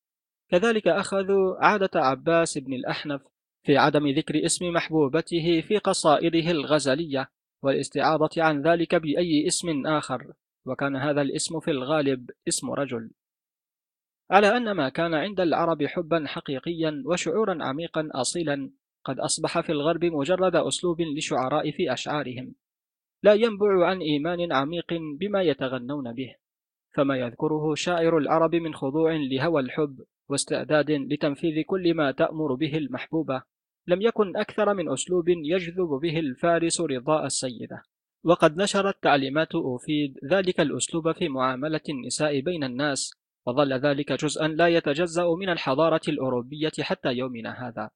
Speaker 1: كذلك أخذوا عادة عباس بن الأحنف في عدم ذكر اسم محبوبته في قصائده الغزلية والاستعاضة عن ذلك بأي اسم آخر وكان هذا الاسم في الغالب اسم رجل. على أن ما كان عند العرب حبا حقيقيا وشعورا عميقا أصيلا قد أصبح في الغرب مجرد أسلوب لشعراء في أشعارهم. لا ينبع عن إيمان عميق بما يتغنون به. فما يذكره شاعر العرب من خضوع لهوى الحب واستعداد لتنفيذ كل ما تأمر به المحبوبة. لم يكن أكثر من أسلوب يجذب به الفارس رضاء السيدة. وقد نشرت تعليمات أوفيد ذلك الأسلوب في معاملة النساء بين الناس وظل ذلك جزءا لا يتجزأ من الحضارة الأوروبية حتى يومنا هذا.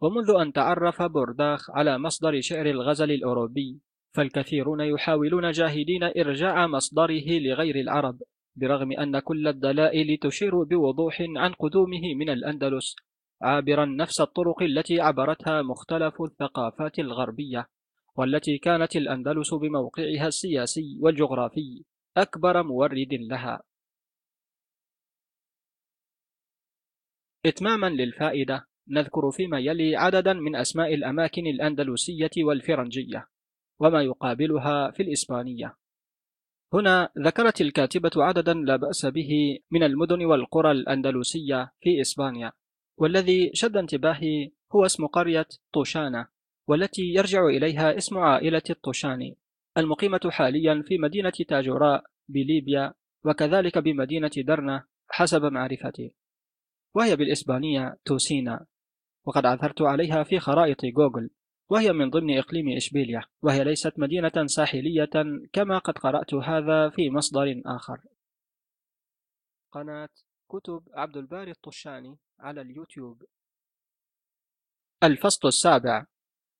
Speaker 1: ومنذ أن تعرف بورداخ على مصدر شعر الغزل الأوروبي فالكثيرون يحاولون جاهدين إرجاع مصدره لغير العرب. برغم أن كل الدلائل تشير بوضوح عن قدومه من الأندلس عابرا نفس الطرق التي عبرتها مختلف الثقافات الغربية والتي كانت الأندلس بموقعها السياسي والجغرافي أكبر مورد لها. إتماما للفائدة نذكر فيما يلي عددا من أسماء الأماكن الأندلسية والفرنجية وما يقابلها في الإسبانية. هنا ذكرت الكاتبة عددا لا بأس به من المدن والقرى الأندلسية في إسبانيا والذي شد انتباهي هو اسم قرية طوشانة والتي يرجع إليها اسم عائلة الطوشاني المقيمة حاليا في مدينة تاجوراء بليبيا وكذلك بمدينة درنة حسب معرفتي وهي بالإسبانية توسينا وقد عثرت عليها في خرائط جوجل. وهي من ضمن إقليم إشبيليا وهي ليست مدينة ساحلية كما قد قرأت هذا في مصدر آخر. قناة كتب عبد الباري الطشاني على اليوتيوب. الفصل السابع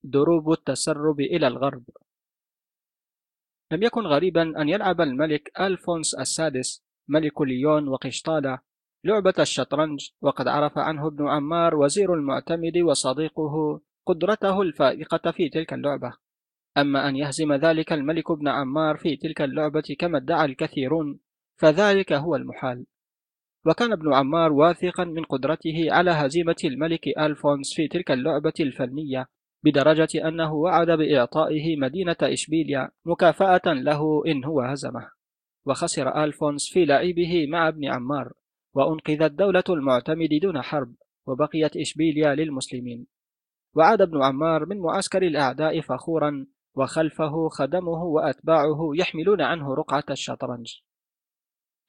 Speaker 1: دروب التسرب إلى الغرب. لم يكن غريبا أن يلعب الملك ألفونس السادس ملك ليون وقشطالة لعبة الشطرنج وقد عرف عنه ابن عمار وزير المعتمد وصديقه قدرته الفائقة في تلك اللعبة. أما أن يهزم ذلك الملك ابن عمار في تلك اللعبة كما ادعى الكثيرون فذلك هو المحال. وكان ابن عمار واثقا من قدرته على هزيمة الملك ألفونس في تلك اللعبة الفنية بدرجة أنه وعد بإعطائه مدينة إشبيليا مكافأة له إن هو هزمه. وخسر ألفونس في لعبه مع ابن عمار وأنقذت دولة المعتمد دون حرب وبقيت إشبيليا للمسلمين. وعاد ابن عمار من معسكر الأعداء فخورا وخلفه خدمه وأتباعه يحملون عنه رقعة الشطرنج.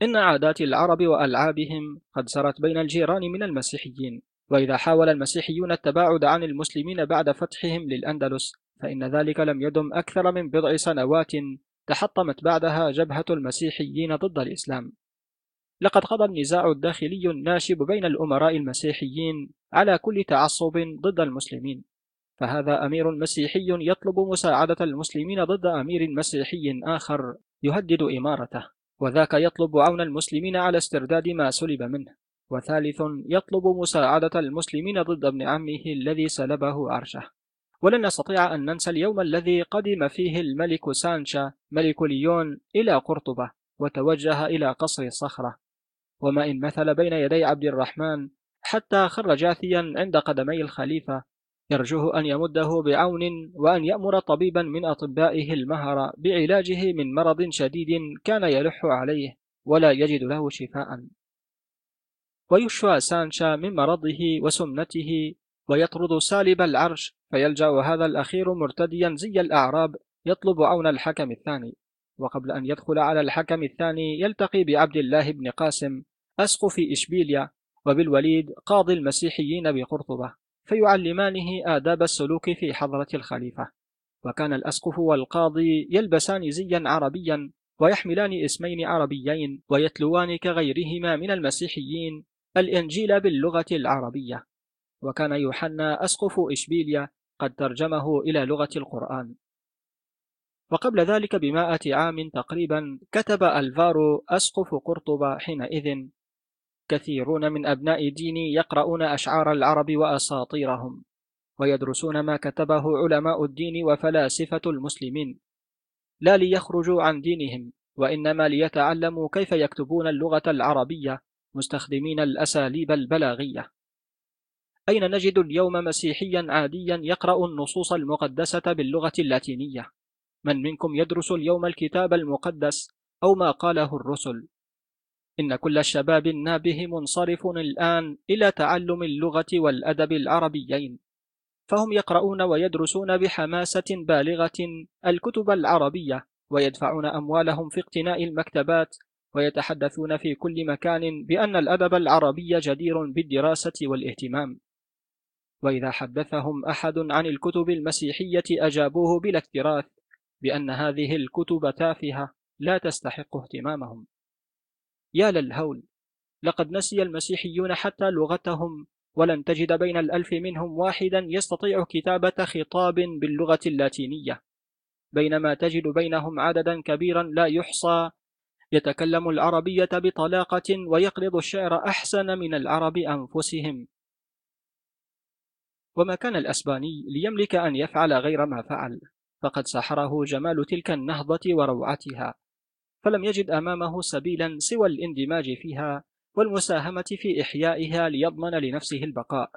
Speaker 1: إن عادات العرب وألعابهم قد سرت بين الجيران من المسيحيين وإذا حاول المسيحيون التباعد عن المسلمين بعد فتحهم للأندلس فإن ذلك لم يدم أكثر من بضع سنوات تحطمت بعدها جبهة المسيحيين ضد الإسلام. لقد قضى النزاع الداخلي الناشب بين الأمراء المسيحيين على كل تعصب ضد المسلمين. فهذا أمير مسيحي يطلب مساعدة المسلمين ضد أمير مسيحي آخر يهدد إمارته. وذاك يطلب عون المسلمين على استرداد ما سلب منه. وثالث يطلب مساعدة المسلمين ضد ابن عمه الذي سلبه عرشه. ولن نستطيع أن ننسى اليوم الذي قدم فيه الملك سانشا ملك ليون إلى قرطبة وتوجه إلى قصر صخرة. وما إن مثل بين يدي عبد الرحمن حتى خر جاثيا عند قدمي الخليفة. يرجوه أن يمده بعون وأن يأمر طبيبا من أطبائه المهر بعلاجه من مرض شديد كان يلح عليه ولا يجد له شفاء. ويشفى سانشا من مرضه وسمنته ويطرد سالب العرش فيلجأ هذا الأخير مرتديا زي الأعراب يطلب عون الحكم الثاني. وقبل أن يدخل على الحكم الثاني يلتقي بعبد الله بن قاسم أسقف إشبيليا وبالوليد قاضي المسيحيين بقرطبة فيعلمانه آداب السلوك في حضرة الخليفة. وكان الأسقف والقاضي يلبسان زيا عربيا ويحملان اسمين عربيين ويتلوان كغيرهما من المسيحيين الإنجيل باللغة العربية. وكان يوحنا أسقف إشبيليا قد ترجمه إلى لغة القرآن. وقبل ذلك بمائة عام تقريبا كتب ألفارو أسقف قرطبة حينئذ كثيرون من أبناء ديني يقرؤون أشعار العرب وأساطيرهم ويدرسون ما كتبه علماء الدين وفلاسفة المسلمين لا ليخرجوا عن دينهم وإنما ليتعلموا كيف يكتبون اللغة العربية مستخدمين الأساليب البلاغية أين نجد اليوم مسيحيا عاديا يقرأ النصوص المقدسة باللغة اللاتينية؟ من منكم يدرس اليوم الكتاب المقدس أو ما قاله الرسل؟ إن كل الشباب النابه منصرف الآن إلى تعلم اللغة والأدب العربيين. فهم يقرؤون ويدرسون بحماسة بالغة الكتب العربية ويدفعون أموالهم في اقتناء المكتبات ويتحدثون في كل مكان بأن الأدب العربي جدير بالدراسة والاهتمام. وإذا حدثهم أحد عن الكتب المسيحية أجابوه بلا اكتراث بأن هذه الكتب تافهة لا تستحق اهتمامهم. يا للهول لقد نسي المسيحيون حتى لغتهم ولن تجد بين الألف منهم واحدا يستطيع كتابة خطاب باللغة اللاتينية. بينما تجد بينهم عددا كبيرا لا يحصى يتكلم العربية بطلاقة ويقرض الشعر أحسن من العرب أنفسهم. وما كان الأسباني ليملك أن يفعل غير ما فعل فقد سحره جمال تلك النهضة وروعتها. فلم يجد أمامه سبيلا سوى الاندماج فيها والمساهمة في إحيائها ليضمن لنفسه البقاء.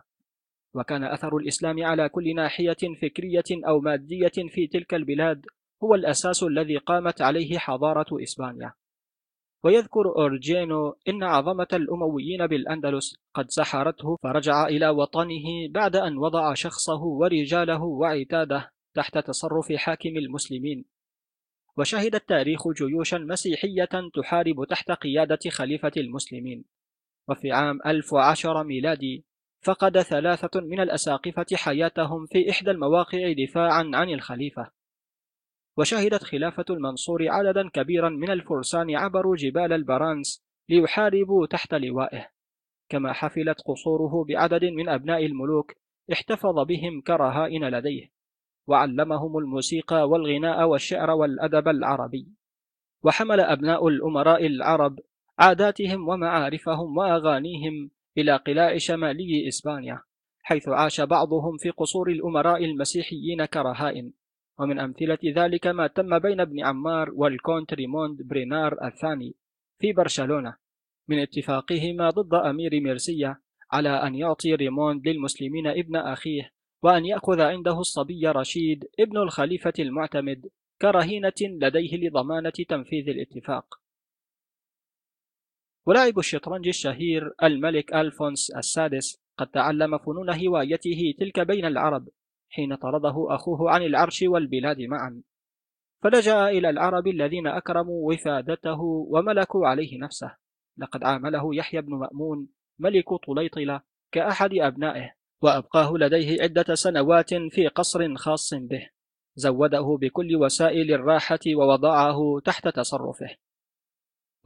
Speaker 1: وكان أثر الإسلام على كل ناحية فكرية أو مادية في تلك البلاد هو الأساس الذي قامت عليه حضارة إسبانيا. ويذكر أورجينو إن عظمة الأمويين بالأندلس قد سحرته فرجع إلى وطنه بعد أن وضع شخصه ورجاله وعتاده تحت تصرف حاكم المسلمين. وشهد التاريخ جيوشا مسيحية تحارب تحت قيادة خليفة المسلمين. وفي عام 1010 ميلادي فقد ثلاثة من الأساقفة حياتهم في إحدى المواقع دفاعا عن الخليفة. وشهدت خلافة المنصور عددا كبيرا من الفرسان عبروا جبال البرانس ليحاربوا تحت لوائه. كما حفلت قصوره بعدد من أبناء الملوك احتفظ بهم كرهائن لديه. وعلمهم الموسيقى والغناء والشعر والأدب العربي. وحمل أبناء الأمراء العرب عاداتهم ومعارفهم وأغانيهم إلى قلاع شمالي إسبانيا حيث عاش بعضهم في قصور الأمراء المسيحيين كرهائن ومن أمثلة ذلك ما تم بين ابن عمار والكونت ريموند برينجار الثاني في برشلونة. من اتفاقهما ضد أمير ميرسيا على أن يعطي ريموند للمسلمين ابن أخيه وأن يأخذ عنده الصبي رشيد ابن الخليفة المعتمد كرهينة لديه لضمانة تنفيذ الاتفاق. ولاعب الشطرنج الشهير الملك ألفونس السادس قد تعلم فنون هوايته تلك بين العرب حين طرده أخوه عن العرش والبلاد معا. فلجأ إلى العرب الذين أكرموا وفادته وملكوا عليه نفسه. لقد عامله يحيى بن مأمون ملك طليطلة كأحد أبنائه. وأبقاه لديه عدة سنوات في قصر خاص به. زوده بكل وسائل الراحة ووضعه تحت تصرفه.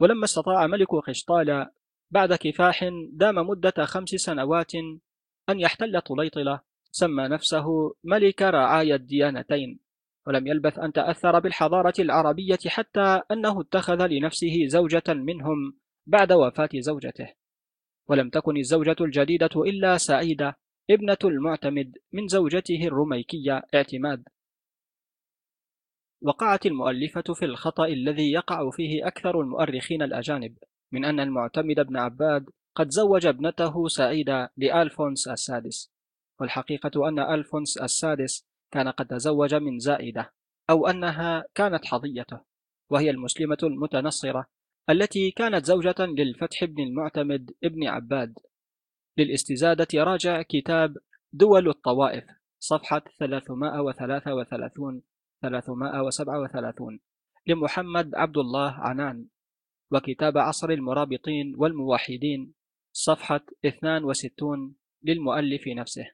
Speaker 1: ولما استطاع ملك قشطالة بعد كفاح دام مدة خمس سنوات أن يحتل طليطلة سمى نفسه ملك رعايا الديانتين. ولم يلبث أن تأثر بالحضارة العربية حتى أنه اتخذ لنفسه زوجة منهم بعد وفاة زوجته. ولم تكن الزوجة الجديدة إلا سعيدة ابنة المعتمد من زوجته الرميكية اعتماد. وقعت المؤلفة في الخطأ الذي يقع فيه أكثر المؤرخين الأجانب من أن المعتمد بن عباد قد زوج ابنته سعيدة لألفونس السادس. والحقيقة أن ألفونس السادس كان قد تزوج من زائدة أو أنها كانت حظيته وهي المسلمة المتنصرة التي كانت زوجة للفتح بن المعتمد ابن عباد. للاستزادة راجع كتاب دول الطوائف صفحة 333 337 لمحمد عبد الله عنان وكتاب عصر المرابطين والموحدين صفحة 62 للمؤلف نفسه.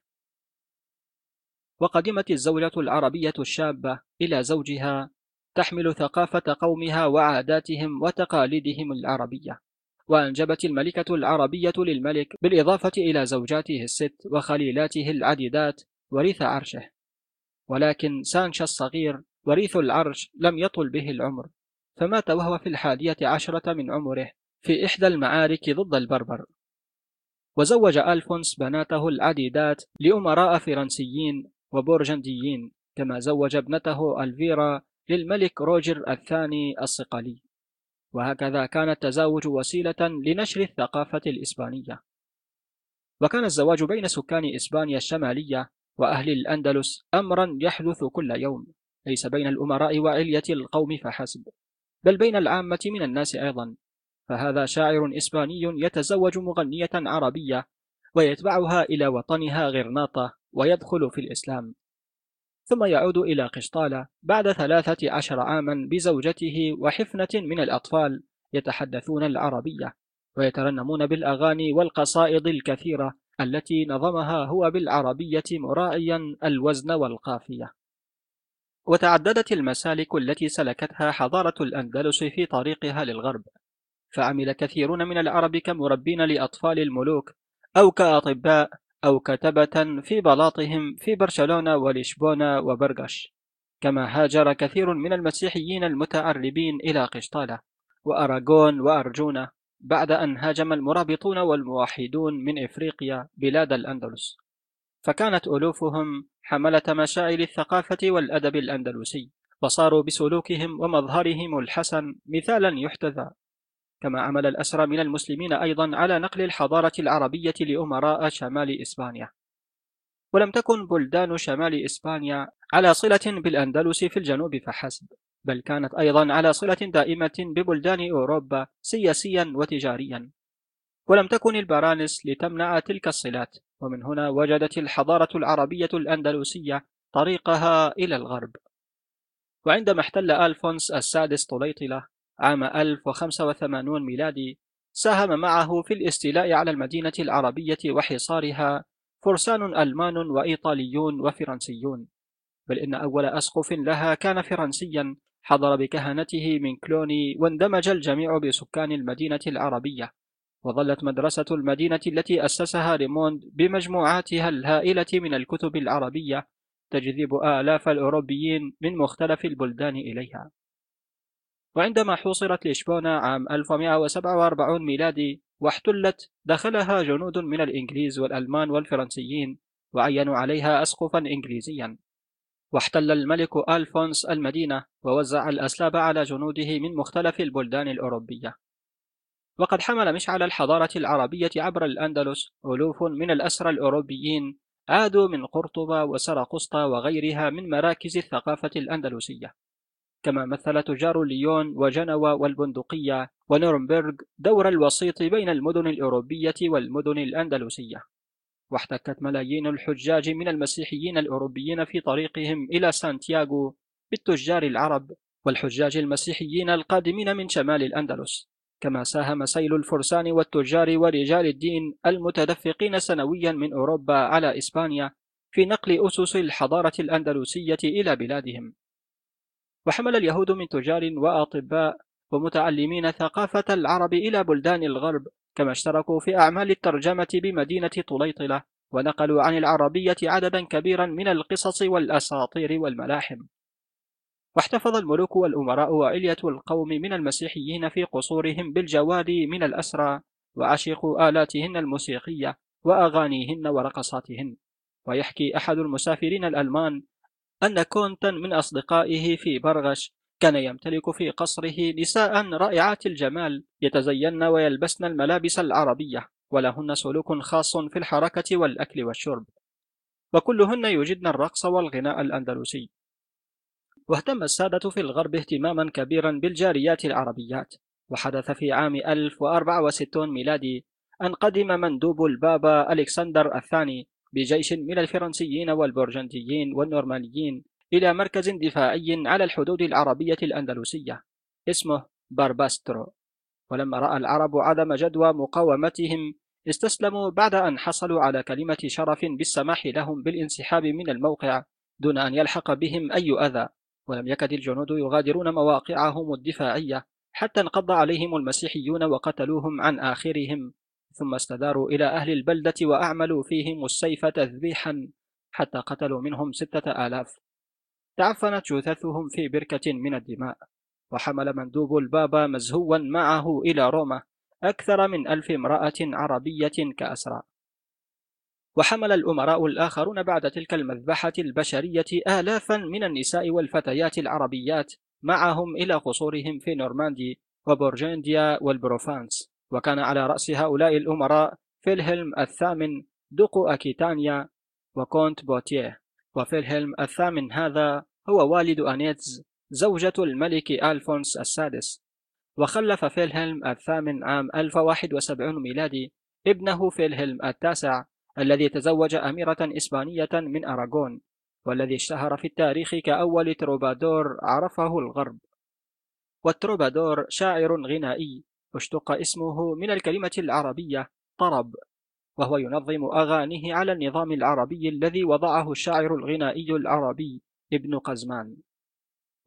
Speaker 1: وقدمت الزوجة العربية الشابة إلى زوجها تحمل ثقافة قومها وعاداتهم وتقاليدهم العربية. وأنجبت الملكة العربية للملك بالإضافة إلى زوجاته الست وخليلاته العديدات وريث عرشه. ولكن سانشا الصغير وريث العرش لم يطل به العمر فمات وهو في الحادية عشرة من عمره في إحدى المعارك ضد البربر. وزوج ألفونس بناته العديدات لأمراء فرنسيين وبورجنديين كما زوج ابنته ألفيرا للملك روجر الثاني الصقلي وهكذا كان التزاوج وسيلة لنشر الثقافة الإسبانية. وكان الزواج بين سكان إسبانيا الشمالية وأهل الأندلس أمرا يحدث كل يوم. ليس بين الأمراء وعلية القوم فحسب بل بين العامة من الناس أيضا. فهذا شاعر إسباني يتزوج مغنية عربية ويتبعها إلى وطنها غرناطة ويدخل في الإسلام. ثم يعود إلى قشطالة بعد ثلاثة عشر عاما بزوجته وحفنة من الأطفال يتحدثون العربية ويترنمون بالأغاني والقصائد الكثيرة التي نظمها هو بالعربية مراعيا الوزن والقافية. وتعددت المسالك التي سلكتها حضارة الأندلس في طريقها للغرب. فعمل كثيرون من العرب كمربين لأطفال الملوك أو كأطباء أو كتبة في بلاطهم في برشلونة ولشبونة وبرغش كما هاجر كثير من المسيحيين المتعربين إلى قشطالة وأراغون وأرجونة بعد أن هاجم المرابطون والموحدون من إفريقيا بلاد الأندلس. فكانت ألوفهم حملة مشاعل الثقافة والأدب الأندلسي وصاروا بسلوكهم ومظهرهم الحسن مثالا يحتذى كما عمل الأسرى من المسلمين أيضا على نقل الحضارة العربية لأمراء شمال إسبانيا. ولم تكن بلدان شمال إسبانيا على صلة بالأندلس في الجنوب فحسب بل كانت أيضا على صلة دائمة ببلدان أوروبا سياسيا وتجاريا. ولم تكن البرانس لتمنع تلك الصلات ومن هنا وجدت الحضارة العربية الأندلسية طريقها إلى الغرب. وعندما احتل ألفونس السادس طليطلة عام 1085 ميلادي ساهم معه في الاستيلاء على المدينة العربية وحصارها فرسان ألمان وإيطاليون وفرنسيون. بل إن أول أسقف لها كان فرنسيا حضر بكهنته من كلوني واندمج الجميع بسكان المدينة العربية. وظلت مدرسة المدينة التي أسسها ريموند بمجموعاتها الهائلة من الكتب العربية تجذب آلاف الأوروبيين من مختلف البلدان إليها. وعندما حوصرت لشبونة عام 1147 ميلادي واحتلت دخلها جنود من الإنجليز والألمان والفرنسيين وعينوا عليها أسقفا إنجليزيا. واحتل الملك ألفونس المدينة ووزع الأسلاب على جنوده من مختلف البلدان الأوروبية. وقد حمل مشعل الحضارة العربية عبر الأندلس ألوف من الأسرى الأوروبيين عادوا من قرطبة وسرقسطة وغيرها من مراكز الثقافة الأندلسية. كما مثل تجار ليون وجنوى والبندقية ونورنبرغ دور الوسيط بين المدن الأوروبية والمدن الأندلسية. واحتكت ملايين الحجاج من المسيحيين الأوروبيين في طريقهم إلى سانتياغو بالتجار العرب والحجاج المسيحيين القادمين من شمال الأندلس. كما ساهم سيل الفرسان والتجار ورجال الدين المتدفقين سنويا من أوروبا على إسبانيا في نقل أسس الحضارة الأندلسية إلى بلادهم. وحمل اليهود من تجار وأطباء ومتعلمين ثقافة العرب إلى بلدان الغرب كما اشتركوا في أعمال الترجمة بمدينة طليطلة ونقلوا عن العربية عددا كبيرا من القصص والأساطير والملاحم. واحتفظ الملوك والأمراء وعلية القوم من المسيحيين في قصورهم بالجواد من الأسرى وعشقوا آلاتهن الموسيقية وأغانيهن ورقصاتهن. ويحكي أحد المسافرين الألمان أن كونتا من أصدقائه في برغش كان يمتلك في قصره نساء رائعات الجمال يتزين ويلبسن الملابس العربية ولهن سلوك خاص في الحركة والأكل والشرب وكلهن يجدن الرقص والغناء الأندلسي. واهتم السادة في الغرب اهتماما كبيرا بالجاريات العربيات وحدث في عام 1064 ميلادي أن قدم مندوب البابا ألكسندر الثاني بجيش من الفرنسيين والبرجنديين والنورمانيين إلى مركز دفاعي على الحدود العربية الأندلسية اسمه بارباسترو. ولما رأى العرب عدم جدوى مقاومتهم استسلموا بعد أن حصلوا على كلمة شرف بالسماح لهم بالانسحاب من الموقع دون أن يلحق بهم أي أذى. ولم يكد الجنود يغادرون مواقعهم الدفاعية حتى انقض عليهم المسيحيون وقتلوهم عن آخرهم. ثم استداروا إلى أهل البلدة وأعملوا فيهم السيف تذبيحا حتى قتلوا منهم ستة آلاف. تعفنت جثثهم في بركة من الدماء وحمل مندوب البابا مزهوا معه إلى روما أكثر من ألف امرأة عربية كأسرى. وحمل الأمراء الآخرون بعد تلك المذبحة البشرية آلافا من النساء والفتيات العربيات معهم إلى قصورهم في نورماندي وبورجنديا والبروفانس. وكان على رأس هؤلاء الأمراء فيلهلم الثامن دوق أكيتانيا وكونت بواتيه وفيلهلم الثامن هذا هو والد أنيتز زوجة الملك ألفونس السادس. وخلف فيلهلم الثامن عام 1071 ميلادي ابنه فيلهلم التاسع الذي تزوج أميرة إسبانية من أراغون والذي اشتهر في التاريخ كأول تروبادور عرفه الغرب. والتروبادور شاعر غنائي اشتق اسمه من الكلمة العربية طرب وهو ينظم أغانيه على النظام العربي الذي وضعه الشاعر الغنائي العربي ابن قزمان.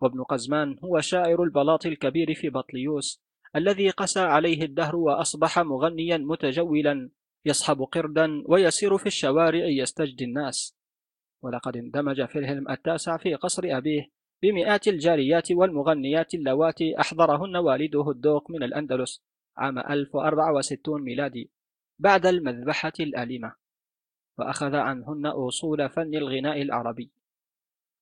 Speaker 1: وابن قزمان هو شاعر البلاط الكبير في بطليوس الذي قسى عليه الدهر وأصبح مغنيا متجولا يصحب قردا ويسير في الشوارع يستجدي الناس. ولقد اندمج فيلهلم التاسع في قصر أبيه بمئات الجاريات والمغنيات اللواتي أحضرهن والده الدوق من الأندلس عام 1064 ميلادي بعد المذبحة الأليمة وأخذ عنهن أصول فن الغناء العربي.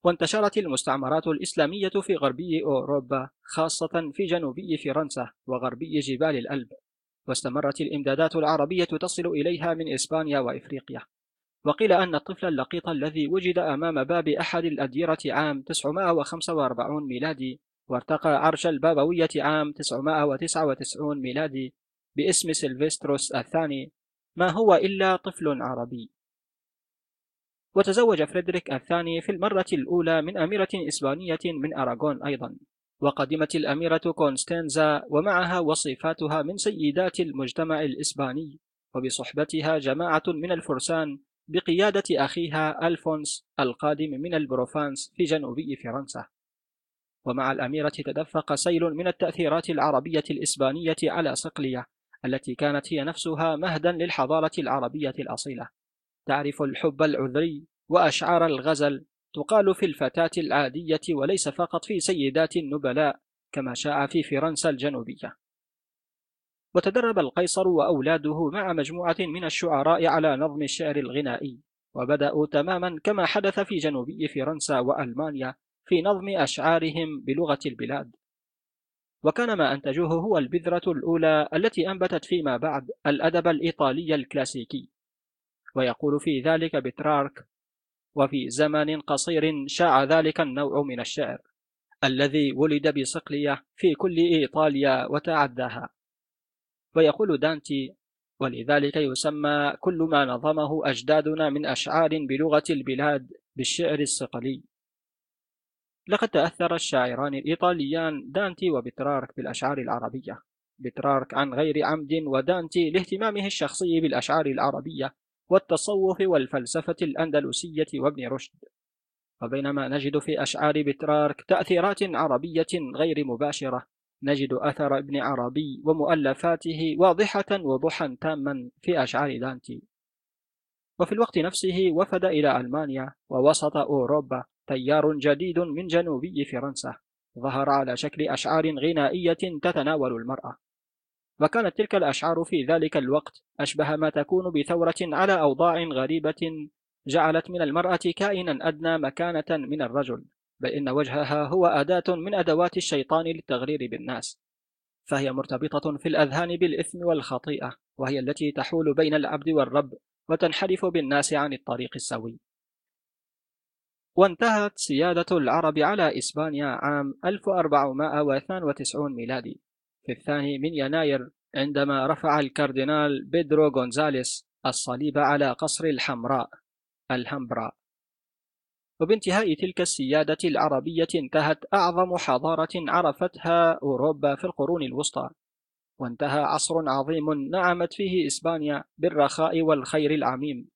Speaker 1: وانتشرت المستعمرات الإسلامية في غربي أوروبا خاصة في جنوبي فرنسا وغربي جبال الألب واستمرت الإمدادات العربية تصل إليها من إسبانيا وإفريقيا. وقيل أن الطفل اللقيط الذي وجد أمام باب أحد الأديرة عام 945 ميلادي وارتقى عرش البابوية عام 999 ميلادي باسم سيلفستروس الثاني. ما هو إلا طفل عربي؟ وتزوج فريدريك الثاني في المرة الأولى من أميرة إسبانية من أراغون أيضا. وقدمت الأميرة كونستانزا ومعها وصيفاتها من سيدات المجتمع الإسباني. وبصحبتها جماعة من الفرسان بقيادة أخيها ألفونس القادم من البروفانس في جنوبي فرنسا. ومع الأميرة تدفق سيل من التأثيرات العربية الإسبانية على صقلية التي كانت هي نفسها مهدا للحضارة العربية الأصيلة. تعرف الحب العذري وأشعار الغزل تقال في الفتاة العادية وليس فقط في سيدات النبلاء كما شاع في فرنسا الجنوبية. وتدرب القيصر وأولاده مع مجموعة من الشعراء على نظم الشعر الغنائي وبدأوا تماما كما حدث في جنوبي فرنسا وألمانيا في نظم أشعارهم بلغة البلاد. وكان ما أنتجوه هو البذرة الأولى التي أنبتت فيما بعد الأدب الإيطالي الكلاسيكي. ويقول في ذلك بترارك وفي زمن قصير شاع ذلك النوع من الشعر الذي ولد بصقلية في كل إيطاليا وتعداها. ويقول دانتي ولذلك يسمى كل ما نظمه أجدادنا من أشعار بلغة البلاد بالشعر الصقلي. لقد تأثر الشاعران الإيطاليان دانتي وبترارك بالأشعار العربية بترارك عن غير عمد ودانتي لاهتمامه الشخصي بالأشعار العربية والتصوف والفلسفة الأندلسية وابن رشد. وبينما نجد في أشعار بترارك تأثيرات عربية غير مباشرة نجد أثر ابن عربي ومؤلفاته واضحة وضوحا تاما في أشعار دانتي. وفي الوقت نفسه وفد إلى ألمانيا ووسط أوروبا تيار جديد من جنوبي فرنسا ظهر على شكل أشعار غنائية تتناول المرأة. وكانت تلك الأشعار في ذلك الوقت أشبه ما تكون بثورة على أوضاع غريبة جعلت من المرأة كائنا أدنى مكانة من الرجل. بل إن وجهها هو أداة من أدوات الشيطان للتغرير بالناس فهي مرتبطة في الأذهان بالإثم والخطيئة وهي التي تحول بين العبد والرب وتنحرف بالناس عن الطريق السوي. وانتهت سيادة العرب على إسبانيا عام 1492 ميلادي في الثاني من يناير عندما رفع الكاردينال بيدرو غونزاليس الصليب على قصر الحمراء الهمبرا وبانتهاء تلك السيادة العربية انتهت أعظم حضارة عرفتها أوروبا في القرون الوسطى وانتهى عصر عظيم نعمت فيه إسبانيا بالرخاء والخير العميم.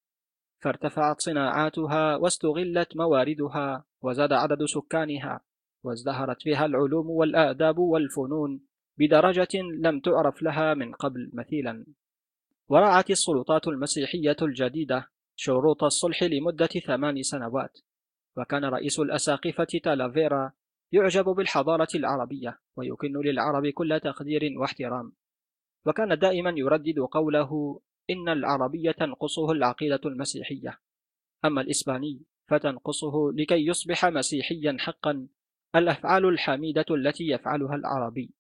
Speaker 1: فارتفعت صناعاتها واستغلت مواردها وزاد عدد سكانها وازدهرت فيها العلوم والآداب والفنون بدرجة لم تعرف لها من قبل مثيلا. ورعت السلطات المسيحية الجديدة شروط الصلح لمدة ثمان سنوات. وكان رئيس الأساقفة تالافيرا يعجب بالحضارة العربية ويكن للعرب كل تقدير واحترام. وكان دائما يردد قوله إن العربي تنقصه العقيدة المسيحية. أما الإسباني فتنقصه لكي يصبح مسيحيا حقا الأفعال الحميدة التي يفعلها العربي.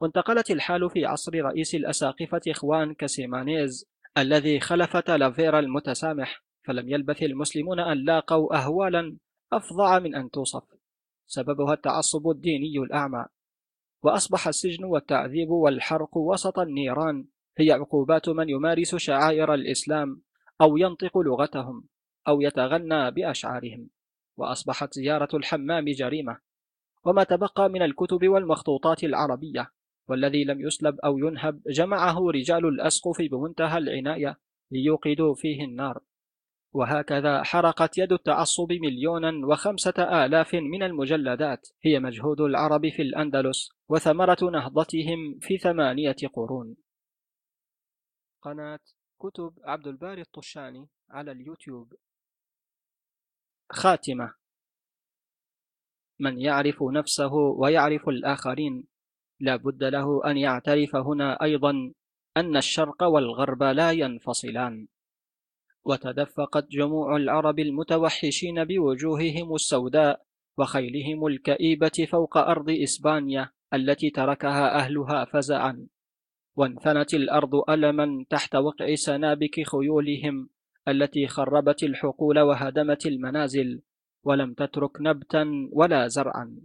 Speaker 1: وانتقلت الحال في عصر رئيس الأساقفة إخوان كاسيمانيز الذي خلف تالافيرا المتسامح فلم يلبث المسلمون أن لاقوا أهوالا أفظع من أن توصف. سببها التعصب الديني الأعمى. وأصبح السجن والتعذيب والحرق وسط النيران هي عقوبات من يمارس شعائر الإسلام أو ينطق لغتهم أو يتغنى بأشعارهم. وأصبحت زيارة الحمام جريمة. وما تبقى من الكتب والمخطوطات العربية. والذي لم يسلب أو ينهب جمعه رجال الأسقف بمنتهى العناية ليوقدوا فيه النار. وهكذا حرقت يد التعصب مليونا وخمسة آلاف من المجلدات. هي مجهود العرب في الأندلس وثمرة نهضتهم في ثمانية قرون. قناة كتب عبد الباري الطشاني على اليوتيوب. خاتمة. من يعرف نفسه ويعرف الآخرين لا بد له أن يعترف هنا أيضا أن الشرق والغرب لا ينفصلان. وتدفقت جموع العرب المتوحشين بوجوههم السوداء وخيلهم الكئيبة فوق أرض إسبانيا التي تركها أهلها فزعا. وانثنت الأرض ألما تحت وقع سنابك خيولهم التي خربت الحقول وهدمت المنازل ولم تترك نبتا ولا زرعا.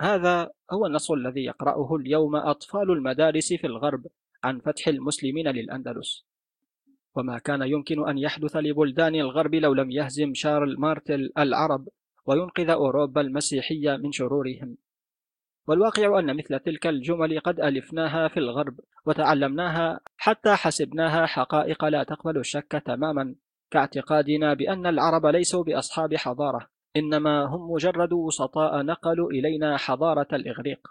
Speaker 1: هذا هو النص الذي يقرأه اليوم أطفال المدارس في الغرب عن فتح المسلمين للأندلس. وما كان يمكن أن يحدث لبلدان الغرب لو لم يهزم شارل مارتل العرب وينقذ أوروبا المسيحية من شرورهم. والواقع أن مثل تلك الجمل قد ألفناها في الغرب وتعلمناها حتى حسبناها حقائق لا تقبل الشك تماما كاعتقادنا بأن العرب ليسوا بأصحاب حضارة إنما هم مجرد وسطاء نقلوا إلينا حضارة الإغريق.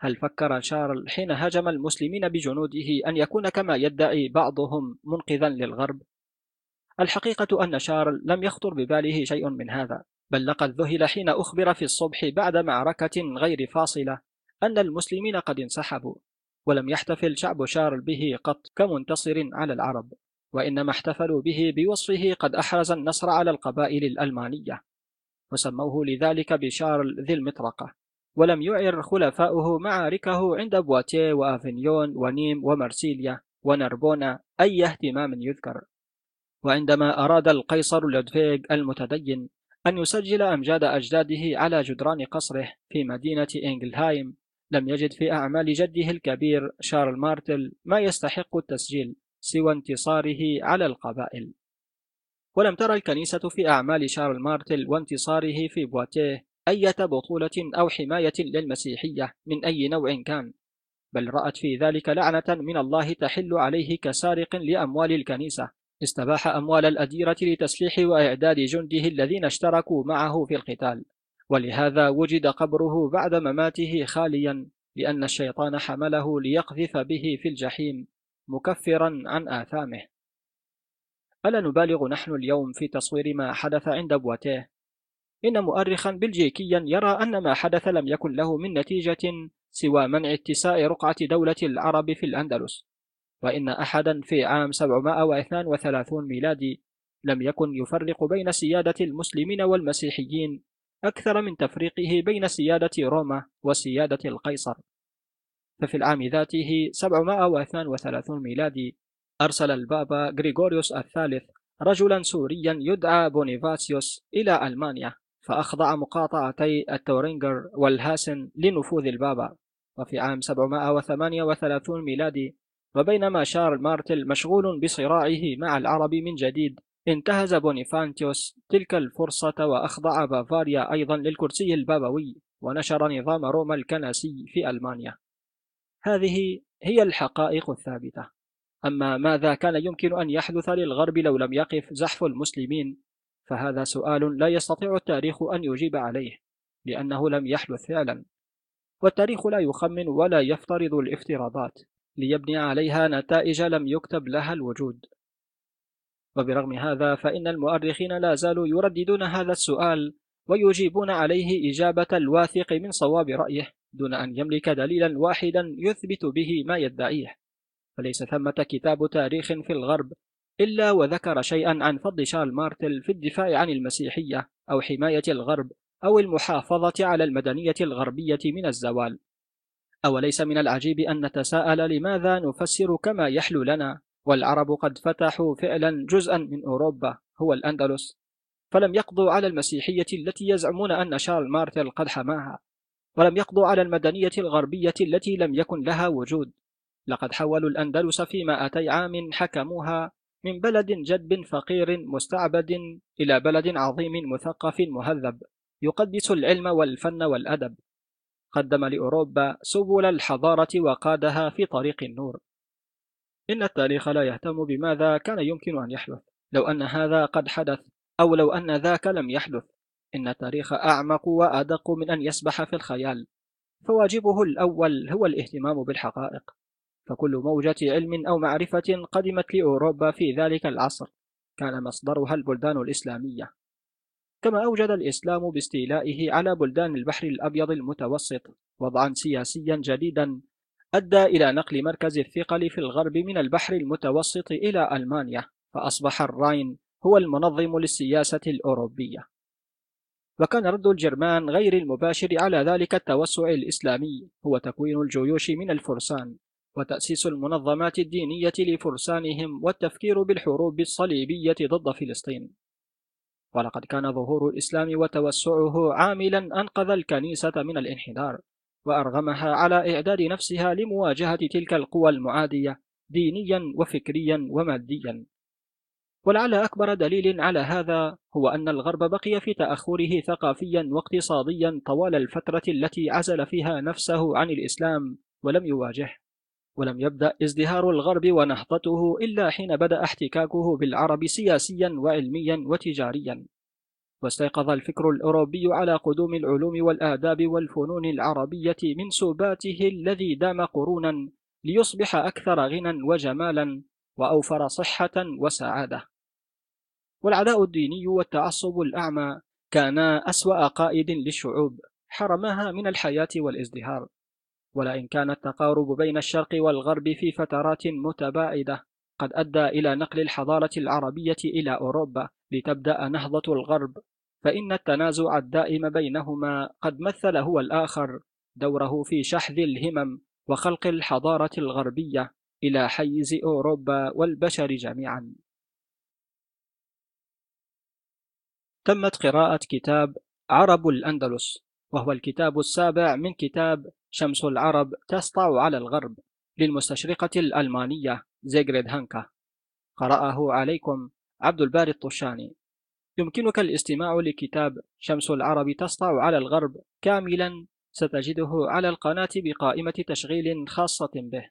Speaker 1: هل فكر شارل حين هاجم المسلمين بجنوده أن يكون كما يدعي بعضهم منقذا للغرب؟ الحقيقة أن شارل لم يخطر بباله شيء من هذا بل لقد ذهل حين أخبر في الصبح بعد معركة غير فاصلة أن المسلمين قد انسحبوا ولم يحتفل شعب شارل به قط كمنتصر على العرب وإنما احتفلوا به بوصفه قد أحرز النصر على القبائل الألمانية وسموه لذلك بشارل ذي المطرقة ولم يعر خلفاؤه معاركه عند بواتيه وأفنيون ونيم ومرسيليا ونربونا أي اهتمام يذكر. وعندما أراد القيصر لودفيغ المتدين أن يسجل أمجاد أجداده على جدران قصره في مدينة إنجلهايم لم يجد في أعمال جده الكبير شارل مارتل ما يستحق التسجيل سوى انتصاره على القبائل. ولم ترى الكنيسة في أعمال شارل مارتل وانتصاره في بواتيه أية بطولة أو حماية للمسيحية من أي نوع كان؟ بل رأت في ذلك لعنة من الله تحل عليه كسارق لأموال الكنيسة. استباح أموال الأديرة لتسليح وإعداد جنده الذين اشتركوا معه في القتال. ولهذا وجد قبره بعد مماته خاليا لأن الشيطان حمله ليقذف به في الجحيم مكفرا عن آثامه. ألا نبالغ نحن اليوم في تصوير ما حدث عند بواتيه؟ إن مؤرخا بلجيكيا يرى أن ما حدث لم يكن له من نتيجة سوى منع اتساع رقعة دولة العرب في الأندلس وإن أحدا في عام 732 ميلادي لم يكن يفرق بين سيادة المسلمين والمسيحيين أكثر من تفريقه بين سيادة روما وسيادة القيصر. ففي العام ذاته 732 ميلادي أرسل البابا غريغوريوس الثالث رجلا سوريا يدعى بونيفاسيوس إلى ألمانيا. فأخضع مقاطعتي التورينجر والهاسن لنفوذ البابا وفي عام 738 ميلادي وبينما شارل مارتل مشغول بصراعه مع العرب من جديد انتهز بونيفاسيوس تلك الفرصة وأخضع بافاريا أيضا للكرسي البابوي ونشر نظام روما الكنسي في ألمانيا. هذه هي الحقائق الثابتة. أما ماذا كان يمكن أن يحدث للغرب لو لم يقف زحف المسلمين؟ فهذا سؤال لا يستطيع التاريخ أن يجيب عليه لأنه لم يحدث فعلا. والتاريخ لا يخمن ولا يفترض الافتراضات ليبني عليها نتائج لم يكتب لها الوجود. وبرغم هذا فإن المؤرخين لا زالوا يرددون هذا السؤال ويجيبون عليه إجابة الواثق من صواب رأيه دون أن يملك دليلا واحدا يثبت به ما يدعيه. فليس ثمة كتاب تاريخ في الغرب إلا وذكر شيئا عن فضل شارل مارتل في الدفاع عن المسيحية أو حماية الغرب أو المحافظة على المدنية الغربية من الزوال. أوليس من العجيب أن نتساءل لماذا نفسر كما يحلو لنا؟ والعرب قد فتحوا فعلا جزءا من أوروبا هو الأندلس. فلم يقضوا على المسيحية التي يزعمون أن شارل مارتل قد حماها. ولم يقضوا على المدنية الغربية التي لم يكن لها وجود. لقد حولوا الأندلس في مائتي عام حكموها من بلد جدب فقير مستعبد إلى بلد عظيم مثقف مهذب يقدس العلم والفن والأدب. قدم لأوروبا سبل الحضارة وقادها في طريق النور. إن التاريخ لا يهتم بماذا كان يمكن أن يحدث. لو أن هذا قد حدث أو لو أن ذاك لم يحدث إن التاريخ أعمق وأدق من أن يسبح في الخيال. فواجبه الأول هو الاهتمام بالحقائق. فكل موجة علم أو معرفة قدمت لأوروبا في ذلك العصر كان مصدرها البلدان الإسلامية. كما أوجد الإسلام باستيلائه على بلدان البحر الأبيض المتوسط وضعا سياسيا جديدا أدى إلى نقل مركز الثقل في الغرب من البحر المتوسط إلى ألمانيا فأصبح الراين هو المنظم للسياسة الأوروبية. وكان رد الجرمان غير المباشر على ذلك التوسع الإسلامي هو تكوين الجيوش من الفرسان. وتأسيس المنظمات الدينية لفرسانهم والتفكير بالحروب الصليبية ضد فلسطين. ولقد كان ظهور الإسلام وتوسعه عاملا أنقذ الكنيسة من الانحدار وأرغمها على إعداد نفسها لمواجهة تلك القوى المعادية دينيا وفكريا وماديا. ولعل أكبر دليل على هذا هو أن الغرب بقي في تأخره ثقافيا واقتصاديا طوال الفترة التي عزل فيها نفسه عن الإسلام ولم يواجهه ولم يبدأ ازدهار الغرب ونهضته إلا حين بدأ احتكاكه بالعرب سياسيا وعلميا وتجاريا. واستيقظ الفكر الأوروبي على قدوم العلوم والآداب والفنون العربية من سباته الذي دام قرونا ليصبح أكثر غنى وجمالا وأوفر صحة وسعادة. والعداء الديني والتعصب الأعمى كانا أسوأ قائد للشعوب حرمها من الحياة والازدهار. ولئن كان التقارب بين الشرق والغرب في فترات متباعدة قد أدى إلى نقل الحضارة العربية إلى أوروبا لتبدأ نهضة الغرب. فإن التنازع الدائم بينهما قد مثل هو الآخر دوره في شحذ الهمم وخلق الحضارة الغربية إلى حيز أوروبا والبشر جميعا. تمت قراءة كتاب عرب الأندلس. وهو الكتاب السابع من كتاب شمس العرب تسطع على الغرب للمستشرقة الألمانية زيغريد هانكا. قرأه عليكم عبد الباري الطشاني. يمكنك الاستماع لكتاب شمس العرب تسطع على الغرب كاملا ستجده على القناة بقائمة تشغيل خاصة به.